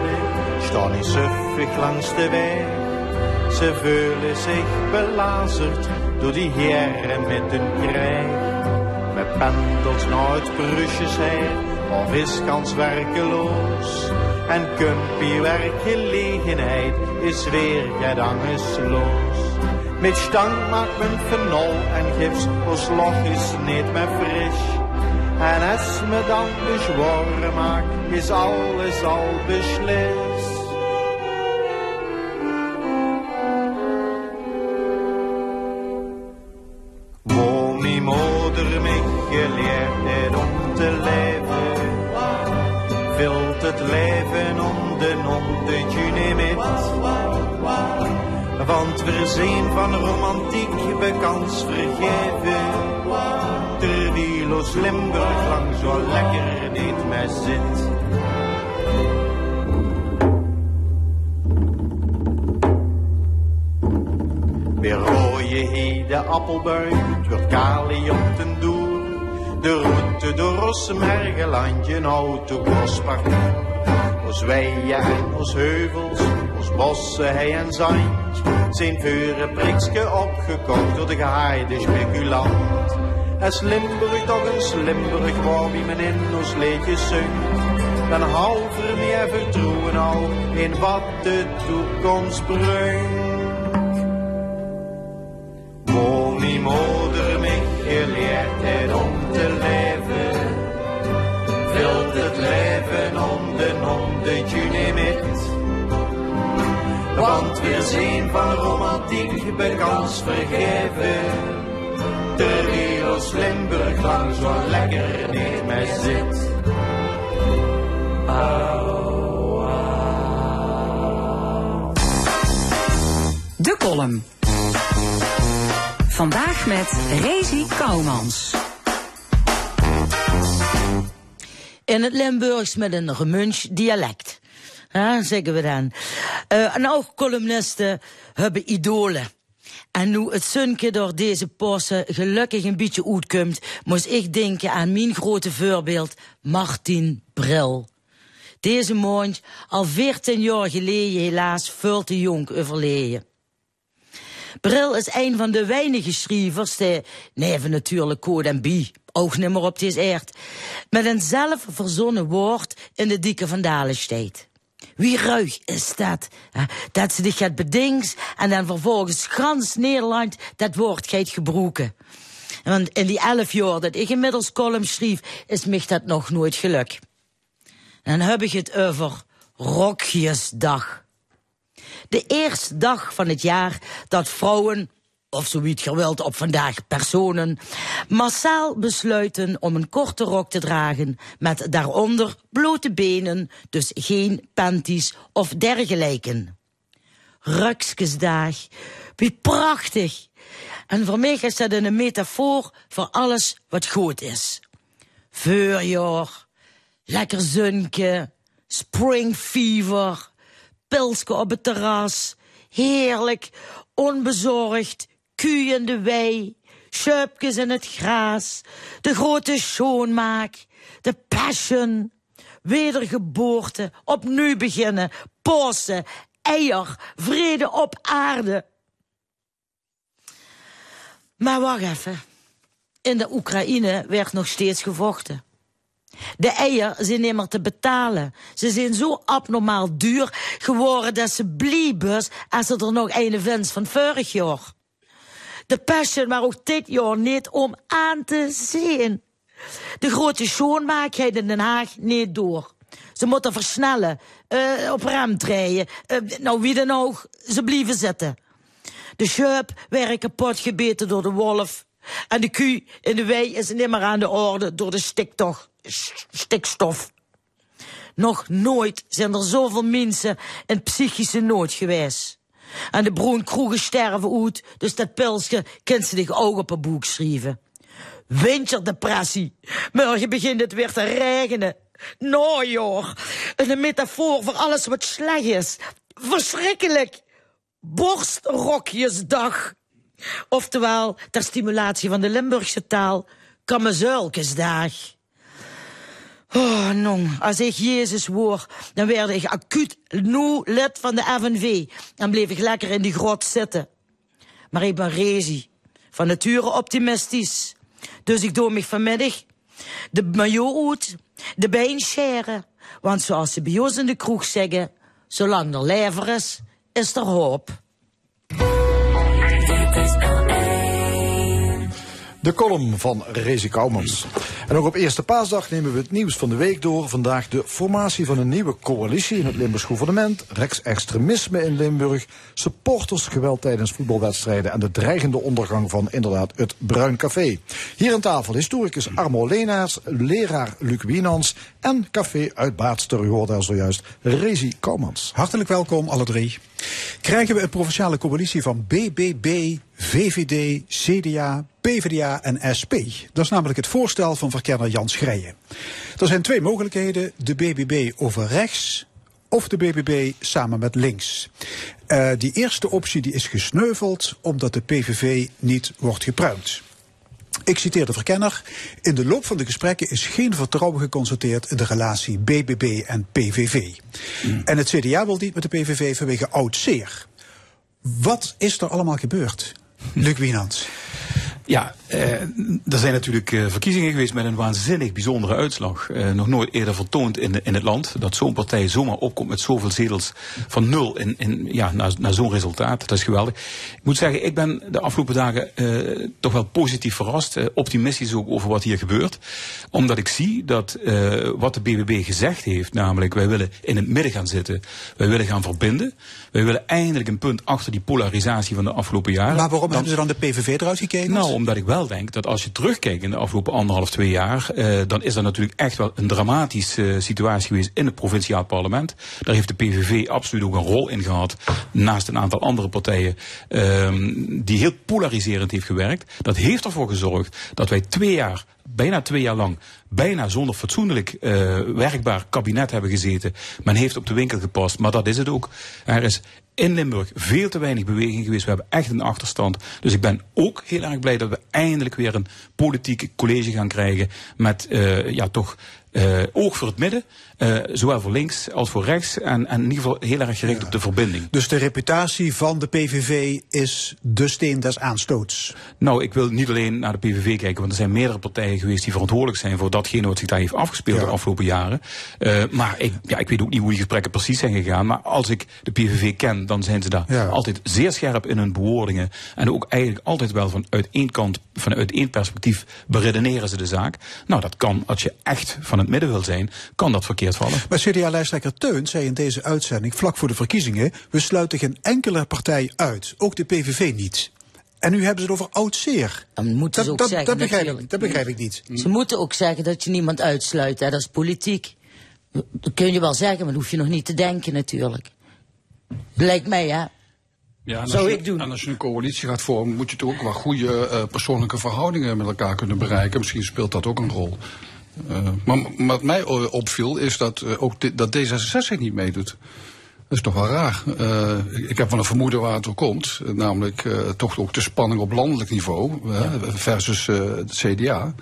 staan in suffig langs de weg. Ze voelen zich belazerd door die heren met hun krijg. Met pendels het Brusjes heen, of is kans werkeloos. En kumpie werkgelegenheid is weer gedangensloos. Met stang maakt men fenol en gips, ons loch is niet meer fris. En als me dan bezworen maakt, is alles al beslist. Bekans vergeven, terwijl ons Limburg lang zo lekker niet meer zit. Weer rooie heden appelbuik, het wordt kali op den doel. De route door Rossum, Hergelandje, een autocrossparcours. Ons weien en ons heuvels, ons bossen, hei en zand. Zijn vuren prikske opgekocht door de gehaaide speculant. Es Limburg toch een Slimburg waar wie men in ons leedjes zingt. Dan halver meer vertrouwen al in wat de toekomst brengt. Zijn van romantiek bekans vergeven. Terwijl ons Limburg lang zo lekker niet meer zit. De column. Vandaag met Rezi Kouwmans. In het Limburgs met een gemunch dialect. Hè, zeggen we dan. Eh, en ook columnisten hebben idolen. En nu het sunke door deze posten gelukkig een beetje uitkomt, moest ik denken aan mijn grote voorbeeld, Martin Bril. Deze maand, al 14 jaar geleden, helaas veel te jong overleden. Bril is een van de weinige schrijvers, die, neven natuurlijk Code en Bie, ook meer op deze aard, met een zelf verzonnen woord in de dikke vandalen steekt. Wie ruig is dat? Dat ze dich gaat bedings en dan vervolgens gans Nederland dat woord gaat gebruiken. Want in die elf jaar dat ik inmiddels column schreef, is mich dat nog nooit geluk. En dan heb ik het over Rokjesdag. De eerste dag van het jaar dat vrouwen, of zoiets geweld op vandaag personen, massaal besluiten om een korte rok te dragen met daaronder blote benen, dus geen panties of dergelijke. Ruksjesdag, wie prachtig! En voor mij is dat een metafoor voor alles wat goed is. Voorjaar, lekker zunke, spring pilske op het terras, heerlijk, onbezorgd, koeien in de wei, schuipjes in het gras, de grote schoonmaak, de passion, wedergeboorte, opnieuw beginnen, posten, eier, vrede op aarde. Maar wacht even. In de Oekraïne werd nog steeds gevochten. De eieren zijn niet meer te betalen. Ze zijn zo abnormaal duur geworden dat ze blieben als er er nog een vindt van vorig jaar. De passion maar ook dit jaar niet om aan te zien. De grote schoonmaakheid in Den Haag niet door. Ze moeten versnellen, eh, op rem rijden. Eh, nou, wie dan ook, ze blijven zitten. De schuip werd kapot gebeten door de wolf. En de koe in de wei is niet meer aan de orde door de stikstof. Nog nooit zijn er zoveel mensen in psychische nood geweest. En de bruin kroegen sterven uit, dus dat pilsje kent ze zich ook op een boek schrijven. Winterdepressie. Morgen begint het weer te regenen. Nou een metafoor voor alles wat slecht is. Verschrikkelijk. Borstrokjesdag. Oftewel, ter stimulatie van de Limburgse taal, Kammezuilkesdag. Oh, non, als ik Jezus hoor, dan werd ik acuut nu lid van de FNV. En bleef ik lekker in die grot zitten. Maar ik ben rezi, van nature optimistisch. Dus ik doe me vanmiddag de uit, de been scheren. Want zoals ze bij in de kroeg zeggen, zolang er lever is, is er hoop. De column van Rezi Koumans. En ook op Eerste Paasdag nemen we het nieuws van de week door. Vandaag de formatie van een nieuwe coalitie in het Limburgs gouvernement. Rechtsextremisme in Limburg. Supportersgeweld tijdens voetbalwedstrijden. En de dreigende ondergang van inderdaad het Bruin Café. Hier aan tafel historicus Armo Leenaars, leraar Luc Wienans. En café uit Baatster, u hoorde er zojuist, Rezi Koumans. Hartelijk welkom alle drie. Krijgen we een provinciale coalitie van BBB, VVD, CDA, PvdA en SP. Dat is namelijk het voorstel van verkenner Jan Schrijen. Er zijn twee mogelijkheden, de BBB over rechts of de BBB samen met links. Eh, die eerste optie die is gesneuveld omdat de PVV niet wordt gepruimd. Ik citeer de verkenner. In de loop van de gesprekken is geen vertrouwen geconstateerd in de relatie BBB en PVV. En het CDA wil niet met de PVV vanwege oud zeer. Wat is er allemaal gebeurd? Luc Wienans. Ja, eh, er zijn natuurlijk eh, verkiezingen geweest met een waanzinnig bijzondere uitslag. Eh, nog nooit eerder vertoond in, in het land. Dat zo'n partij zomaar opkomt met zoveel zetels van nul in, in, ja, naar, naar zo'n resultaat. Dat is geweldig. Ik moet zeggen, ik ben de afgelopen dagen eh, toch wel positief verrast. optimistisch ook over wat hier gebeurt. Omdat ik zie dat eh, wat de BBB gezegd heeft, namelijk wij willen in het midden gaan zitten. Wij willen gaan verbinden. Wij willen eindelijk een punt achter die polarisatie van de afgelopen jaren. Maar waarom Dan- hebben ze dan de PVV eruit gekeken? nou, omdat ik wel denk dat als je terugkijkt in de afgelopen anderhalf, twee jaar, eh, dan is er natuurlijk echt wel een dramatische eh, situatie geweest in het provinciaal parlement. Daar heeft de PVV absoluut ook een rol in gehad, naast een aantal andere partijen, ehm, die heel polariserend heeft gewerkt. Dat heeft ervoor gezorgd dat wij twee jaar, bijna twee jaar lang, bijna zonder fatsoenlijk eh, werkbaar kabinet hebben gezeten. Men heeft op de winkel gepast, maar dat is het ook. Er is in Limburg veel te weinig beweging geweest. We hebben echt een achterstand. Dus ik ben ook heel erg blij dat we eindelijk weer een politiek college gaan krijgen. Met eh, ja, toch eh, oog voor het midden. eh, zowel voor links als voor rechts. En, en in ieder geval heel erg gericht op de verbinding. Dus de reputatie van de PVV is de steen des aanstoots. Nou, ik wil niet alleen naar de PVV kijken, want er zijn meerdere partijen geweest die verantwoordelijk zijn voor datgene wat zich daar heeft afgespeeld de afgelopen jaren. Eh, maar ik, ja, ik weet ook niet hoe die gesprekken precies zijn gegaan. Maar als ik de PVV ken, dan zijn ze daar Ja. altijd zeer scherp in hun bewoordingen. En ook eigenlijk altijd wel vanuit één kant, vanuit één perspectief beredeneren ze de zaak. Nou, dat kan, als je echt van het midden wil zijn, kan dat verkeerd vallen. Maar CDA-lijsttrekker Teun zei in deze uitzending, vlak voor de verkiezingen, we sluiten geen enkele partij uit, ook de PVV niet. En nu hebben ze het over oud zeer. Dan moeten ze Dat, ook dat, zeggen, dat, begrijp ik, dat begrijp ik niet. Ze moeten ook zeggen dat je niemand uitsluit. Hè? Dat is politiek. Dat kun je wel zeggen, maar dan hoef je nog niet te denken natuurlijk. Lijkt mij, hè? Ja, en Zou als je, ik doen. En als je een coalitie gaat vormen, moet je toch ook wel goede eh, persoonlijke verhoudingen met elkaar kunnen bereiken. Misschien speelt dat ook een rol. Eh, maar wat mij opviel is dat eh, ook dat D66 niet meedoet. Dat is toch wel raar. Eh, ik heb wel een vermoeden waar het door komt. Namelijk toch ook de spanning op landelijk niveau versus het CDA.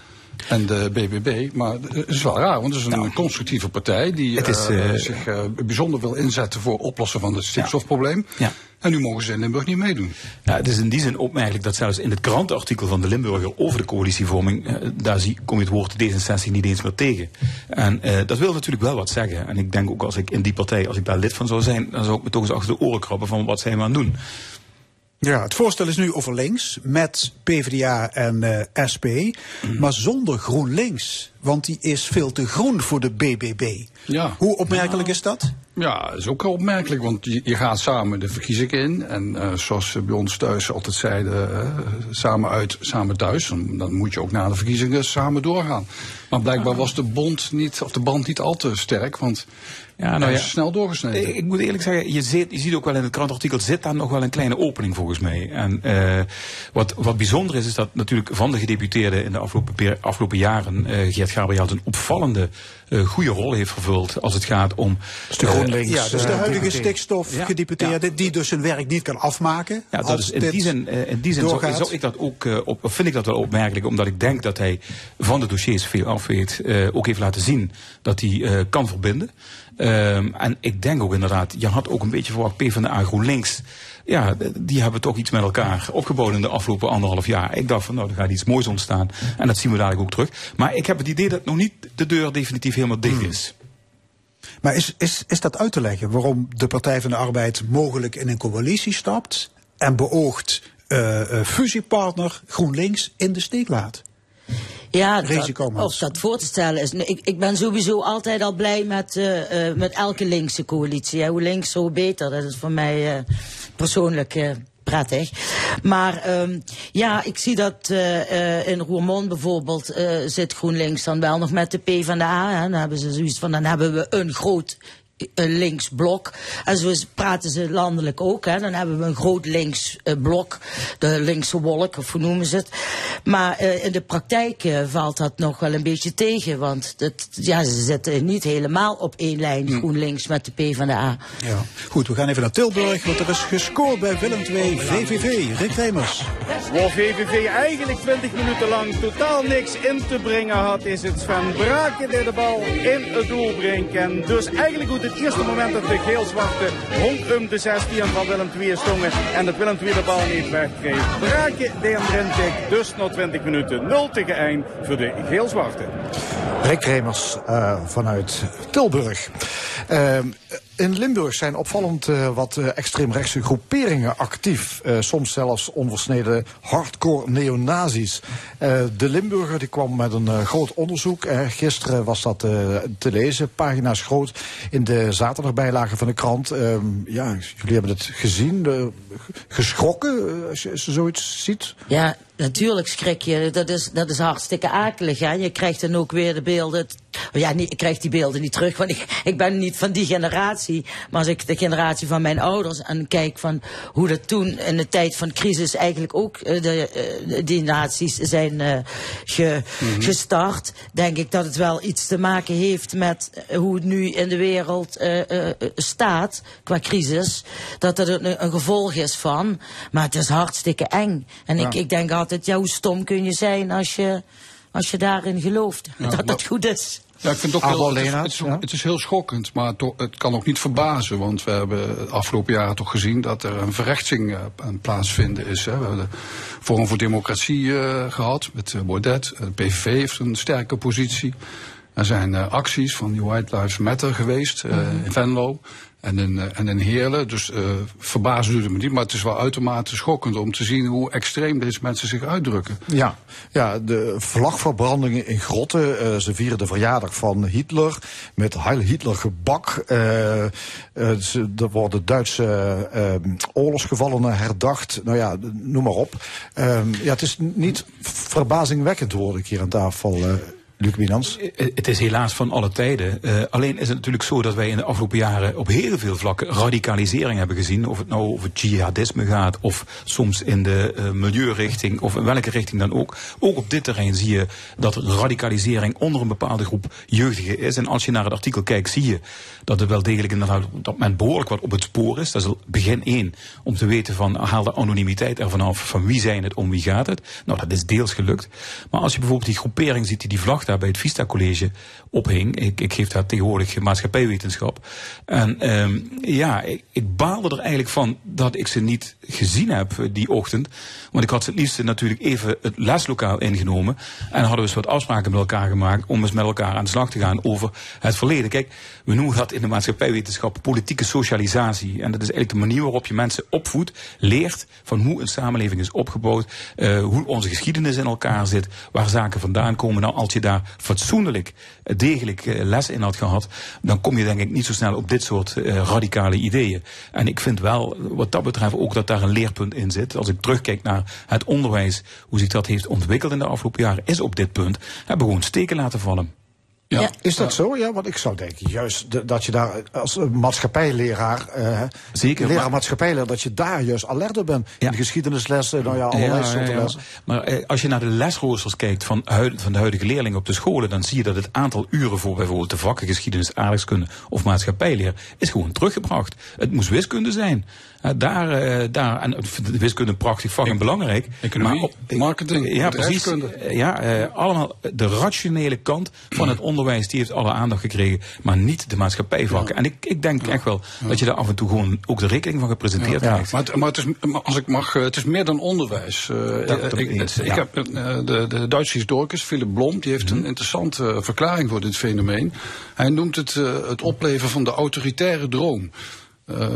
En de BBB. Maar het is wel raar, want het is een constructieve partij die is, eh, eh, zich eh, bijzonder wil inzetten voor oplossen van het stikstofprobleem. Ja. En nu mogen ze in Limburg niet meedoen. Ja, het is in die zin opmerkelijk dat zelfs in het krantenartikel van de Limburger over de coalitievorming, daar zie, kom je het woord D66 niet eens meer tegen. En dat wil natuurlijk wel wat zeggen. En ik denk ook als ik in die partij, als ik daar lid van zou zijn, dan zou ik me toch eens achter de oren krabben van wat zijn we aan het doen. Ja, het voorstel is nu over links met PvdA en eh, SP, maar zonder GroenLinks. Want die is veel te groen voor de BBB. Ja. Hoe opmerkelijk is dat? Ja, dat is ook wel opmerkelijk, want je, je gaat samen de verkiezingen in. En eh, zoals ze bij ons thuis altijd zeiden, eh, samen uit, samen thuis. Dan, dan moet je ook na de verkiezingen samen doorgaan. Maar blijkbaar was de bond niet, of de band niet al te sterk, want Ja, hij is snel doorgesneden. Ik, ik moet eerlijk zeggen, je ziet, je ziet ook wel in het krantartikel zit daar nog wel een kleine opening volgens mij. En eh, wat, wat bijzonder is, is dat natuurlijk van de gedeputeerden in de afgelopen, afgelopen jaren eh Geert Gabriel een opvallende goede rol heeft vervuld als het gaat om. de eh, GroenLinks. Ja, dus de eh, huidige stikstofgedeputeerde, die dus zijn werk niet kan afmaken. Ja, dat als is in die zin, eh, in die zin zou, doorgaat. zou ik dat ook, eh, op, of vind ik dat wel opmerkelijk, omdat ik denk dat hij van de dossiers veel af weet. eh, ook heeft laten zien dat hij eh, kan verbinden. Ehm, en ik denk ook inderdaad, je had ook een beetje verwacht PvdA GroenLinks. Ja, die hebben toch iets met elkaar opgebouwd in de afgelopen anderhalf jaar. Ik dacht van, nou, er gaat iets moois ontstaan. En dat zien we dadelijk ook terug. Maar ik heb het idee dat nog niet de deur definitief helemaal dicht is. Maar is, is, is dat uit te leggen waarom de Partij van de Arbeid mogelijk in een coalitie stapt en beoogt eh, eh, fusiepartner GroenLinks in de steek laat? Ja, dat, Risicomaat. of dat voor te stellen is. Ik, ik ben sowieso altijd al blij met, eh, eh, met elke linkse coalitie. Hè. Hoe links, zo beter. Dat is voor mij eh, persoonlijk prettig. Maar ehm, ja, ik zie dat in Roermond bijvoorbeeld zit GroenLinks dan wel nog met de P van de A. Hè. Dan hebben ze zoiets van, dan hebben we een groot links blok. En zo praten ze landelijk ook. Hè. Dan hebben we een groot links eh, blok. De linkse wolk, of hoe noemen ze het. Maar eh, in de praktijk eh, valt dat nog wel een beetje tegen. Want het, ja, ze zitten niet helemaal op één lijn, GroenLinks met de PvdA. Ja. Goed, we gaan even naar Tilburg, want er is gescoord bij Willem II VVV. Rick Remers. Waar VVV eigenlijk 20 minuten lang totaal niks in te brengen had, is het Sven Braken die de bal in het doel brengt. En dus eigenlijk goed het eerste moment dat de geel-zwarte honk om de 16 van Willem II stongen en dat Willem II de bal niet wegkreeg. Braken die hem dus na 20 minuten 0 tegen 1 voor de geel-zwarte. Rick Remers eh, vanuit Tilburg. Eh, in Limburg zijn opvallend uh, wat uh, extreemrechtse groeperingen actief. Uh, soms zelfs onversneden hardcore neonazis. de Limburger die kwam met een groot onderzoek. gisteren was dat te lezen, pagina's groot in de zaterdagbijlage van de krant. Ehm, ja, jullie hebben het gezien, geschrokken als je, als je zoiets ziet. Ja, natuurlijk schrik je. Dat is, dat is hartstikke akelig. Hè? Je krijgt dan ook weer de beelden. Ja, niet, ik krijg die beelden niet terug, want ik, ik ben niet van die generatie. Maar als ik de generatie van mijn ouders en kijk van hoe dat toen in de tijd van crisis eigenlijk ook uh, de, uh, die naties zijn uh, ge, mm-hmm. gestart, denk ik dat het wel iets te maken heeft met hoe het nu in de wereld staat qua crisis. Dat dat een, een, gevolg is van. Maar het is hartstikke eng. En ja. ik, ik denk altijd, ja, hoe stom kun je zijn als je, als je daarin gelooft ja, dat het goed is. Ja, ik vind het ook heel, het is, het, is, ja. het is heel schokkend, maar to, het kan ook niet verbazen. Want we hebben de afgelopen jaren toch gezien dat er een verrechtsing uh, aan plaatsvinden is. Hè. We hebben de Forum voor Democratie uh, gehad met uh, Baudet. De PVV heeft een sterke positie. Er zijn acties van die White Lives Matter geweest mm. in Venlo en in, en in Heerlen. Dus uh, verbazen doet het me niet, maar het is wel uitermate schokkend om te zien hoe extreem deze mensen zich uitdrukken. Ja, ja de vlagverbrandingen in grotten. Uh, ze vieren de verjaardag van Hitler met Heil Hitler gebak. Uh, er worden Duitse oorlogsgevallenen herdacht. Nou ja, noem maar op. ja, het is niet verbazingwekkend, hoor ik hier aan tafel. Luc Winans? Het is helaas van alle tijden. Uh, alleen is het natuurlijk zo dat wij in de afgelopen jaren op heel veel vlakken radicalisering hebben gezien. Of het nou over jihadisme gaat, of soms in de milieurichting, of in welke richting dan ook. Ook op dit terrein zie je dat radicalisering onder een bepaalde groep jeugdigen is. En als je naar het artikel kijkt, zie je dat het wel degelijk inderdaad op dat moment behoorlijk wat op het spoor is. Dat is begin één, om te weten van haal de anonimiteit ervan af, van wie zijn het, om wie gaat het. Nou, dat is deels gelukt. Maar als je bijvoorbeeld die groepering ziet die die vlag daar bij het Vista College ophing. Ik, ik geef daar tegenwoordig maatschappijwetenschap. En um, ja, ik, ik baalde er eigenlijk van dat ik ze niet gezien heb die ochtend. Want ik had ze het liefst natuurlijk even het leslokaal ingenomen. En hadden we eens wat afspraken met elkaar gemaakt om eens met elkaar aan de slag te gaan over het verleden. Kijk, we noemen dat in de maatschappijwetenschap politieke socialisatie. En dat is eigenlijk de manier waarop je mensen opvoedt, leert van hoe een samenleving is opgebouwd, uh, hoe onze geschiedenis in elkaar zit, waar zaken vandaan komen. Nou, als je daar fatsoenlijk, degelijk uh, les in had gehad, dan kom je denk ik niet zo snel op dit soort uh, radicale ideeën. En ik vind wel, wat dat betreft, ook dat daar een leerpunt in zit. Als ik terugkijk naar het onderwijs, hoe zich dat heeft ontwikkeld in de afgelopen jaren, is op dit punt, hebben we gewoon steken laten vallen. Ja. ja. Is dat zo? Ja, want ik zou denken, juist de, dat je daar als maatschappijleraar, uh, Zeker, leraar maar, maatschappijleraar, dat je daar juist alert op bent. Ja. In de geschiedenislessen, nou ja, allerlei ja, soorten lessen. Maar eh, als je naar de lesroosters kijkt van, huid, van de huidige leerlingen op de scholen, dan zie je dat het aantal uren voor bijvoorbeeld de vakken geschiedenis, aardrijkskunde of maatschappijleer is gewoon teruggebracht. Het moest wiskunde zijn. Uh, daar, uh, daar, en de wiskunde prachtig vak en belangrijk. Economie, maar op, marketing, ja, precies. Ja, uh, allemaal de rationele kant van het onderwijs, die heeft alle aandacht gekregen, maar niet de maatschappijvakken. Ja. En ik, ik denk ja. echt wel ja. dat je daar af en toe gewoon ook de rekening van gepresenteerd krijgt. Maar, het, maar het is, als ik mag, het is meer dan onderwijs. Dat, ik, ik, ik heb de, de Duitse historicus Philip Blom, die heeft een interessante verklaring voor dit fenomeen. Hij noemt het het opleven van de autoritaire droom. Uh,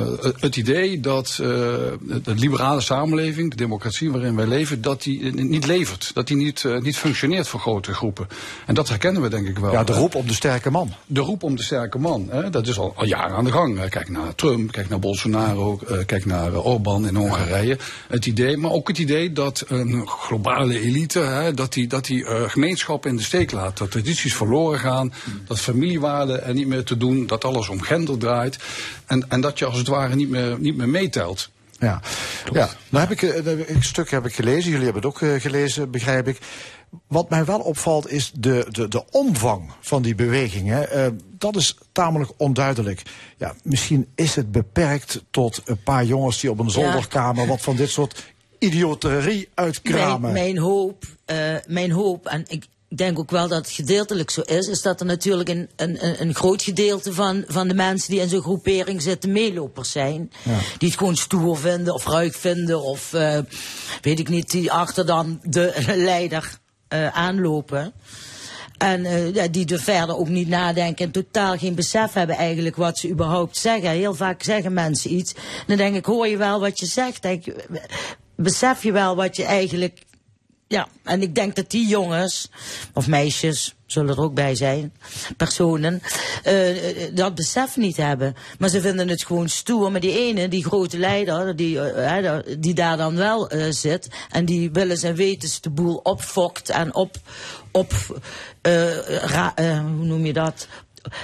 het idee dat uh, de liberale samenleving, de democratie waarin wij leven, dat die niet levert. Dat die niet, niet functioneert voor grote groepen. En dat herkennen we denk ik wel. Ja, de roep om de sterke man. De roep om de sterke man. Hè? Dat is al, al jaren aan de gang. Kijk naar Trump, kijk naar Bolsonaro, kijk naar Orbán in Hongarije. Het idee, maar ook het idee dat een globale elite, hè, dat die, dat die gemeenschap in de steek laat. Dat tradities verloren gaan, dat familiewaarden er niet meer te doen, dat alles om gender draait. En, en dat je als het ware niet meer, niet meer meetelt. Ja, ja. nou heb ik een stuk heb ik gelezen. Jullie hebben het ook eh, gelezen, begrijp ik. Wat mij wel opvalt is de, de, de omvang van die bewegingen. Eh, dat is tamelijk onduidelijk. Ja, misschien is het beperkt tot een paar jongens die op een zolderkamer wat van dit soort idioterie uitkramen. Mijn, mijn hoop, eh, mijn hoop, en ik denk ook wel dat het gedeeltelijk zo is, is dat er natuurlijk een, een, een- groot gedeelte van, van de mensen die in zo'n groepering zitten meelopers zijn. Die het gewoon stoer vinden of ruik vinden of eh, weet ik niet, die achter dan de leider eh, aanlopen. En eh, ja, die er verder ook niet nadenken en totaal geen besef hebben eigenlijk wat ze überhaupt zeggen. Heel vaak zeggen mensen iets. Dan denk ik, hoor je wel wat je zegt? Denk, besef je wel wat je eigenlijk... Ja, en ik denk dat die jongens, of meisjes, zullen er ook bij zijn, personen, eh, eh, dat besef niet hebben. Maar ze vinden het gewoon stoer. Maar die ene, die grote leider, die, eh, die daar dan wel zit, en die willen zijn wetens de boel opfokt en op, op ra- hoe noem je dat?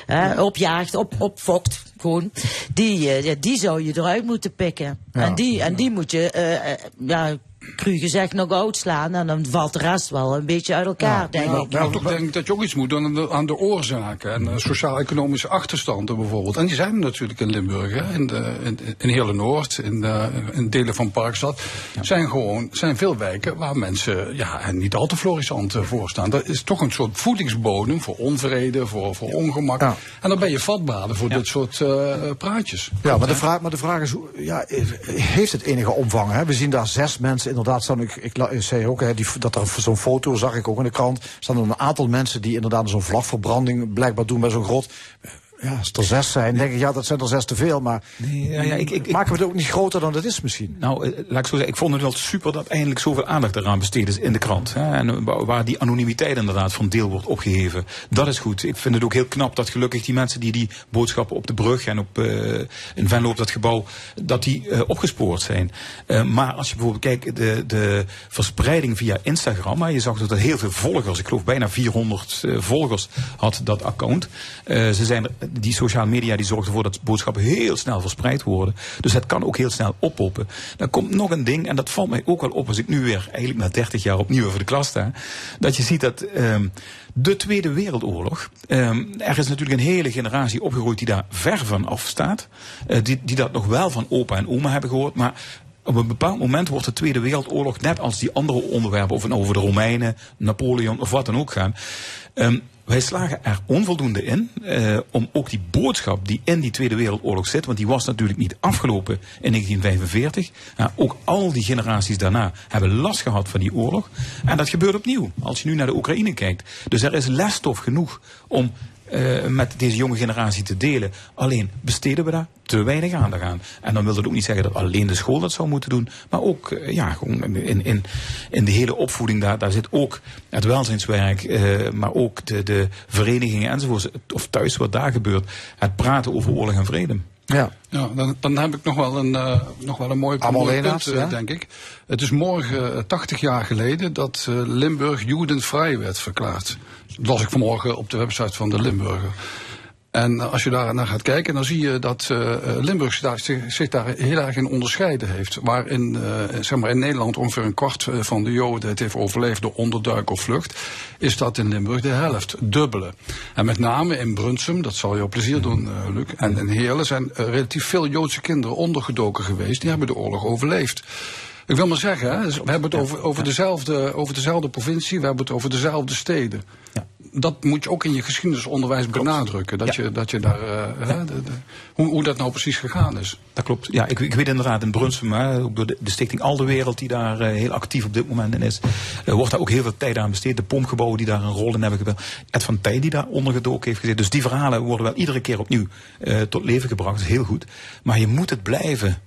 Hè, opjaagt, op, opfokt, gewoon. Die, die zou je eruit moeten pikken. Ja. En, die, en die moet je, ja, cru gezegd, nog uitslaan. En dan valt de rest wel een beetje uit elkaar, denk ik. Maar toch denk ik dat je ook iets moet doen aan de, aan de oorzaken. En eh, sociaal-economische achterstanden bijvoorbeeld. En die zijn er natuurlijk in Limburg. Hè. In, de, in, in hele Noord, in, de, in delen van Parkstad. Zijn gewoon zijn veel wijken waar mensen ja, en niet al te florissant eh, voor staan. Dat is toch een soort voedingsbodem voor onvrede, voor, voor ongemak. En dan ben je vatbaarder voor dit soort eh, praatjes. Ja, maar de, vraag, maar de vraag is, hoe- ja, heeft het enige omvang? Hè? We zien daar zes mensen, inderdaad, staan, ik, ik, zei ook, hè, die, dat er zo'n foto, zag ik ook in de krant, staan er een aantal mensen die inderdaad zo'n vlagverbranding blijkbaar doen bij zo'n grot. Ja, als er zes zijn, denk ik, ja, dat zijn er zes te veel, maar ja, ja, ik- ik- maken we het ook niet groter dan het is misschien? Nou, eh, laat ik zo zeggen, ik vond het wel super dat eindelijk zoveel aandacht eraan besteed is in de krant. Hè, en eh, wa- waar die anonimiteit inderdaad van deel wordt opgeheven. Dat is goed. Ik vind het ook heel knap dat gelukkig die mensen die die boodschappen op de brug en op, eh, in Venlo op dat gebouw, dat die opgespoord zijn. Maar als je bijvoorbeeld kijkt, de, de verspreiding via Instagram, maar je zag dat er heel veel volgers, ik geloof bijna 400 eh, volgers had dat account. Ze zijn, er- die sociale media die zorgen ervoor dat boodschappen heel snel verspreid worden. Dus het kan ook heel snel oppoppen. Dan komt nog een ding, en dat valt mij ook wel op als ik nu weer eigenlijk na 30 jaar opnieuw over de klas sta. Dat je ziet dat ehm, de Tweede Wereldoorlog, ehm, er is natuurlijk een hele generatie opgegroeid die daar ver van af staat. Eh, die, die dat nog wel van opa en oma hebben gehoord. Maar op een bepaald moment wordt de Tweede Wereldoorlog, net als die andere onderwerpen, of het nou over de Romeinen, Napoleon of wat dan ook gaan. Ehm, wij slagen er onvoldoende in eh, om ook die boodschap die in die Tweede Wereldoorlog zit, want die was natuurlijk niet afgelopen in 1945. Ja, ook al die generaties daarna hebben last gehad van die oorlog. En dat gebeurt opnieuw, als je nu naar de Oekraïne kijkt. Dus er is lesstof genoeg om eh, met deze jonge generatie te delen. Alleen besteden we daar te weinig aandacht aan. En dan wil dat ook niet zeggen dat alleen de school dat zou moeten doen. Maar ook eh, ja, gewoon in, in, in de hele opvoeding, daar, daar zit ook het welzijnswerk, eh, maar ook de, de verenigingen enzovoort. Of thuis wat daar gebeurt. Het praten over oorlog en vrede. Ja. Ja, dan, dan heb ik nog wel een, eh, nog wel een mooi, mooi punt, ja? denk ik. Het is morgen eh, 80 jaar geleden dat eh, Limburg judenvrij werd verklaard. Dat las ik vanmorgen op de website van de Limburger. En als je daar naar gaat kijken, dan zie je dat eh, eh, Limburg zich daar, zich, daar heel erg in onderscheiden heeft. Waar in, eh, zeg maar in Nederland ongeveer een kwart van de Joden het heeft overleefd door onderduik of vlucht, is dat in Limburg de helft, dubbele. En met name in Brunsum, dat zal jou plezier doen, Luc, en in Heerlen zijn relatief veel Joodse kinderen ondergedoken geweest. Die hebben de oorlog overleefd. Ik wil maar zeggen, hè, we hebben het over, over, dezelfde, over dezelfde provincie, we hebben het over dezelfde steden. Dat moet je ook in je geschiedenisonderwijs benadrukken. Dat, je, dat je daar, eh, de- de- hoe, hoe dat nou precies gegaan is. Dat klopt. Ja, ik, ik weet inderdaad in Brunsum, ook door de, de stichting Al de Wereld, die daar eh, heel actief op dit moment in is, eh, wordt daar ook heel veel tijd aan besteed. De pompgebouwen die daar een rol in hebben gespeeld. Ed van Tij die daar ondergedoken heeft gezeten. Dus die verhalen worden wel iedere keer opnieuw tot leven gebracht. Dat is heel goed. Maar je moet het blijven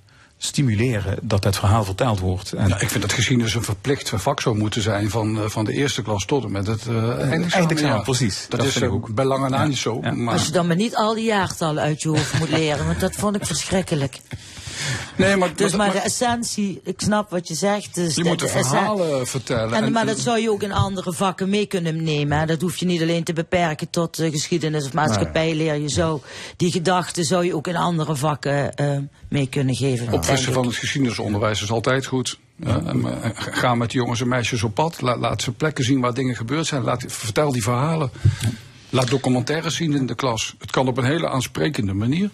stimuleren dat het verhaal verteld wordt. En Ja, ik vind dat geschiedenis een verplicht vak zou moeten zijn van, eh, van de eerste klas tot en met het eh eindexamen. eindexamen, ja. precies. Dat, Dat is ook. bij lange na niet zo. Maar Als je dan maar niet al die jaartallen uit je hoofd moet leren, want dat vond ik verschrikkelijk. Nee, maar, Dus maar, maar- de essentie, ik snap wat je zegt. Dus je de- moet de verhalen vertellen. En, En- maar dat zou je ook in andere vakken mee kunnen nemen. Hè? Dat hoef je niet alleen te beperken tot eh, geschiedenis of maatschappijleer. Je zou, die gedachten zou je ook in andere vakken mee kunnen geven. Ik. van het geschiedenisonderwijs is altijd goed. Ja, en, eh, ga met die jongens en meisjes op pad. Laat, laat ze plekken zien waar dingen gebeurd zijn. Laat, vertel die verhalen. Laat documentaires zien in de klas. Het kan op een hele aansprekende manier.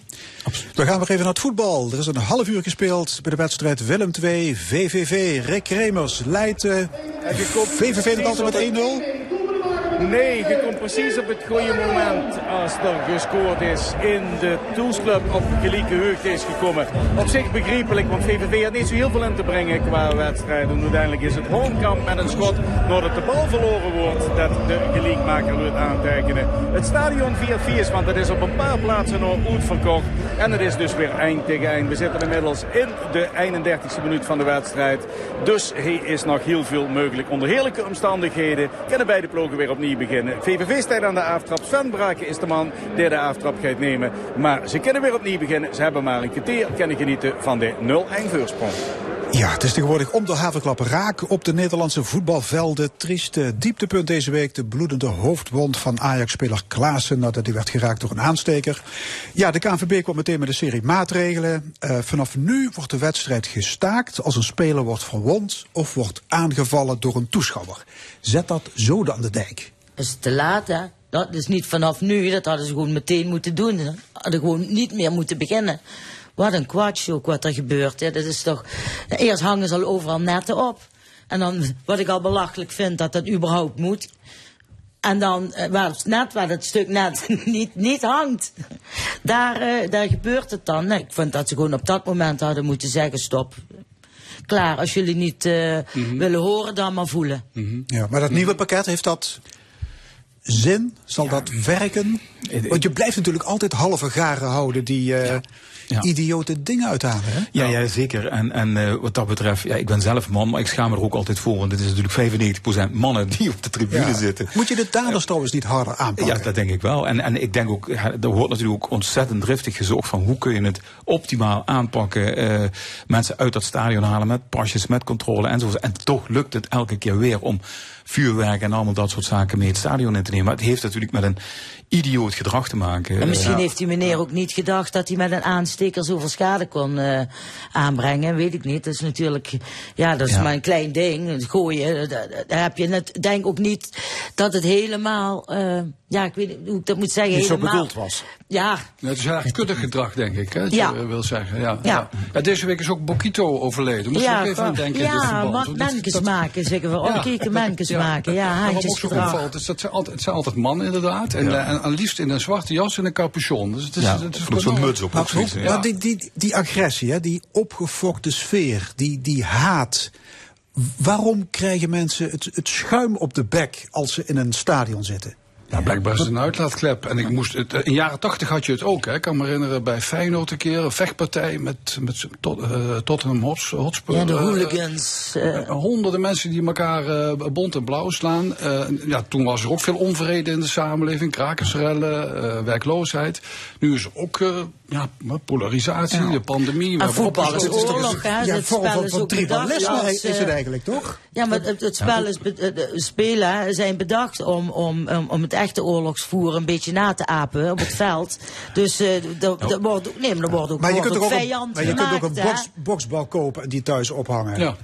Dan gaan we even naar het voetbal. Er is een half uur gespeeld bij de wedstrijd Willem 2, VVV. Rick Remers leidt eh, VVV nog altijd met 1-0. Nee, je komt precies op het goede moment als er gescoord is in de Toelsclub op gelijke hoogte is gekomen. Op zich begrijpelijk, want VVV had niet zo heel veel in te brengen qua wedstrijden. Uiteindelijk is het Hoornkamp met een schot, doordat de bal verloren wordt, dat de gelijkmaker doet aantekenen. Het stadion 4-4 is, want het is op een paar plaatsen nog uitverkocht. En het is dus weer eind tegen eind. We zitten inmiddels in de 31ste minuut van de wedstrijd. Dus hij is nog heel veel mogelijk. Onder heerlijke omstandigheden kunnen beide ploegen weer opnieuw beginnen. VVV staat aan de aftrap. Sven Braken is de man die de aftrap gaat nemen. Maar ze kunnen weer opnieuw beginnen. Ze hebben maar een kwartier kunnen genieten van de 0-1 voorsprong. Ja, het is tegenwoordig om de havenklap raak op de Nederlandse voetbalvelden. Trieste dieptepunt deze week. De bloedende hoofdwond van Ajax-speler Klaassen nadat hij werd geraakt door een aansteker. Ja, de KNVB kwam meteen met een serie maatregelen. Eh, vanaf nu wordt de wedstrijd gestaakt als een speler wordt verwond of wordt aangevallen door een toeschouwer. Zet dat zoden aan de dijk. Dat is te laat, hè? Dat is niet vanaf nu, dat hadden ze gewoon meteen moeten doen. Ze hadden gewoon niet meer moeten beginnen. Wat een kwaadjoek wat er gebeurt. Hè. Dat is toch... Eerst hangen ze al overal netten op. En dan, wat ik al belachelijk vind, dat dat überhaupt moet. En dan, eh, waar het net waar dat stuk net niet, niet hangt, daar, eh, daar gebeurt het dan. Nee, ik vind dat ze gewoon op dat moment hadden moeten zeggen, stop. Klaar, als jullie niet eh, willen horen, dan maar voelen. Ja, maar dat nieuwe pakket, heeft dat zin? Zal dat werken? Want je blijft natuurlijk altijd halve garen houden die eh, idiote dingen uithalen. Hè? Ja, ja, zeker. En, en eh, wat dat betreft, ja, ik ben zelf man, maar ik schaam me er ook altijd voor. Want het is natuurlijk 95% mannen die op de tribune Ja. zitten. Moet je de daders trouwens niet harder aanpakken? Ja, dat denk ik wel. En, en ik denk ook, ja, er wordt natuurlijk ook ontzettend driftig gezocht van hoe kun je het optimaal aanpakken. eh, mensen uit dat stadion halen met pasjes, met controle enzovoort. En toch lukt het elke keer weer om vuurwerk en allemaal dat soort zaken mee het stadion in te nemen. Maar het heeft natuurlijk met een idioot gedrag te maken. En misschien Ja. heeft die meneer ook niet gedacht dat hij met een aansteker zoveel schade kon eh, aanbrengen. Weet ik niet. Dat is natuurlijk, ja, dat is Ja. maar een klein ding. Het gooien, daar, daar heb je net, denk ook niet dat het helemaal, eh, ja, ik weet niet hoe ik dat moet zeggen. Niet zo helemaal, bedoeld was. Ja, Ja, het is eigenlijk kuddegedrag, denk ik, hè, dat Ja. je wil zeggen. Ja, Ja. Ja, deze week is ook Bokito overleden. Moet je ook even aan denken in dit ja, verband. dat- dat- maken, zeggen we. Ja. Omkeken menkes Ja. maken. Ja, Maar wat ook zo handjesgedrag. opvalt, is dat zijn altijd, het zijn altijd mannen inderdaad. En, eh, en, en liefst in een zwarte jas en een capuchon. Dus het is, Ja, het is zo'n muts op, Maar, of zoiets, maar ja. die, die, die agressie, hè, die opgefokte sfeer, die, die haat. Waarom krijgen mensen het, het schuim op de bek als ze in een stadion zitten? Ja, blijkbaar is het een uitlaatklep. En ik moest het, eh, in jaren tachtig had je het ook. Hè. Ik kan me herinneren bij Feyenoord een keer een vechtpartij met, met tot, eh, Tottenham Hots- Hotspur. Ja, de eh, hooligans. honderden mensen die elkaar eh, bont en blauw slaan. Ja, toen was er ook veel onvrede in de samenleving. Krakersrellen, werkloosheid. Nu is er ook eh, ja, polarisatie, de pandemie. hebben voetbal is oorlog, hè? Ja, Het spel van, is ook bedacht als, is het eh, eigenlijk, toch? Ja, maar het, het spel is be- eh, de spelen zijn bedacht om, om, om, het echte oorlogsvoer een beetje na te apen op het veld. Dus eh dat dat wordt ook, nee, maar er wordt ook, Maar je kunt, ook ook een, vijand maar je kunt ook een box, boxbal kopen en die thuis ophangen. Ja.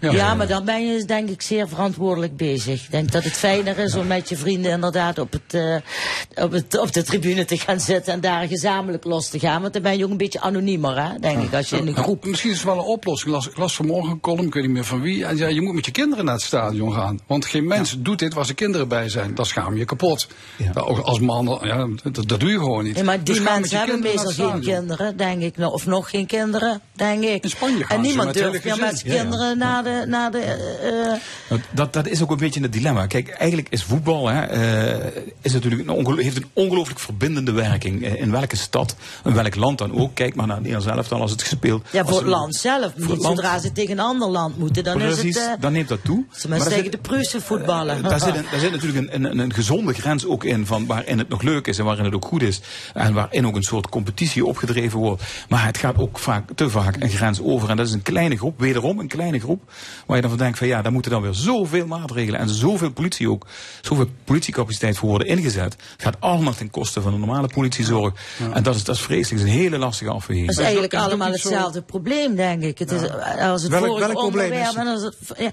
Ja, maar dan ben je denk ik zeer verantwoordelijk bezig. Ik denk dat het fijner is om met je vrienden inderdaad op, het, eh, op, het, op de tribune te gaan zitten en daar gezamenlijk los te gaan. Want dan ben je ook een beetje anoniemer, hè, denk ik, als je in een groep... misschien is het wel een oplossing. Ik las, ik las vanmorgen een column, ik weet niet meer van wie. En zei, je moet met je kinderen naar het stadion gaan. Want geen mens doet dit waar zijn kinderen bij zijn. Dan schaam je je kapot. Nou, ook als man, ja, dat, dat doe je gewoon niet. Ja, maar die Dus met mensen hebben meestal geen kinderen, denk ik. Of nog geen kinderen, denk ik. In Spanje gaan en ze niemand durft meer met zijn Ja, ja. kinderen naar de... Naar de eh, eh, Dat, dat is ook een beetje het dilemma. Kijk, eigenlijk is voetbal hè, eh, is natuurlijk een heeft een ongelooflijk verbindende werking. In welke stad, in welk welk land dan ook. Kijk maar naar Nederland zelf dan als het gespeeld. Ja, voor het land zelf. het Niet land. zodra ze tegen een ander land moeten, dan Precies, is het... eh, dan neemt dat toe. ze Maar tegen de Pruisen voetballen. daar, zit een, daar zit natuurlijk een, een, een gezonde grens ook in van waarin het nog leuk is en waarin het ook goed is. En waarin ook een soort competitie opgedreven wordt. Maar het gaat ook vaak, te vaak een grens over. En dat is een kleine groep, wederom een kleine groep. Waar je dan van denkt van ja, daar moeten dan weer zoveel maatregelen en zoveel politie ook, zoveel politiecapaciteit voor worden ingezet. Het gaat allemaal ten koste van de normale politiezorg. En dat is, dat is vreselijk. Het is een hele lastige afweging. Het is eigenlijk allemaal hetzelfde probleem, denk ik. Het is, als het Welk- vorige welk probleem is onderwerp... het? en als het, ja,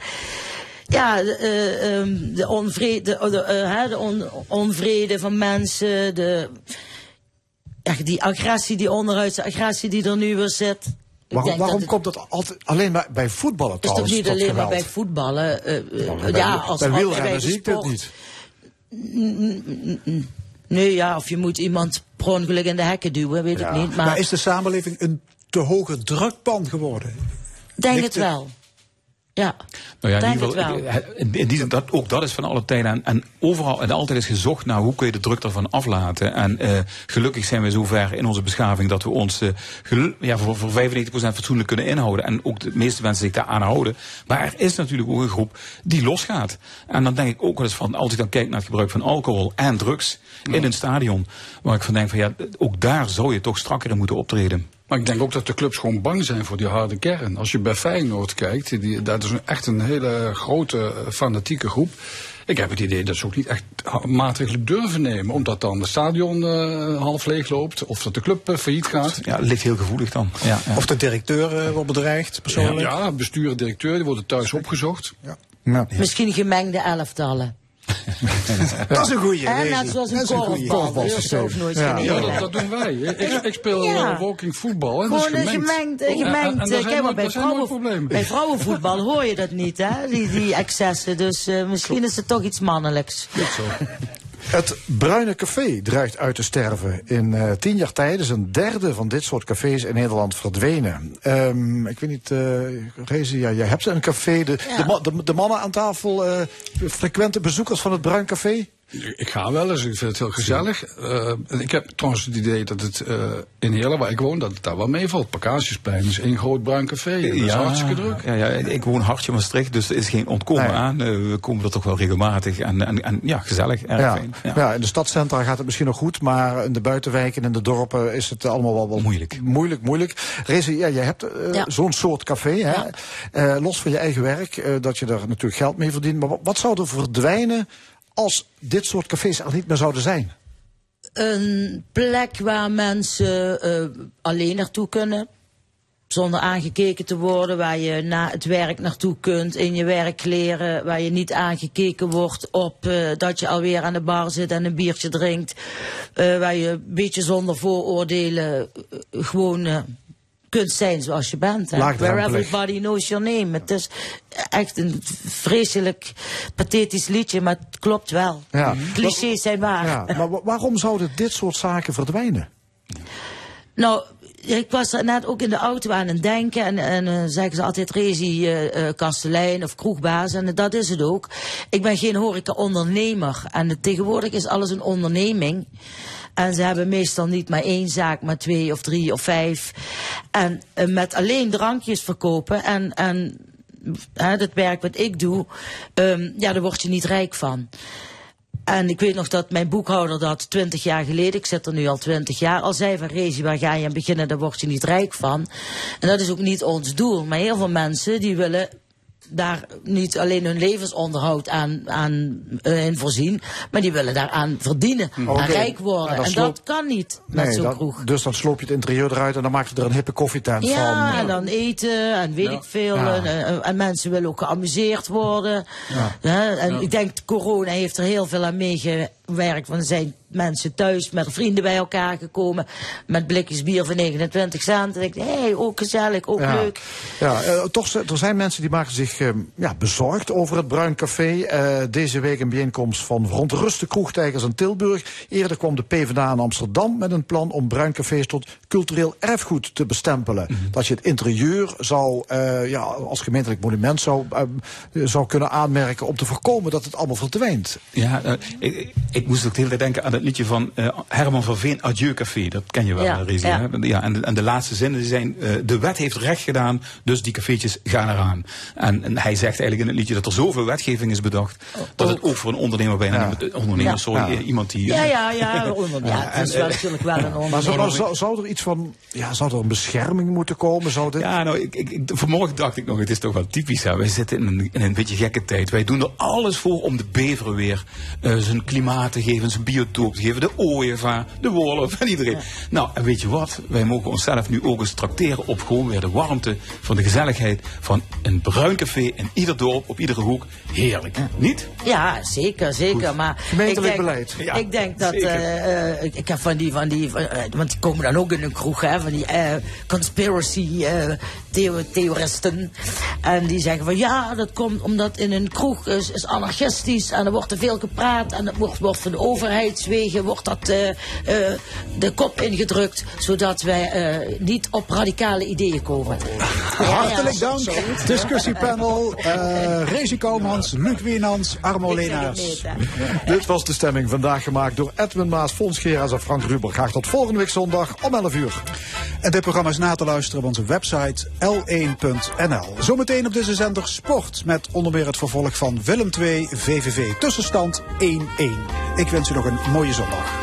ja, de, eh, ehm, de, onvrede, de, de, eh, hè, de on- onvrede van mensen, de, ja, die agressie, die onderhuidse agressie die er nu weer zit. Waarom, waarom dat komt dat altijd alleen maar bij voetballen het is toch trouwens? niet alleen maar bij voetballen. eh, eh, bij- ja, als bij als- wielrennen bij de zie ik sport. niet. Nee, ja, of je moet iemand per ongeluk in de hekken duwen, weet ik niet. Maar, Maar is de samenleving een te hoge drukpan geworden? denk ligt het het- wel. Ja, Nou ja, in denk ieder het geval, wel. eh, in in die, dat, ook dat is van alle tijden. En, en overal en altijd is gezocht naar hoe kun je de druk ervan aflaten. En eh, gelukkig zijn we zover in onze beschaving dat we ons eh, gelu- ja, voor, voor 95% fatsoenlijk kunnen inhouden. En ook de meeste mensen zich daar aan houden. Maar er is natuurlijk ook een groep die losgaat. En dan denk ik ook wel eens van, als ik dan kijk naar het gebruik van alcohol en drugs in een stadion. Waar ik van denk van ja, ook daar zou je toch strakker in moeten optreden. Maar ik denk ook dat de clubs gewoon bang zijn voor die harde kern. Als je bij Feyenoord kijkt, die, dat is een- echt een hele grote eh, fanatieke groep. Ik heb het idee dat ze ook niet echt maatregelen durven nemen. Omdat dan het stadion eh, half leeg loopt. Of dat de club eh, failliet gaat. Ja, het ligt heel gevoelig dan. Ja, ja. Of de directeur eh, wordt bedreigd, persoonlijk? Ja, bestuur en directeur die worden thuis opgezocht. Misschien gemengde elftallen. Dat is een goeie. En net zoals Dat een is een goeie. korfbal. Dat is ook nooit Ja, geen dat, dat doen wij. Ik, ik speel Ja. eh, walking voetbal. En dat is Gewoon een gemengd. gemengd, Ja, en- en eh, kijk maar, nooit- bij, vrouwen, bij vrouwenvoetbal hoor je dat niet, hè? Die, die excessen. Dus eh, misschien is het toch iets mannelijks. Het Bruine Café dreigt uit te sterven. In eh, tien jaar tijd is een derde van dit soort cafés in Nederland verdwenen. Ehm, ik weet niet, eh Rezi, ja, jij hebt een café. De, de, ma- de, de mannen aan tafel, eh, frequente bezoekers van het Bruin Café? Ik ga wel eens, ik vind het heel gezellig. Eh, ik heb trouwens het idee dat het eh, in Heerlen, waar ik woon, dat het daar wel meevalt. Pakagesplein is één groot bruin café. Dat is hartstikke druk. Ja, ja, ik woon hartje Maastricht, dus er is geen ontkomen aan. Eh, we komen er toch wel regelmatig. En, en, en ja, gezellig, erg Ja, fijn. ja. in de stadcentra gaat het misschien nog goed, maar in de buitenwijken en in de dorpen is het allemaal wel, wel moeilijk. Moeilijk, moeilijk. Rezi, ja, jij hebt Ja. zo'n soort café, hè? Eh, los van je eigen werk, eh, dat je er natuurlijk geld mee verdient. Maar wat, wat zou er verdwijnen als dit soort cafés er niet meer zouden zijn? Een plek waar mensen eh, alleen naartoe kunnen. Zonder aangekeken te worden, waar je na het werk naartoe kunt, in je werkkleren, waar je niet aangekeken wordt op eh, dat je alweer aan de bar zit en een biertje drinkt. eh, waar je een beetje zonder vooroordelen gewoon kunt zijn zoals je bent. hè. Where everybody knows your name. Het is echt een vreselijk pathetisch liedje, maar het klopt wel. Ja. Clichés zijn waar. Ja, maar wa- waarom zouden dit soort zaken verdwijnen? Nou, ik was net ook in de auto aan het denken. En, en eh, zeggen ze altijd Rezi, eh eh, kastelein of kroegbaas. En dat is het ook. Ik ben geen horeca-ondernemer. En tegenwoordig is alles een onderneming. En ze hebben meestal niet maar één zaak, maar twee of drie of vijf. En eh, met alleen drankjes verkopen en... en hè, dat werk wat ik doe, ehm, ja, daar word je niet rijk van. En ik weet nog dat mijn boekhouder dat twintig jaar geleden, ik zit er nu al twintig jaar, al zei van Rezi, waar ga je aan beginnen, daar word je niet rijk van. En dat is ook niet ons doel. Maar heel veel mensen die willen daar niet alleen hun levensonderhoud aan, aan eh, in voorzien, maar die willen daaraan verdienen, Hm. Oké. en rijk worden. Ja, en sloop- dat kan niet met Nee, zo'n kroeg. Dus dan sloop je het interieur eruit en dan maak je er een hippe koffietent Ja, van. en dan eten en weet Ja. ik veel. Ja. En, en- en mensen willen ook geamuseerd worden. Ja. Ja, en Ja. ik denk, corona heeft er heel veel aan meegewerkt. Want er zijn mensen thuis met vrienden bij elkaar gekomen. Met blikjes bier van 29 cent. En ik denk, hé, hey, ook gezellig, ook Ja. leuk. Ja, eh, toch, er zijn mensen die maken zich eh, ja, bezorgd over het Bruin Café. Eh, deze week een bijeenkomst van verontruste kroegtijgers in Tilburg. Eerder kwam de PvdA in Amsterdam met een plan om Bruin Cafés tot cultureel erfgoed te bestempelen. Mhm. Dat je het interieur zou, eh, ja, als gemeentelijk monument zou, eh, zou kunnen aanmerken om te voorkomen dat het allemaal verdwijnt. Ja, ik, ik moest ook de hele tijd denken aan het liedje van eh, Herman van Veen, Adieu Café. Dat ken je wel, Ja, Rezi. ja. Ja, en, de- en de laatste zinnen die zijn, eh, de wet heeft recht gedaan, dus die cafeetjes gaan eraan. En, en hij zegt eigenlijk in het liedje dat er zoveel wetgeving is bedacht, dat het ook voor een ondernemer bijna, niet- eh, ondernemer, Ja. sorry, Ja. eh, iemand die... Ja, ja, ja. ja, het is wel natuurlijk wel een Maar onderwerp. zou, maar zou, zou er iets van, ja, zou er een bescherming moeten komen? Zou dit... Ja, nou, ik, ik, ik- vanmorgen dacht ik nog, het is toch wel typisch. Hè? Wij zitten in een, in een beetje gekke tijd. Wij doen er alles voor om de beveren weer eh, zijn klimaat te geven, zijn biotoop te geven. De ooievaar, de wolf en iedereen. Nou, en weet je wat? Wij mogen onszelf nu ook eens tracteren op gewoon weer de warmte van de gezelligheid van een bruin café in ieder dorp, op iedere hoek. Heerlijk, niet? Ja, zeker, zeker. Maar Gemeentelijk ik denk, beleid. Ja, ik denk dat, eh, eh, ik, heb van die, van die, van, eh, want die komen dan ook in een kroeg, hè, van die eh, conspiracy eh, theo- theoristen. En die zeggen van ja, dat komt omdat in een kroeg is, is anarchistisch en er wordt te veel gepraat en het wordt, wordt van overheidswegen wordt dat eh, eh, de kop ingedrukt, zodat wij eh, niet op radicale ideeën komen. Hartelijk dank. zoiets. Discussiepanel. eh Rezi Koumans, Luc Wienans, Armo hè. Dit was de stemming vandaag gemaakt door Edwin Maas, Fons Geraas en Frank Ruber. Graag tot volgende week zondag om 11 uur. En dit programma is na te luisteren op onze website l1.nl. Zometeen op deze zender Sport met onder meer het vervolg van Willem 2 VVV. Tussenstand 1-1. Ik wens u nog een mooie zondag.